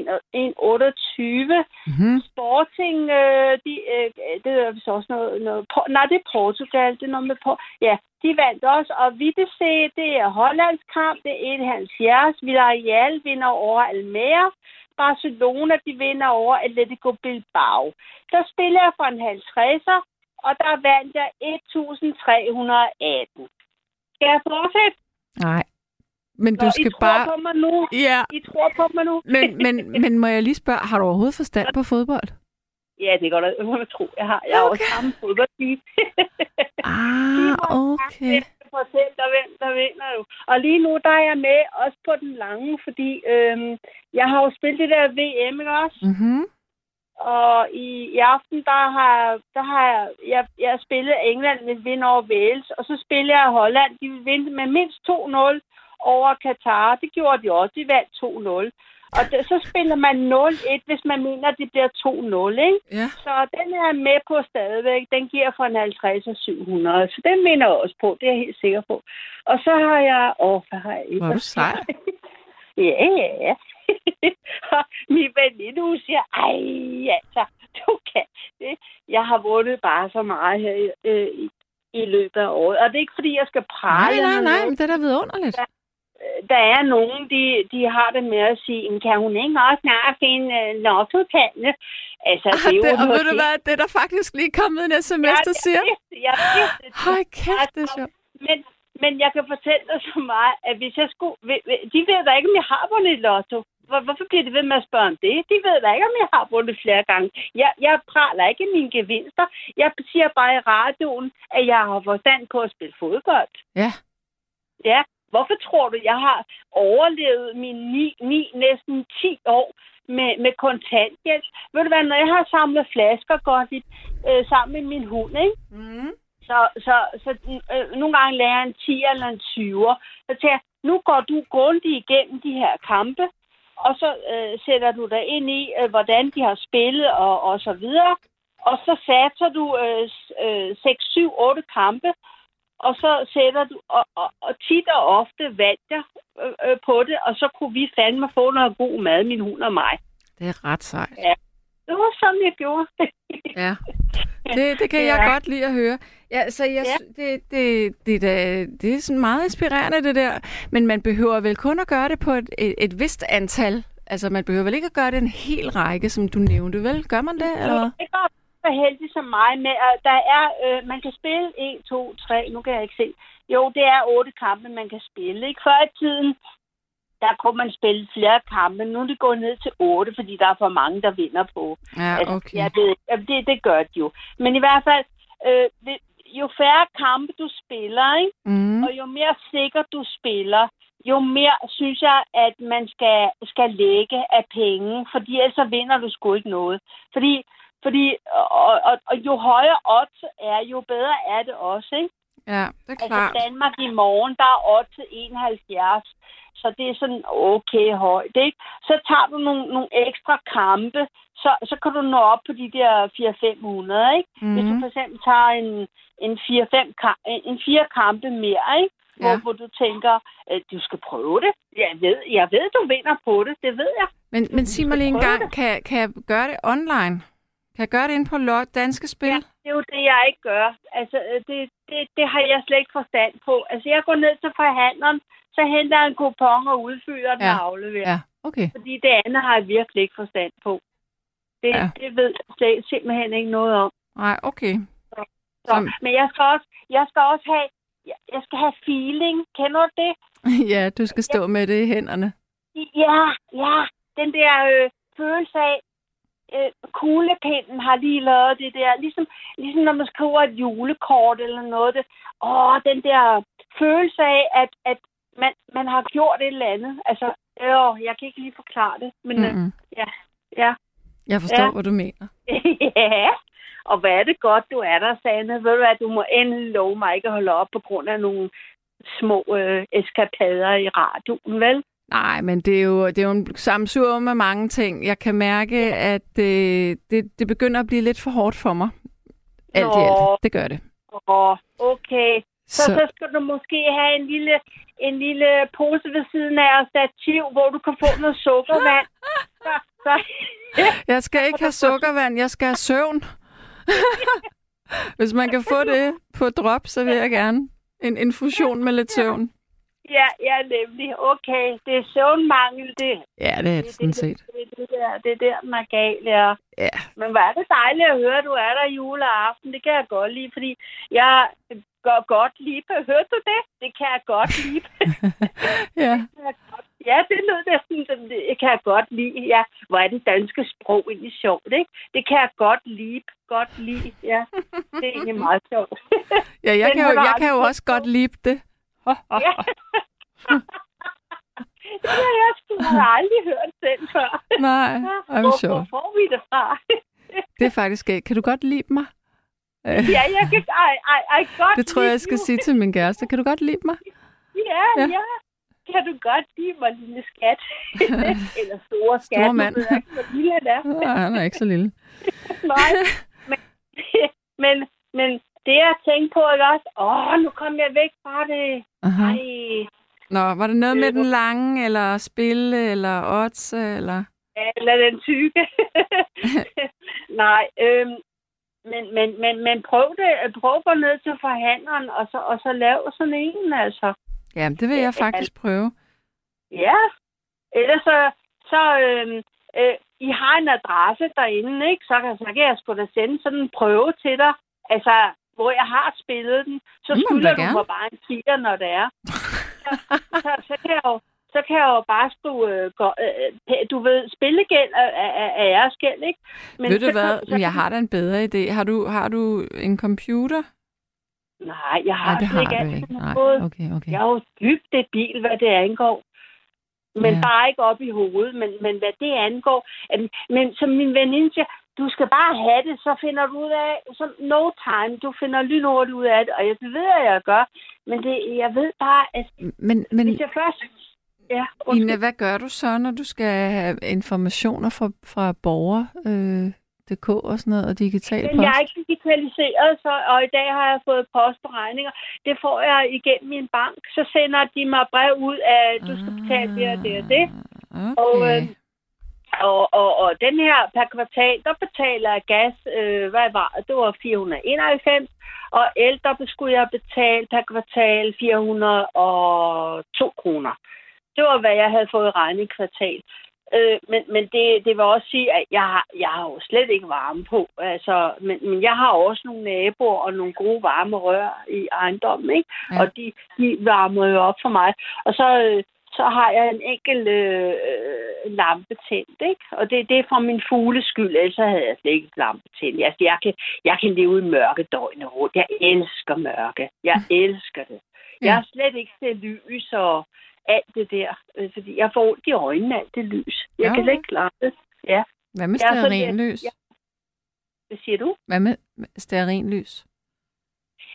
Mm-hmm. Sporting, øh, de, øh, det er vist også noget, noget nej, det er Portugal, det er noget med på, ja, de vandt også, og Vitesse, det er Hollands kamp, det er 1,70, Villarreal vinder over Almere, Barcelona, de vinder over Atletico Bilbao. Der spiller jeg for en 50'er, og der vandt jeg 1.318. Skal jeg fortsætte? Nej. Men du Nå, I skal tror bare... på mig nu. Ja, I tror på mig nu. men, men, men må jeg lige spørge, har du overhovedet forstand på fodbold? Ja, det går da. Jeg må tro, jeg har. Jeg Okay. også samme fodboldtid. Ah, okay. procent, der vinder, der vinder jo. Og lige nu, der er jeg med også på den lange, fordi øhm, jeg har jo spillet det der VM, ikke også? Mm-hmm. Og i, i aften, der har, der har jeg, jeg, jeg spillet England vil vinde over Wales, og så spiller jeg Holland. De vil vinde med mindst 2-0 over Katar. Det gjorde de også. De vandt 2-0. Og det, så spiller man 0-1, hvis man mener, at det bliver 2-0, ikke? Ja. Så den er jeg med på stadigvæk. Den giver for en 50 og 700. Så den vinder jeg også på. Det er jeg helt sikker på. Og så har jeg... Åh, hvad har jeg Hvor er du sej. ja, ja, ja. Og min veninde, hun siger, ej, altså, du kan det. Jeg har vundet bare så meget her i, øh, i, i løbet af året. Og det er ikke, fordi jeg skal Nej, prale. nej, nej, noget men det er da vidunderligt. der er nogen, de, de har det med at sige, "Men kan hun ikke også snart finde uh, lottotallene? Altså, Ah, det er det, og ved du hvad, det er der faktisk lige kommet en sms, der jeg, siger. jeg det. Hold kæft, det er sjovt. Men, men jeg kan fortælle dig så meget, at hvis jeg skulle... De ved da ikke, om jeg har vundet lotto. Hvor, hvorfor bliver de ved med at spørge om det? De ved da ikke, om jeg har vundet flere gange. Jeg, jeg praler ikke mine gevinster. Jeg siger bare i radioen, at jeg har forstand på at spille fodbold. Ja. Ja, hvorfor tror du, jeg har overlevet mine ni, ni næsten 10 år med, med kontanthjælp? Ved du hvad, når jeg har samlet flasker godt lidt, øh, sammen med min hund, ikke? Mm. Så, så, så øh, nogle gange lærer jeg en 10 eller en 20'er. Så tænker jeg, nu går du grundigt igennem de her kampe, og så øh, sætter du dig ind i, øh, hvordan de har spillet og, og så videre. Og så satser du øh, øh, 6, 7, 8 kampe, og så sætter du, og, og, og tit og ofte vandt jeg øh, øh, på det, og så kunne vi fandme få noget god mad, min hund og mig. Det er ret sejt. Det var sådan, jeg gjorde. Ja. Det, det kan ja. jeg Ja. godt lide at høre. Ja, så jeg, Ja. det, det, det, det, det er sådan meget inspirerende, det der. Men man behøver vel kun at gøre det på et, et, et vist antal. Altså, man behøver vel ikke at gøre det en hel række, som du nævnte, vel? Gør man det, eller? Det er så heldig som mig med, at der er, øh, man kan spille 1, 2, 3, nu kan jeg ikke se. Jo, det er otte kampe, man kan spille. Ikke? Før i tiden, der kunne man spille flere kampe. Nu er det gået ned til otte, fordi der er for mange, der vinder på. Ja, Altså, okay. Ved, ja, det, det gør de jo. Men i hvert fald, øh, det, jo færre kampe du spiller, ikke? Mm. og jo mere sikkert du spiller, jo mere synes jeg, at man skal, skal lægge af penge, fordi ellers så vinder du sgu ikke noget. Fordi, fordi og, og, og jo højere odds er, jo bedre er det også, ikke? Ja, det er Altså klart. Danmark i morgen, der er odds til 71, så det er sådan okay højt, ikke? Så tager du nogle, nogle ekstra kampe, så, så kan du nå op på de der 400-500, ikke? Mm. Hvis du for eksempel tager en, en 4-5 ka- en 4 kampe mere, ikke? hvor, Ja. hvor du tænker, at du skal prøve det. Jeg ved, jeg ved, du vinder på det. Det ved jeg. Men, men sig mig lige en gang, kan, kan jeg gøre det online? Kan jeg gøre det ind på Danske Spil? Ja, det er jo det, jeg ikke gør. Altså, øh, det, det, det har jeg slet ikke forstand på. Altså, jeg går ned til forhandleren, så henter jeg en kupon og udfylder den Ja. og afleverer. Ja, okay. Fordi det andet har jeg virkelig ikke forstand på. Det, Ja. det ved jeg slet, simpelthen ikke noget om. Nej, okay. Så, Som- Men jeg skal også, jeg skal også have, jeg, jeg skal have feeling. Kender du det? ja, du skal stå med det i hænderne. Ja, ja. Den der øh, følelse af, øh, kuglepinden har lige lavet det der. Ligesom, ligesom når man skriver et julekort eller noget. Det, åh, den der følelse af, at, at man, man har gjort et eller andet. Altså, øh, jeg kan ikke lige forklare det. Men mm. øh, ja, ja. Jeg forstår, Ja. hvad du mener. ja, og hvad er det godt, du er der, Sanne. Ved du hvad, du må endelig love mig ikke at holde op på grund af nogle små øh, eskapader i radioen, vel? Nej, men det er jo, det er jo en samsur med mange ting. Jeg kan mærke, at det, det, det begynder at blive lidt for hårdt for mig. Alt i Nå. alt. Det gør det. Åh, okay. Så, Så, så skal du måske have en lille, en lille pose ved siden af og stativ, hvor du kan få noget sukkervand. Så, så, jeg skal ikke have sukkervand, jeg skal have søvn. Hvis man kan få det på drop, så vil jeg gerne. En infusion med lidt søvn. Ja, ja, nemlig. Okay, det er søvnmangel, det. Ja, det er det sådan set. Det, det, det, der, det er der, den er gal, ja. Ja. Men hvor er det dejligt at høre, at du er der juleaften. Det kan jeg godt lide, fordi jeg gør godt lide. Hørte du det? Det kan jeg godt lide. Ja. Ja, det lød næsten som det kan jeg godt lide. Ja, hvor er det danske sprog egentlig sjovt, ikke? Det kan jeg godt lide. Godt lide, ja. Det er egentlig meget sjovt. Ja, jeg Den kan, jo, jeg kan jo også godt lide det. Ja. det har jeg sgu aldrig hørt selv før. Nej, Hvor, sjovt. hvor får vi det fra? Det er faktisk ikke. Kan du godt lide mig? Ja, jeg kan ej, ej, ej, godt Det tror jeg, jeg skal sige til min kæreste. Kan du godt lide mig? Ja, Ja. ja. Kan du godt lide mig, lille skat? Eller store skat. Store nu mand. jeg ikke, hvor lille han er. Nej, han er ikke så lille. Nej, men, men, men det jeg tænkte på, ikke også? Åh, nu kom jeg væk fra det. Aha. Ej, Nå, var det noget med den lange, eller spille, eller odds, eller... eller den tykke. Nej, øhm, men, men, men, men prøv det. Prøv at gå ned til forhandleren, og så, og så lav sådan en, altså. Ja, det vil jeg faktisk prøve. Ja. Ellers så, så øhm, øh, I har en adresse derinde, ikke? Så, kan- så kan jeg sgu da sende sådan en prøve til dig. Altså, hvor jeg har spillet den. Så Det du skylder du gerne. mig bare en tiger, når det er. Så, så, så, kan jeg jo, så kan jeg jo bare skrive, øh, gå, øh, pæ- du ved, spillegæld er, er, er, er æresgæld, ikke? Ved du så, hvad? Så, Jeg har da en bedre idé. Har du, har du en computer? Nej, jeg har Nej, det har ikke altid ikke. Nej, okay, okay. Jeg er jo dybt debil, hvad det angår. Men ja. bare ikke op i hovedet, men, men hvad det angår. At, men som min veninde siger, du skal bare have det, så finder du ud af, så no time, du finder lynhurtigt ud af det, og jeg ved, at jeg gør. Men det, jeg ved bare, at Men, men hvis jeg først... Ja, undskyld. Ina, hvad gør du så, når du skal have informationer fra, fra borger, øh, DK og sådan noget, og digital Men jeg er post? ikke digitaliseret, så, og i dag har jeg fået postberegninger. Det får jeg igennem min bank. Så sender de mig brev ud af, at du skal betale det og det og det. Okay. Og, øh, og, og, og den her per kvartal, der betaler jeg gas, øh, hvad var det? Det var 491. Og el, der skulle jeg betale per kvartal 402 kroner. Det var, hvad jeg havde fået regnet i kvartal. Øh, men men det, det vil også sige, at jeg, har- jeg har jo slet ikke varme på. Altså, men, men jeg har også nogle naboer og nogle gode varme rør i ejendommen, ikke? Ja. Ja. Og de, de varmer jo op for mig. Og så, øh, så har jeg en enkelt øh, øh, lampe tændt, ikke? Og det, det er for min fugles skyld, ellers havde jeg slet ikke lampe tændt. Altså, jeg kan, jeg kan leve i mørke døgnet rundt. Jeg elsker mørke. Jeg elsker det. Jeg har slet ikke set lys og alt det der, øh, fordi jeg får ondt i øjnene alt det lys. Jeg Ja. kan slet ikke klare det. Ja, Hvad med stearinlys? ja. hvad siger du? Hvad med stearinlys?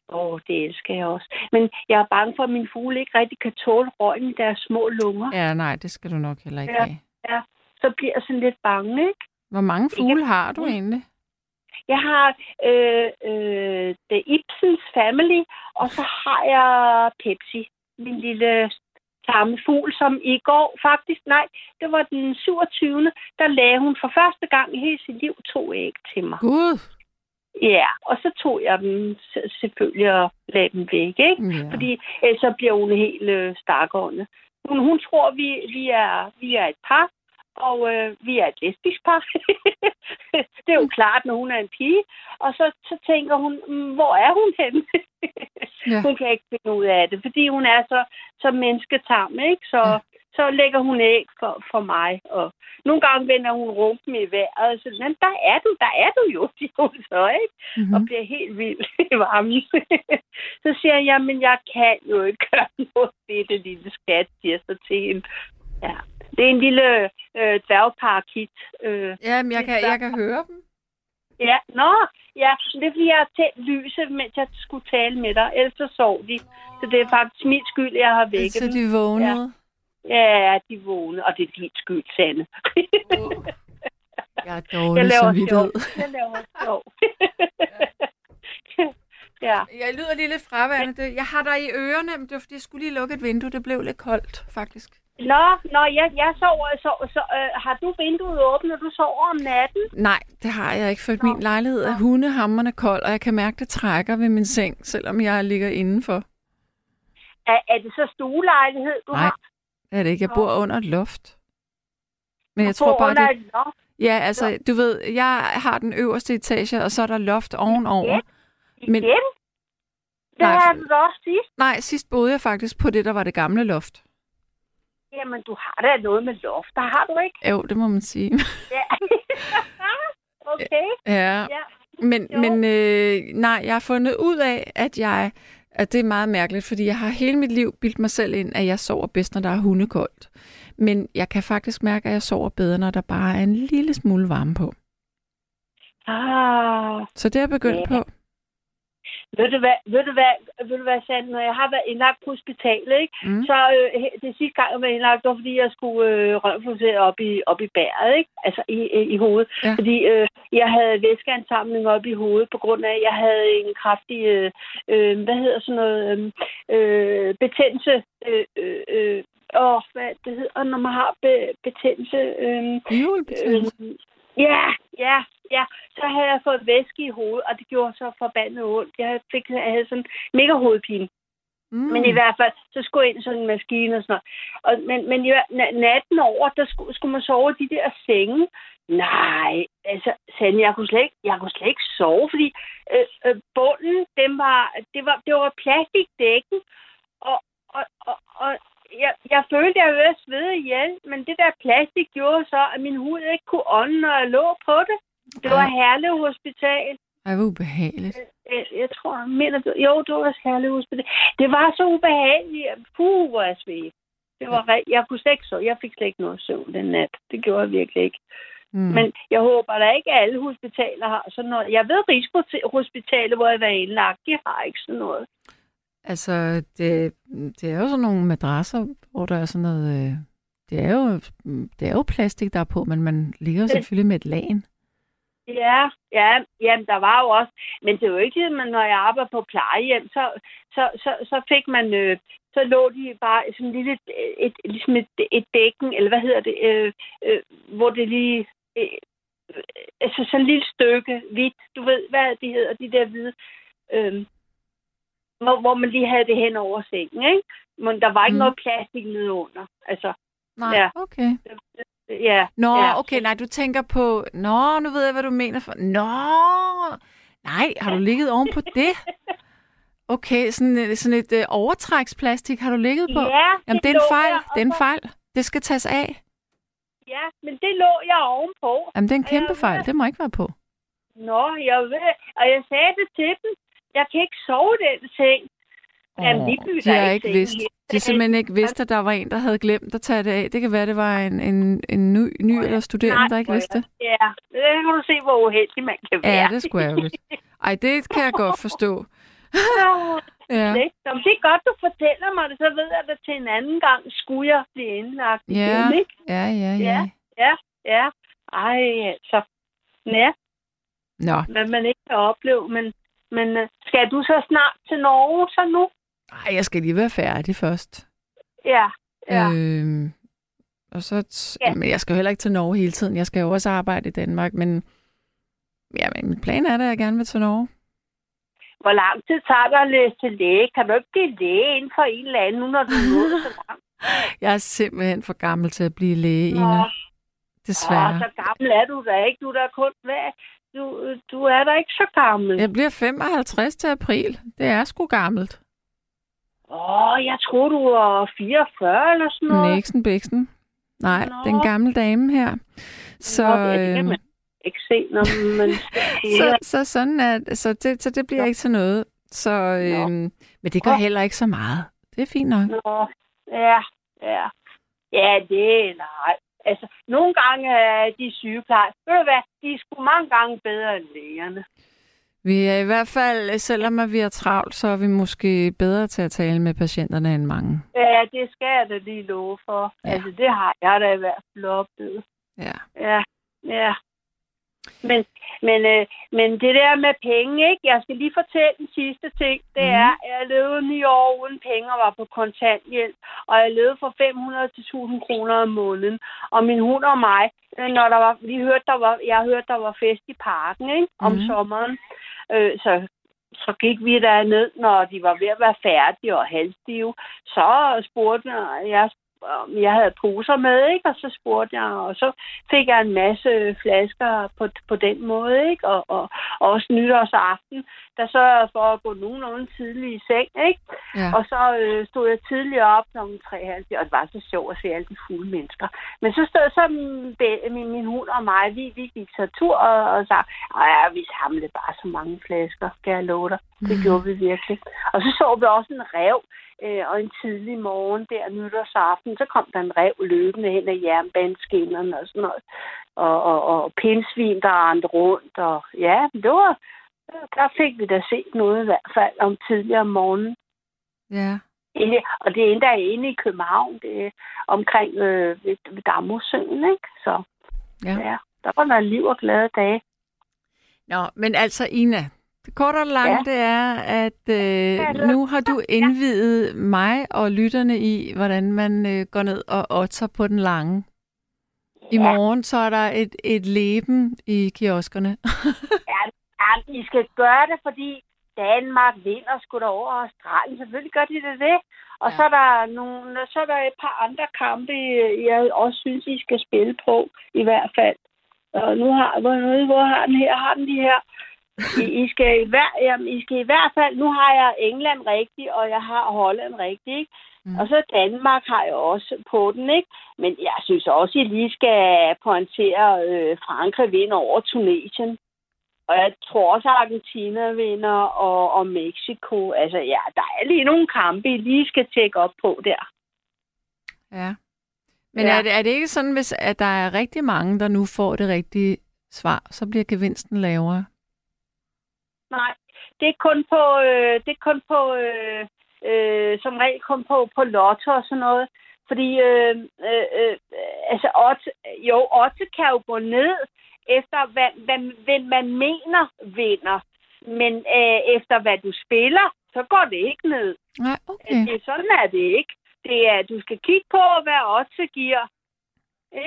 Åh, oh, det elsker jeg også. Men jeg er bange for, at min fugle ikke rigtig kan tåle røgen i deres små lunger. Ja, nej, det skal du nok heller ikke Ja. have. Så bliver jeg sådan lidt bange, ikke? Hvor mange fugle har du egentlig? Jeg har øh, øh, The Ibsens Family, og så har jeg Pepsi. lille tamme fugl, som i går faktisk, nej, det var den 27. Der lagde hun for første gang i hele sit liv to æg til mig. Gud. Ja, og så tog jeg dem selvfølgelig og lagde dem væk, ikke? Ja. Fordi ellers så bliver hun helt øh, stakåndet. Hun, hun tror, vi, vi, er, vi er et par, og øh, vi er et lesbisk par. det er jo klart, når hun er en pige. Og så, så tænker hun, "Mm, hvor er hun henne? Ja. Hun kan ikke finde ud af det, fordi hun er så, så mennesketam, ikke? Så, Ja. Så lægger hun æg for, for mig. Og nogle gange vender hun rumpen i vejret, så men der er du, der er du jo, siger hun så, ikke? Mm-hmm. og bliver helt vild i varmen. så siger jeg, jamen jeg kan jo ikke gøre noget ved det lille skat, siger så til hende. Ja. Det er en lille øh, dværgparakit. Øh, Jamen, jeg kan, jeg kan høre dem. ja, nå, ja, det er fordi, jeg har tændt lyset, mens jeg skulle tale med dig. Ellers så sov de. Så det er faktisk min skyld, jeg har vækket Så de vågnede. Ja, de vågnede, og det er din skyld, Sanne. Jeg er jeg dårlig laver samvittighed. sjov. Jeg laver sjov. ja. Jeg lyder lige lidt fraværende. Jeg har dig i ørerne, men det var fordi, jeg skulle lige lukke et vindue. Det blev lidt koldt, faktisk. Nå, nå jeg, jeg sover, så, så øh, har du vinduet åbent, når du sover om natten? Nej, det har jeg ikke, for min lejlighed er hundehammerne kold, og jeg kan mærke, det trækker ved min seng, selvom jeg ligger indenfor. Er, er det så stuelejlighed, du Nej, har? Det er det ikke. Jeg bor under et loft. Men jeg Du tror bare, under det... et loft Ja, altså, du ved, jeg har den øverste etage, og så er der loft ovenover. igen? Men- Det Nej, har du da også sidst. Nej, sidst boede jeg faktisk på det, der var det gamle loft. Jamen, du har da noget med loft. Der har du ikke? Jo, det må man sige. Ja. okay. Ja, Ja. men, Jo. men øh, nej, jeg har fundet ud af, at jeg at det er meget mærkeligt, fordi jeg har hele mit liv bildt mig selv ind, at jeg sover bedst, når der er hundekoldt. Men jeg kan faktisk mærke, at jeg sover bedre, når der bare er en lille smule varme på. Ah, Så det er jeg begyndt Ja. på. Ved du hvad, ved du hvad, ved du hvad, Sand, når jeg har været indlagt på hospitalet, ikke? Mm. Så øh, det sidste gang, jeg var indlagt, det var fordi, jeg skulle øh, røntgenfokusere op i, op i bæret, ikke? Altså i, i, i hovedet. Ja. Fordi øh, jeg havde væskeansamling op i hovedet, på grund af, at jeg havde en kraftig, øh, øh, hvad hedder sådan noget, øh, øh, betændelse. Øh, øh, øh, åh, hvad det hedder, når man har be, betændelse. Øh. Øh, ja, ja, ja. Så havde jeg fået væske i hovedet, og det gjorde så forbandet ondt. Jeg fik jeg havde sådan mega hovedpine. Mm. Men i hvert fald, så skulle jeg ind i sådan en maskine og sådan noget. Og, men, men na- natten over, der skulle, skulle man sove i de der senge. Nej, altså, Sande, jeg kunne slet ikke, jeg kunne slet ikke sove, fordi øh, øh, bunden, den var, det var, det var plastikdækken, og, og, og, og jeg, jeg følte, at jeg ville svede ihjel, men det der plastik gjorde så, at min hud ikke kunne ånde, når jeg lå på det. Det var. Herlev Hospital. Ej, hvor ubehageligt. Jeg, jeg tror, jeg mener, det, jo, det var Herlev Hospital. Det var så ubehageligt. Puh, hvor jeg svedte. Det var jeg kunne slet ikke så. Jeg fik slet ikke noget søvn den nat. Det gjorde jeg virkelig ikke. Mm. Men jeg håber da ikke, at alle hospitaler har sådan noget. Jeg ved, Rigshospitalet, hvor jeg var indlagt, de har ikke sådan noget. Altså, det, det er jo sådan nogle madrasser, hvor der er sådan noget... Øh, det er jo, det er jo plastik, der er på, men man ligger jo selvfølgelig med et lagen. Ja, ja, jamen, der var jo også, men det er jo ikke, men når jeg arbejder på plejehjem, så, så, så, så fik man, øh, så lå de bare sådan lille, et, et, ligesom et, et dækken, eller hvad hedder det, øh, øh, hvor det lige, øh, altså sådan et lille stykke hvidt, du ved, hvad de hedder, de der hvide, øh, hvor, hvor man lige havde det hen over sengen, ikke? Men der var ikke Mm. noget plastik nede under, altså, Nej, Ja. okay. ja. Nå, ja. okay, nej, du tænker på... Nå, nu ved jeg, hvad du mener. For... Nå, nej, har du ligget oven på det? Okay, sådan, øh, sådan et øh, overtræksplastik har du ligget på? Ja, Jamen, det er en fejl. Det er en fejl. Det skal tages af. Ja, men det lå jeg ovenpå. Jamen, det er en kæmpe fejl. Det må ikke være på. Nå, jeg ved, og jeg sagde det til dem. Jeg kan ikke sove den seng. Jamen, de de har ikke vidst. hele De har simpelthen ikke vidst, at der var en, der havde glemt at tage det af. Det kan være, det var en, en, en ny, ny eller studerende, der ikke vidste det. Ja, det kan du se, hvor uheldig man kan være. Ja, det er sgu ærgerligt. Ej, det kan jeg godt forstå. Ja, men det er godt, du fortæller mig det, så ved jeg, at til en anden gang skulle jeg blive indlagt Ja. igen, ikke? ja, ja. ja. Ja. Ja, ja. Ej, altså. Ja, Nå, hvad man ikke kan opleve, men, men øh, skal du så snart til Norge så nu? Ej, jeg skal lige være færdig først. Ja, ja. Øhm, og så, Ja. ja. men jeg skal jo heller ikke til Norge hele tiden. Jeg skal jo også arbejde i Danmark, men ja, men min plan er da, at jeg gerne vil til Norge. Hvor lang tid tager det at læse til læge? Kan du ikke blive læge inden for en eller anden, nu når du er så langt? Jeg er simpelthen for gammel til at blive læge, Ina. Åh, Desværre. så gammel er du da ikke. Du er da kun hvad? Du, du er da ikke så gammel. Jeg bliver 55 til april. Det er sgu gammelt. Åh, oh, jeg tror du var 44 eller sådan noget. Nixon Bixen. Nej, Nå. den gamle dame her. Så, Nå, det kan øhm, man ikke se, når man så, så sådan er så det, så det bliver ikke til noget. Så, øhm, men det gør Nå. heller ikke så meget. Det er fint nok. Nå, ja, ja. Ja, det nej. Altså, nogle gange er de sygeplejersker, ved du hvad, de er sgu mange gange bedre end lægerne. Vi er i hvert fald, selvom at vi er travlt, så er vi måske bedre til at tale med patienterne end mange. Ja, det skal jeg da lige love for. Ja. Altså, det har jeg da i hvert fald oplevet. Ja. Ja, ja. Men, men, øh, men det der med penge, ikke? Jeg skal lige fortælle den sidste ting. Det mm. er, at jeg levede ni år uden penge og var på kontanthjælp. Og jeg levede for 500 til 1000 kroner om måneden. Og min hund og mig, øh, når der var, vi hørte, der var, jeg hørte, der var fest i parken, ikke? Om Mhm. sommeren. Øh, så så gik vi der ned, når de var ved at være færdige og halvstive. Så spurgte jeg, jeg, om jeg havde poser med, ikke? Og så spurgte jeg, og så fik jeg en masse flasker på, på den måde, ikke? Og, og, og også nytårsaften, der sørgede for at gå nogenlunde tidligt i seng, ikke? Ja. Og så øh, stod jeg tidligt op kl. 3.30, og det var så sjovt at se alle de fulde mennesker. Men så stod så min, min, min hund og mig, vi, vi gik så tur og, og sagde, ja, vi samlede bare så mange flasker, skal jeg love dig. Det Mhm. gjorde vi virkelig. Og så så vi også en rev, øh, og en tidlig morgen der nytårsaften, så kom der en rev løbende hen ad jernbaneskinnerne og sådan noget. Og, og, og pindsvin, der rendte rundt. Og ja, det var, der fik vi da set noget i hvert fald om tidligere om morgenen. ja. Inde, og det er endda inde i København, det er omkring øh, ved, ved Damhussøen, ikke? Så ja. ja, der var der liv og glade dage. Nå, men altså Ina, det korte og lange, Ja. det er, at øh, nu har du indvidet mig og lytterne i, hvordan man øh, går ned og otter på den lange. I Ja. morgen så er der et, et leben i kioskerne. Ja, I skal gøre det, fordi Danmark vinder sgu da over Australien. Selvfølgelig gør de det det. Og Ja. så, er der nogle, så er der et par andre kampe, jeg også synes, I skal spille på, i hvert fald. Og nu har, hvor, nu, hvor har den her? Har den de her? I, I, skal i hver, jamen, I skal i hvert fald, nu har jeg England rigtig, og jeg har Holland rigtig, ikke? Mm. Og så Danmark har jeg også på den, ikke? Men jeg synes også, I lige skal pointere øh, Frankrig vinder over Tunesien. Og jeg tror også, at Argentina vinder, og, og Mexico. Altså, ja, der er lige nogle kampe, I lige skal tjekke op på der. Ja. Men Ja. Er, det, er det ikke sådan, hvis at der er rigtig mange, der nu får det rigtige svar, så bliver gevinsten lavere? Nej, det er kun på, øh, det er kun på, øh, øh, som regel kun på, på lotto og sådan noget. Fordi, øh, øh, øh, altså, odds, jo, odds kan jo gå ned efter, hvad, hvad, hvad man mener vinder. Men øh, efter hvad du spiller, så går det ikke ned. Nej, Okay. okay. Det, sådan er det ikke. Det er, du skal kigge på, hvad odds giver.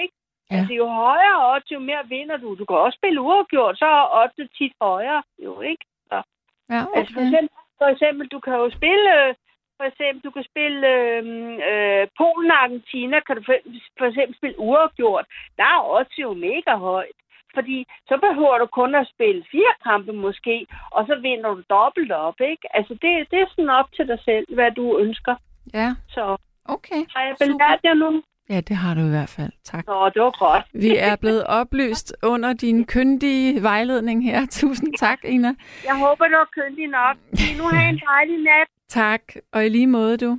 Ikke? Ja. Altså, jo højere odds, jo mere vinder du. Du kan også spille uafgjort, så er odds tit højere. Jo, ikke? Ja, Altså for okay. eksempel, for eksempel, du kan jo spille, øh, for eksempel, du kan spille øh, øh, Polen og Argentina, kan du for, for eksempel spille uafgjort. Der er også jo mega højt. Fordi så behøver du kun at spille fire kampe måske, og så vinder du dobbelt op, ikke? Altså det, det er sådan op til dig selv, hvad du ønsker. Ja, Så okay. har jeg belært jer nu? Ja, det har du i hvert fald. Tak. Nå, det var godt. Vi er blevet oplyst under din kyndige vejledning her. Tusind tak, Ina. Jeg håber, du er køndig nok. Nu har en dejlig nat. Tak, og i lige måde du.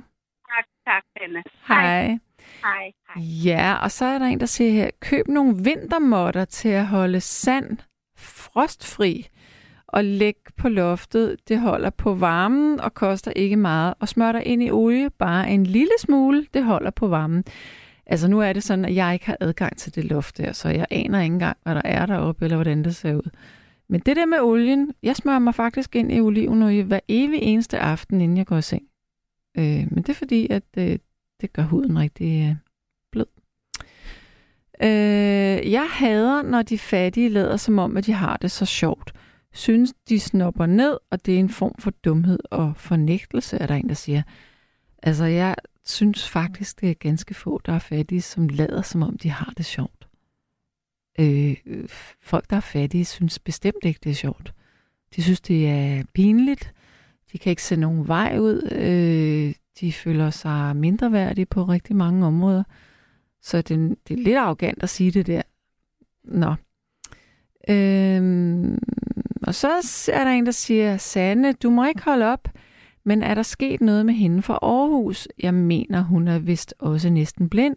Tak, tak, Anne. Hej. Hej. Hej. Ja, og så er der en, der siger her, køb nogle vintermåtter til at holde sand frostfri og læg på loftet. Det holder på varmen og koster ikke meget. Og smør dig ind i olie, bare en lille smule, det holder på varmen. Altså nu er det sådan, at jeg ikke har adgang til det loft der, så jeg aner ikke engang, hvad der er deroppe, eller hvordan det ser ud. Men det der med olien, jeg smører mig faktisk ind i olivenolie hver evig eneste aften, inden jeg går i seng. Øh, men det er fordi, at øh, det gør huden rigtig øh, blød. Øh, jeg hader, når de fattige lader som om, at de har det så sjovt. Synes, de snopper ned, og det er en form for dumhed og fornægtelse, er der en, der siger. Altså, jeg synes faktisk, det er ganske få, der er fattige, som lader som om, de har det sjovt. Øh, folk, der er fattige, synes bestemt ikke, det er sjovt. De synes, det er pinligt. De kan ikke se nogen vej ud. Øh, de føler sig mindre værdige på rigtig mange områder. Så det, det er lidt arrogant at sige det der. Nå. Øhm, og så er der en, der siger, Sanne, du må ikke holde op, men er der sket noget med hende fra Aarhus? Jeg mener, hun er vist også næsten blind,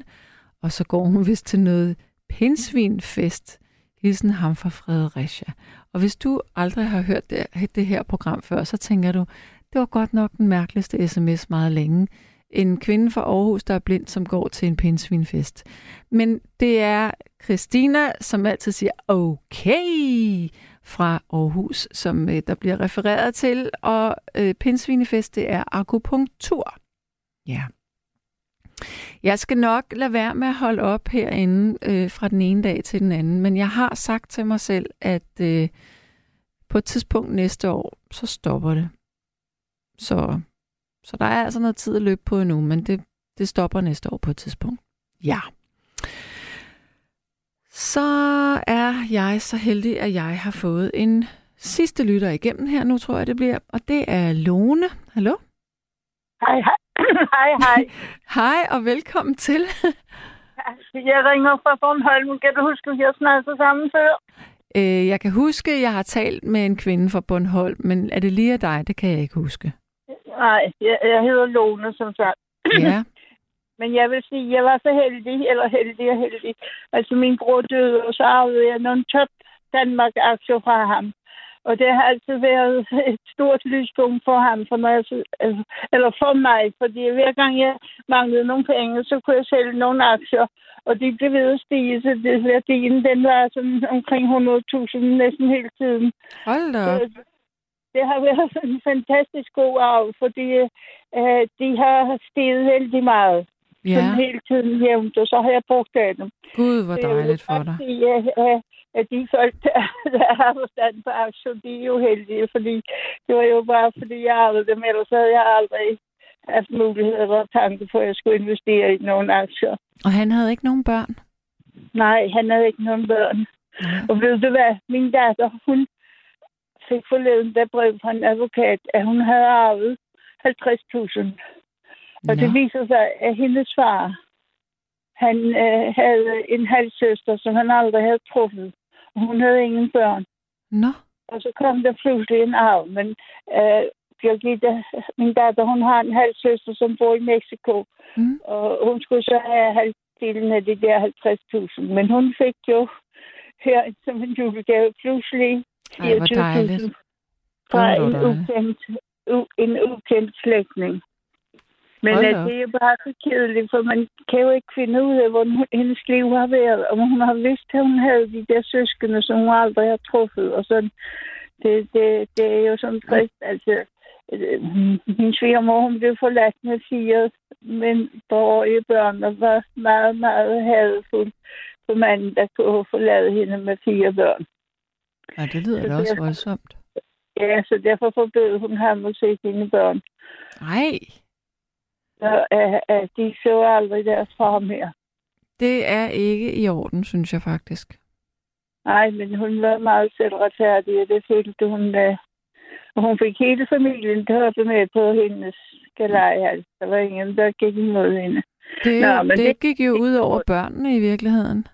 og så går hun vist til noget pinsvinfest. Hilsen ham fra Fredericia. Og hvis du aldrig har hørt det, det her program før, så tænker du, det var godt nok den mærkeligste sms meget længe. En kvinde fra Aarhus, der er blind, som går til en pinsvinfest. Men det er Christina, som altid siger, okay, fra Aarhus, som øh, der bliver refereret til. Og øh, pinsvinefest, det er akupunktur. Ja. Jeg skal nok lade være med at holde op herinde øh, fra den ene dag til den anden, men jeg har sagt til mig selv, at øh, på et tidspunkt næste år, så stopper det. Så, så der er altså noget tid at løbe på endnu, men det, det stopper næste år på et tidspunkt. Ja. Så er jeg så heldig, at jeg har fået en sidste lytter igennem her nu, tror jeg det bliver, og det er Lone. Hallo? Hej, hej. hej, hej. Hej og velkommen til. Jeg ringer fra Bornholm. Kan du huske, at vi har snakket sammen før? Øh, jeg kan huske, at jeg har talt med en kvinde fra Bornholm, men er det lige af dig? Det kan jeg ikke huske. Nej, jeg, jeg hedder Lone, som sagt. Ja. Men jeg vil sige, jeg var så heldig, eller heldig og heldig. Altså, min bror døde, og så arvede jeg nogle top Danmark-aktier fra ham. Og det har altid været et stort lyspunkt for ham, for når jeg, altså, eller for mig, fordi hver gang jeg manglede nogle penge, så kunne jeg sælge nogle aktier, og de blev ved at stige, så det, værdien den var sådan omkring 100.000 næsten hele tiden. Hold da. Så det har været en fantastisk god arv, fordi øh, de har steget vældig meget. Ja, Sådan hele tiden jævnt, og så har jeg brugt af dem. gud, hvor dejligt for dig. sige, at, at- at de folk, der, der har forstand på aktier, de er jo heldige, fordi det var jo bare, fordi jeg arvede dem, ellers havde jeg aldrig haft mulighed eller tanke for, at jeg skulle investere i nogle aktier. Og han havde ikke nogen børn? Nej, han havde ikke nogen børn. Og ved du hvad, min datter, hun fik forleden der brev fra en advokat, at hun havde arvet 50.000. Og det Nå. viser sig, at hendes far, han øh, havde en halvsøster, som han aldrig havde truffet. Og hun havde ingen børn. Nå, Og så kom der pludselig en arv. Men øh, Birgitte, min datter, hun har en halvsøster, som bor i Mexico. Mm. Og hun skulle så have halvdelen af de der 50.000. Men hun fik jo her som en julegave pludselig Ej, hvor 24.000 dejligt. fra en ukendt, u, en ukendt slægtning. Men Hold at det er bare så kedeligt, for man kan jo ikke finde ud af, hvordan hendes liv har været. Og hun har vidst, at hun havde de der søskende, som hun aldrig har truffet. Og sådan, det, det, det er jo sådan trist. Altså, øh, min svigermor, hun blev forladt med fire men årige børn, og var meget, meget hadfuld for manden, der kunne forlade hende med fire børn. Ja, det lyder Så da også er- voldsomt. Ja, så derfor forbød hun ham at se sine børn. Nej, Så, øh, øh, de så aldrig deres far mere. det er ikke i orden, synes jeg faktisk. Nej, men hun var meget selvretfærdig, og det følte hun. Øh, og hun fik hele familien til at hoppe med på hendes galej. Altså. Der var ingen, der gik imod hende. Det, Nå, men det, det- gik jo ud over børnene i virkeligheden.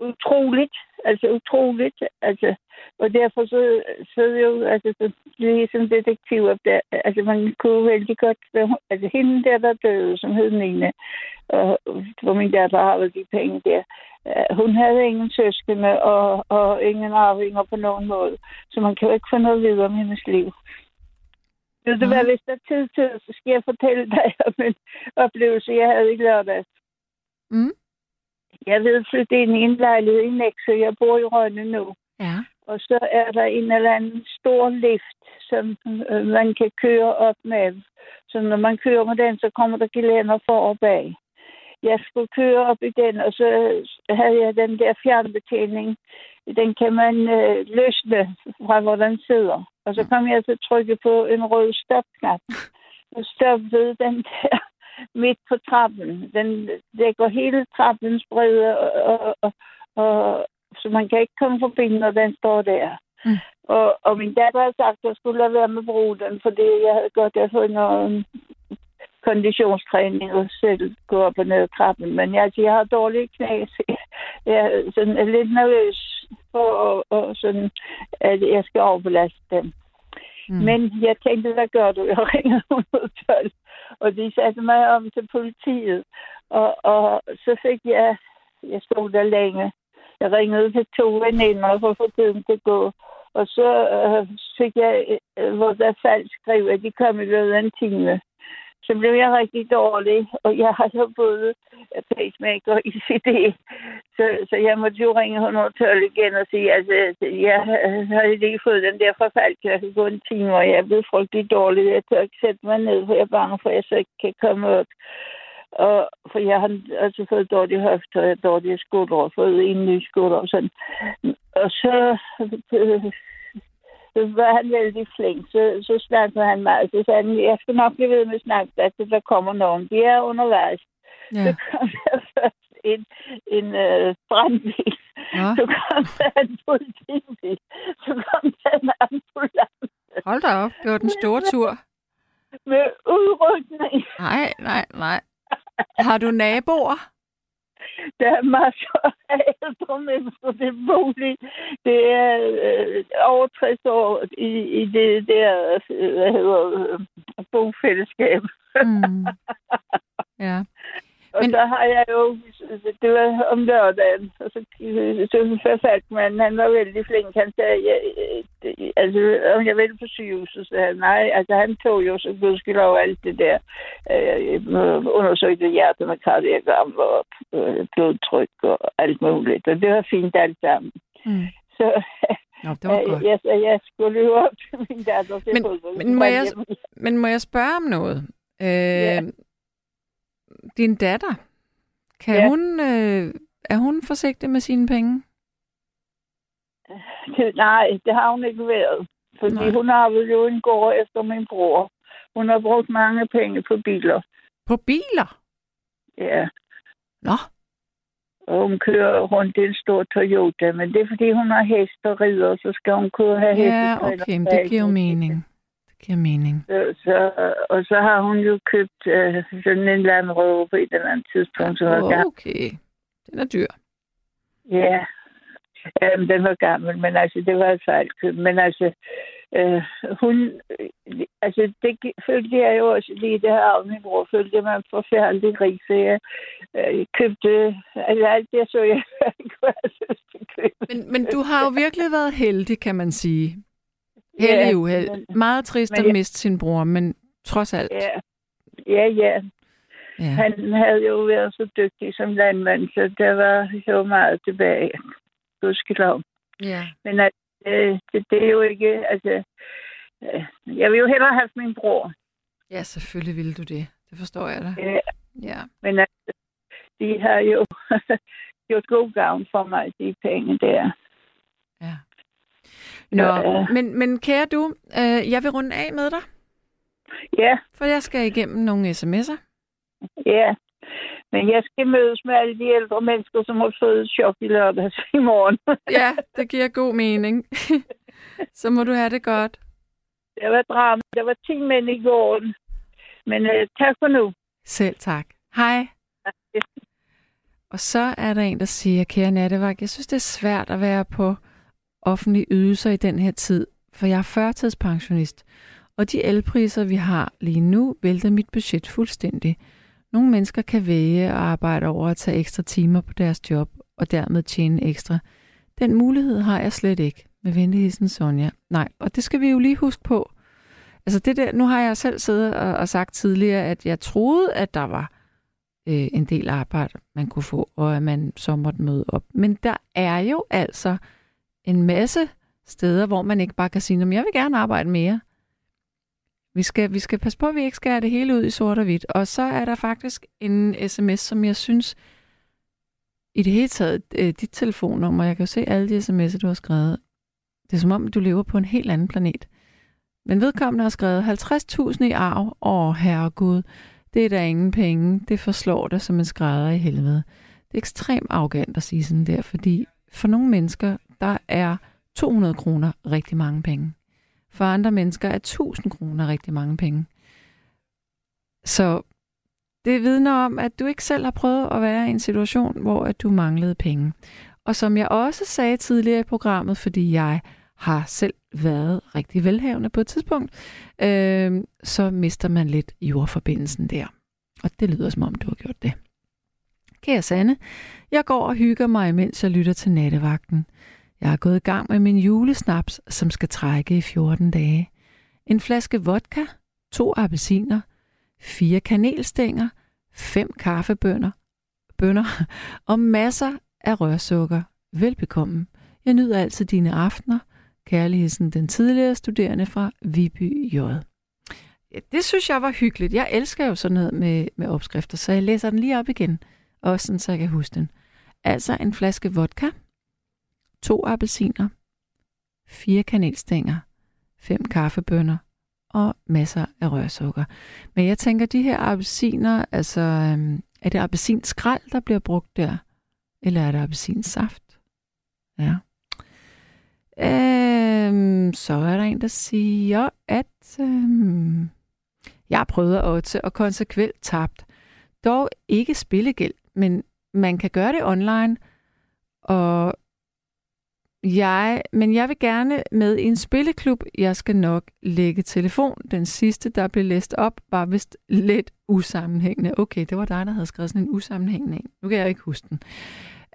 Utroligt. Altså utroligt. Altså, og derfor så, så er det jo altså, så ligesom detektiver. Der, altså man kunne vældig godt... Altså hende der, der døde, som hed Nina, og hvor min datter har de penge der. øh, Hun havde ingen søskende og, og ingen arvinger på nogen måde. Så man kan jo ikke få noget videre om hendes liv. Ved du hvad, hvis der er tid til, så skal jeg fortælle dig om en oplevelse, jeg havde i lørdags. Mm. Jeg ved flytte ind i en lejlighed i Nexø. Jeg bor i Rønne nu. Ja. Og så er der en eller anden stor lift, som øh, man kan køre op med, Så når man kører med den, så kommer der gelænder for og bag. Jeg skulle køre op i den, og så havde jeg den der fjernbetjening. Den kan man øh, løsne fra, hvor den sidder. Og så kom jeg til at trykke på en rød stopknap. Og stoppede den der midt på trappen. Den dækker hele trappens bredde, og, og, og, og, så man kan ikke komme forbi, når den står der. Mm. Og, og min datter har sagt, at jeg skulle lade være med at bruge den, fordi jeg havde godt at få noget konditionstræning og selv gå op og ned ad trappen. Men jeg, jeg har dårlige knæ, så jeg er sådan lidt nervøs for, og, og sådan, at jeg skal overbelaste dem. Mm. Men jeg tænkte, hvad gør du? Jeg ringede 112, og de satte mig om til politiet. Og, og så fik jeg, jeg stod der længe. Jeg ringede til to veninder for at få tiden til at gå. Og så øh, fik jeg, øh, hvor der faldt skrev, at de kom i løbet af en time. Så blev jeg rigtig dårlig, og jeg har så både pacemaker i CD. Så, så jeg måtte jo ringe 112 igen og sige, at altså, jeg har lige fået den der forfald, jeg kan gå en time, og jeg er blevet frygtelig dårlig. Jeg tør ikke sætte mig ned, for jeg er bange for, at jeg så ikke kan komme op. Og, for jeg har altså fået dårlige hofter og dårlige skuldre, og fået en ny skulder og sådan. Og så øh, så var han vældig flink. Så, så snakkede han meget. Så sagde han, jeg skal nok blive ved med at snakke, at der kommer nogen. De er undervejs. Ja. Så kom der først en, en uh, brandbil. Ja. Så kom der en politibil. Så kom der en ambulance Hold da op, det var den store tur. med udrykning. Nej, nej, nej. Har du naboer? Der er masser af ældre mennesker, det er bolig. Det er øh, over 60 år i, i det der, øh, hvad hedder øh, bofællesskab. Mm. Ja. Og Men- så har jeg jo, det var om lørdagen, og så, så forfaldt man, han var vældig flink. Han sagde, ja, øh, altså, om jeg ville på sygehuset, så han, nej, altså han tog jo så gudskelov alt det der, øh, undersøgte hjertet med kardiagram og øh, blodtryk og alt muligt, og det var fint alt sammen. Mm. Så Nå, det var godt. jeg, jeg, jeg skulle løbe op til min datter til Men- fodbold. men må jeg-. Men må jeg spørge om noget? Øh, Ja. Din datter, kan Ja. hun, øh, er hun forsigtig med sine penge? Det- Nej, det har hun ikke været. Fordi Nej. Nej. hun har jo en gård efter min bror. Hun har brugt mange penge på biler. På biler? Ja, Nå, og hun kører rundt i en stor Toyota. Men det er fordi, hun har hest og rider, så skal hun kunne have hest. ja, okay, men det giver jo mening. Giver mening. Så, så, og så har hun jo købt øh, sådan en Land Rover på et eller andet tidspunkt. Var gammel. Okay, den er dyr. Ja, Jamen, den var gammel, men altså, det var et fejlkøb. Men altså, øh, hun, øh, altså, det følte jeg jo også lige det her af min bror, følte jeg mig forfærdelig rig, så jeg øh, købte, altså alt det så jeg ikke, hvad jeg synes, til købe. Men, men du har jo virkelig været heldig, kan man sige. Ja, Heldig uheld. men- Meget trist men at miste sin bror, men trods alt. Ja, ja, ja. Ja. Han havde jo været så dygtig som landmand, så der var jo meget tilbage. Gudskelov. ja. Men at, øh, det, det er jo ikke, altså, øh, jeg vil jo hellere have haft min bror. Ja, selvfølgelig ville du det. Det forstår jeg da. Ja, Ja. men altså, de har jo gjort god gavn for mig, de penge der. Nå, Ja. men, men kære du, øh, jeg vil runde af med dig, Ja, for jeg skal igennem nogle sms'er. ja. Men jeg skal mødes med alle de ældre mennesker, som har fået et chok i lørdags i morgen. Ja, det giver god mening. Så må du have det godt. Der var drama. Der var 10 mænd i gården. Men øh, tak for nu. Selv tak. Hej. Og så er der en, der siger, kære nattevagt, jeg synes, det er svært at være på offentlige ydelser i den her tid, for jeg er førtidspensionist, og de elpriser, vi har lige nu, vælter mit budget fuldstændig. Nogle mennesker kan vælge at arbejde over at tage ekstra timer på deres job, og dermed tjene ekstra. Den mulighed har jeg slet ikke, med venligheden Sonja. Nej, og det skal vi jo lige huske på. Altså det der, nu har jeg selv siddet og, og sagt tidligere, at jeg troede, at der var øh, en del arbejde, man kunne få, og at man så måtte møde op. Men der er jo altså en masse steder, hvor man ikke bare kan sige, at jeg vil gerne arbejde mere. Vi skal, vi skal passe på, at vi ikke skærer det hele ud i sort og hvidt. Og så er der faktisk en sms, som jeg synes, i det hele taget, øh, dit telefonnummer, jeg kan jo se alle de sms'er, du har skrevet. Det er som om, du lever på en helt anden planet. Men vedkommende har skrevet 50.000 i arv. Åh, herregud, det er da ingen penge. Det forslår dig som en skrædder i helvede. Det er ekstremt arrogant at sige sådan der, fordi for nogle mennesker, der er 200 kroner rigtig mange penge. For andre mennesker er 1000 kroner rigtig mange penge. Så det vidner om, at du ikke selv har prøvet at være i en situation, hvor at du manglede penge. Og som jeg også sagde tidligere i programmet, fordi jeg har selv været rigtig velhavende på et tidspunkt, øh, så mister man lidt jordforbindelsen der. Og det lyder som om, du har gjort det. Kære Sanne, jeg går og hygger mig, mens jeg lytter til nattevagten. Jeg er gået i gang med min julesnaps, som skal trække i 14 dage. En flaske vodka, to appelsiner, fire kanelstænger, fem kaffebønner bønner, og masser af rørsukker. Velbekomme. Jeg nyder altid dine aftener. Kærligheden den tidligere studerende fra Viby J. Ja, det synes jeg var hyggeligt. Jeg elsker jo sådan noget med, med opskrifter, så jeg læser den lige op igen, også sådan, så jeg kan huske den. Altså en flaske vodka, to appelsiner, fire kanelstænger, fem kaffebønner og masser af rørsukker. Men jeg tænker, de her appelsiner, altså, øhm, er det appelsinskrald, der bliver brugt der? Eller er det appelsinsaft? Ja. Øhm, så er der en, der siger, at øhm, jeg prøver prøvet at og konsekvent tabt. Dog ikke spillegæld, men man kan gøre det online, og jeg, men jeg vil gerne med i en spilleklub. Jeg skal nok lægge telefon. Den sidste, der blev læst op, var vist lidt usammenhængende. Okay, det var dig, der havde skrevet sådan en usammenhængende en. Nu kan jeg ikke huske den.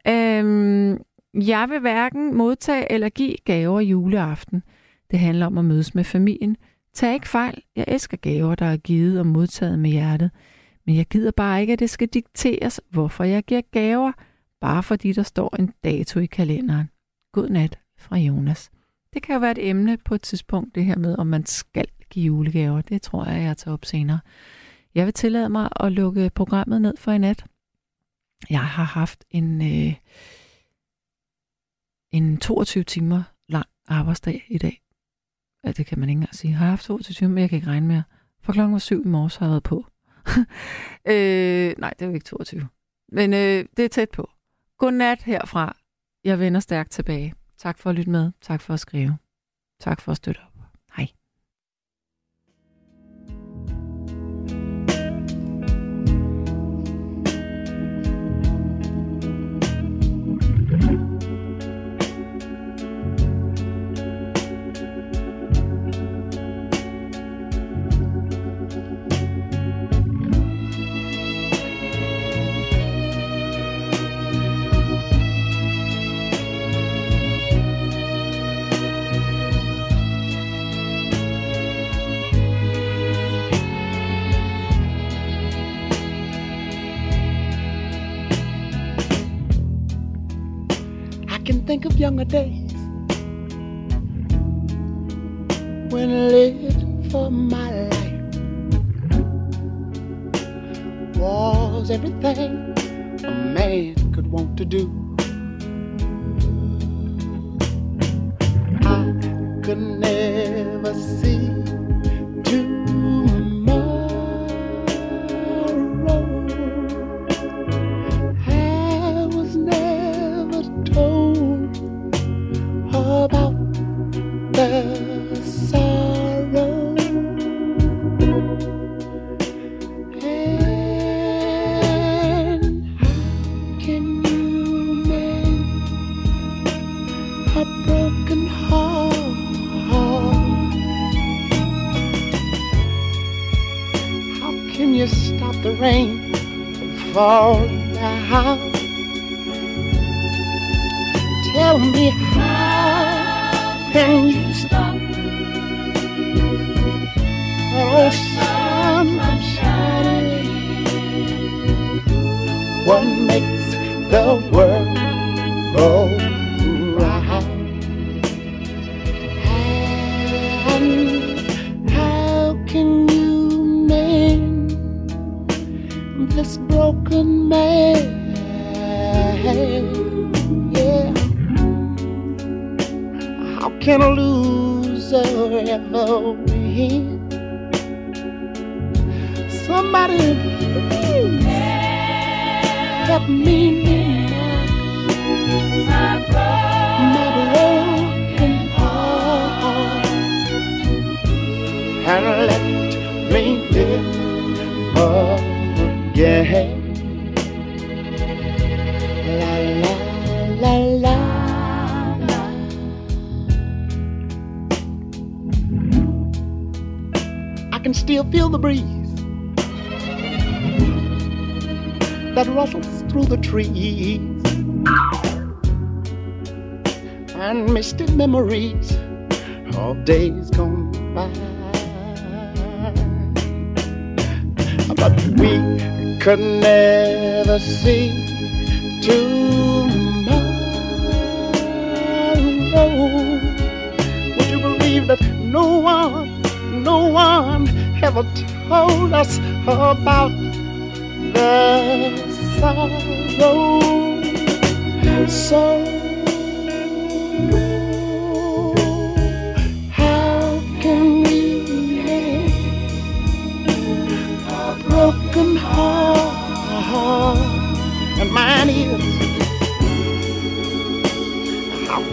Øhm, jeg vil hverken modtage eller give gaver juleaften. Det handler om at mødes med familien. Tag ikke fejl. Jeg elsker gaver, der er givet og modtaget med hjertet. Men jeg gider bare ikke, at det skal dikteres, hvorfor jeg giver gaver, bare fordi der står en dato i kalenderen. God nat fra Jonas. Det kan jo være et emne på et tidspunkt, det her med, om man skal give julegaver. Det tror jeg, jeg tager op senere. Jeg vil tillade mig at lukke programmet ned for i nat. Jeg har haft en, øh, en 22 timer lang arbejdsdag i dag. Ja, det kan man ikke engang sige. Jeg har haft 22 timer, men jeg kan ikke regne mere. For klokken var syv i morges har jeg været på. øh, nej, det er jo ikke 22. Men øh, det er tæt på. Godnat herfra. Jeg vender stærkt tilbage. Tak for at lytte med. Tak for at skrive. Tak for at støtte think of younger days when I lived for my life was everything a man could want to do. I could never see this broken man. Yeah. How can a loser ever win? Somebody please help me mend my broken heart and let me live again. La la la la. I can still feel the breeze that rustles through the trees and misty memories of days gone by. But we could never see tomorrow. Would you believe that no one, no one ever told us about the sorrow? So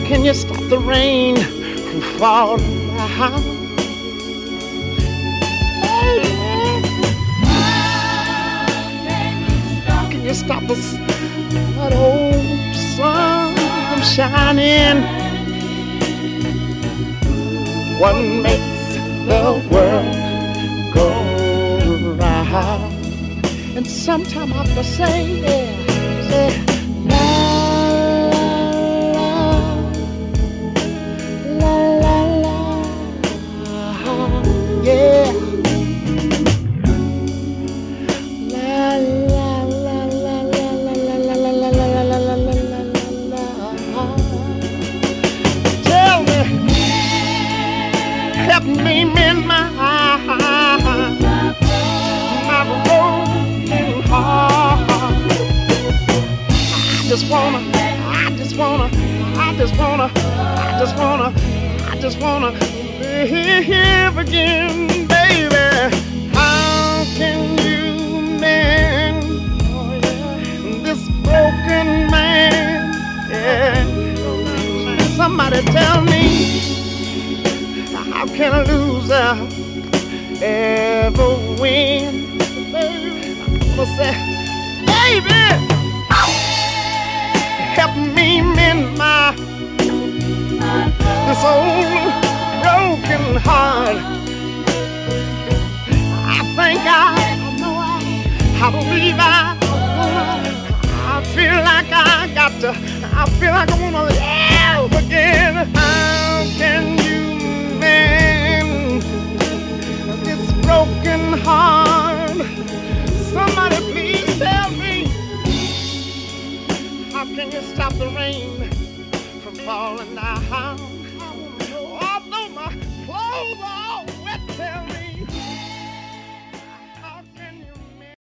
can you stop the rain from falling can you stop us that old sun from shining? What makes the world go round? And sometime I have to say, yeah, say,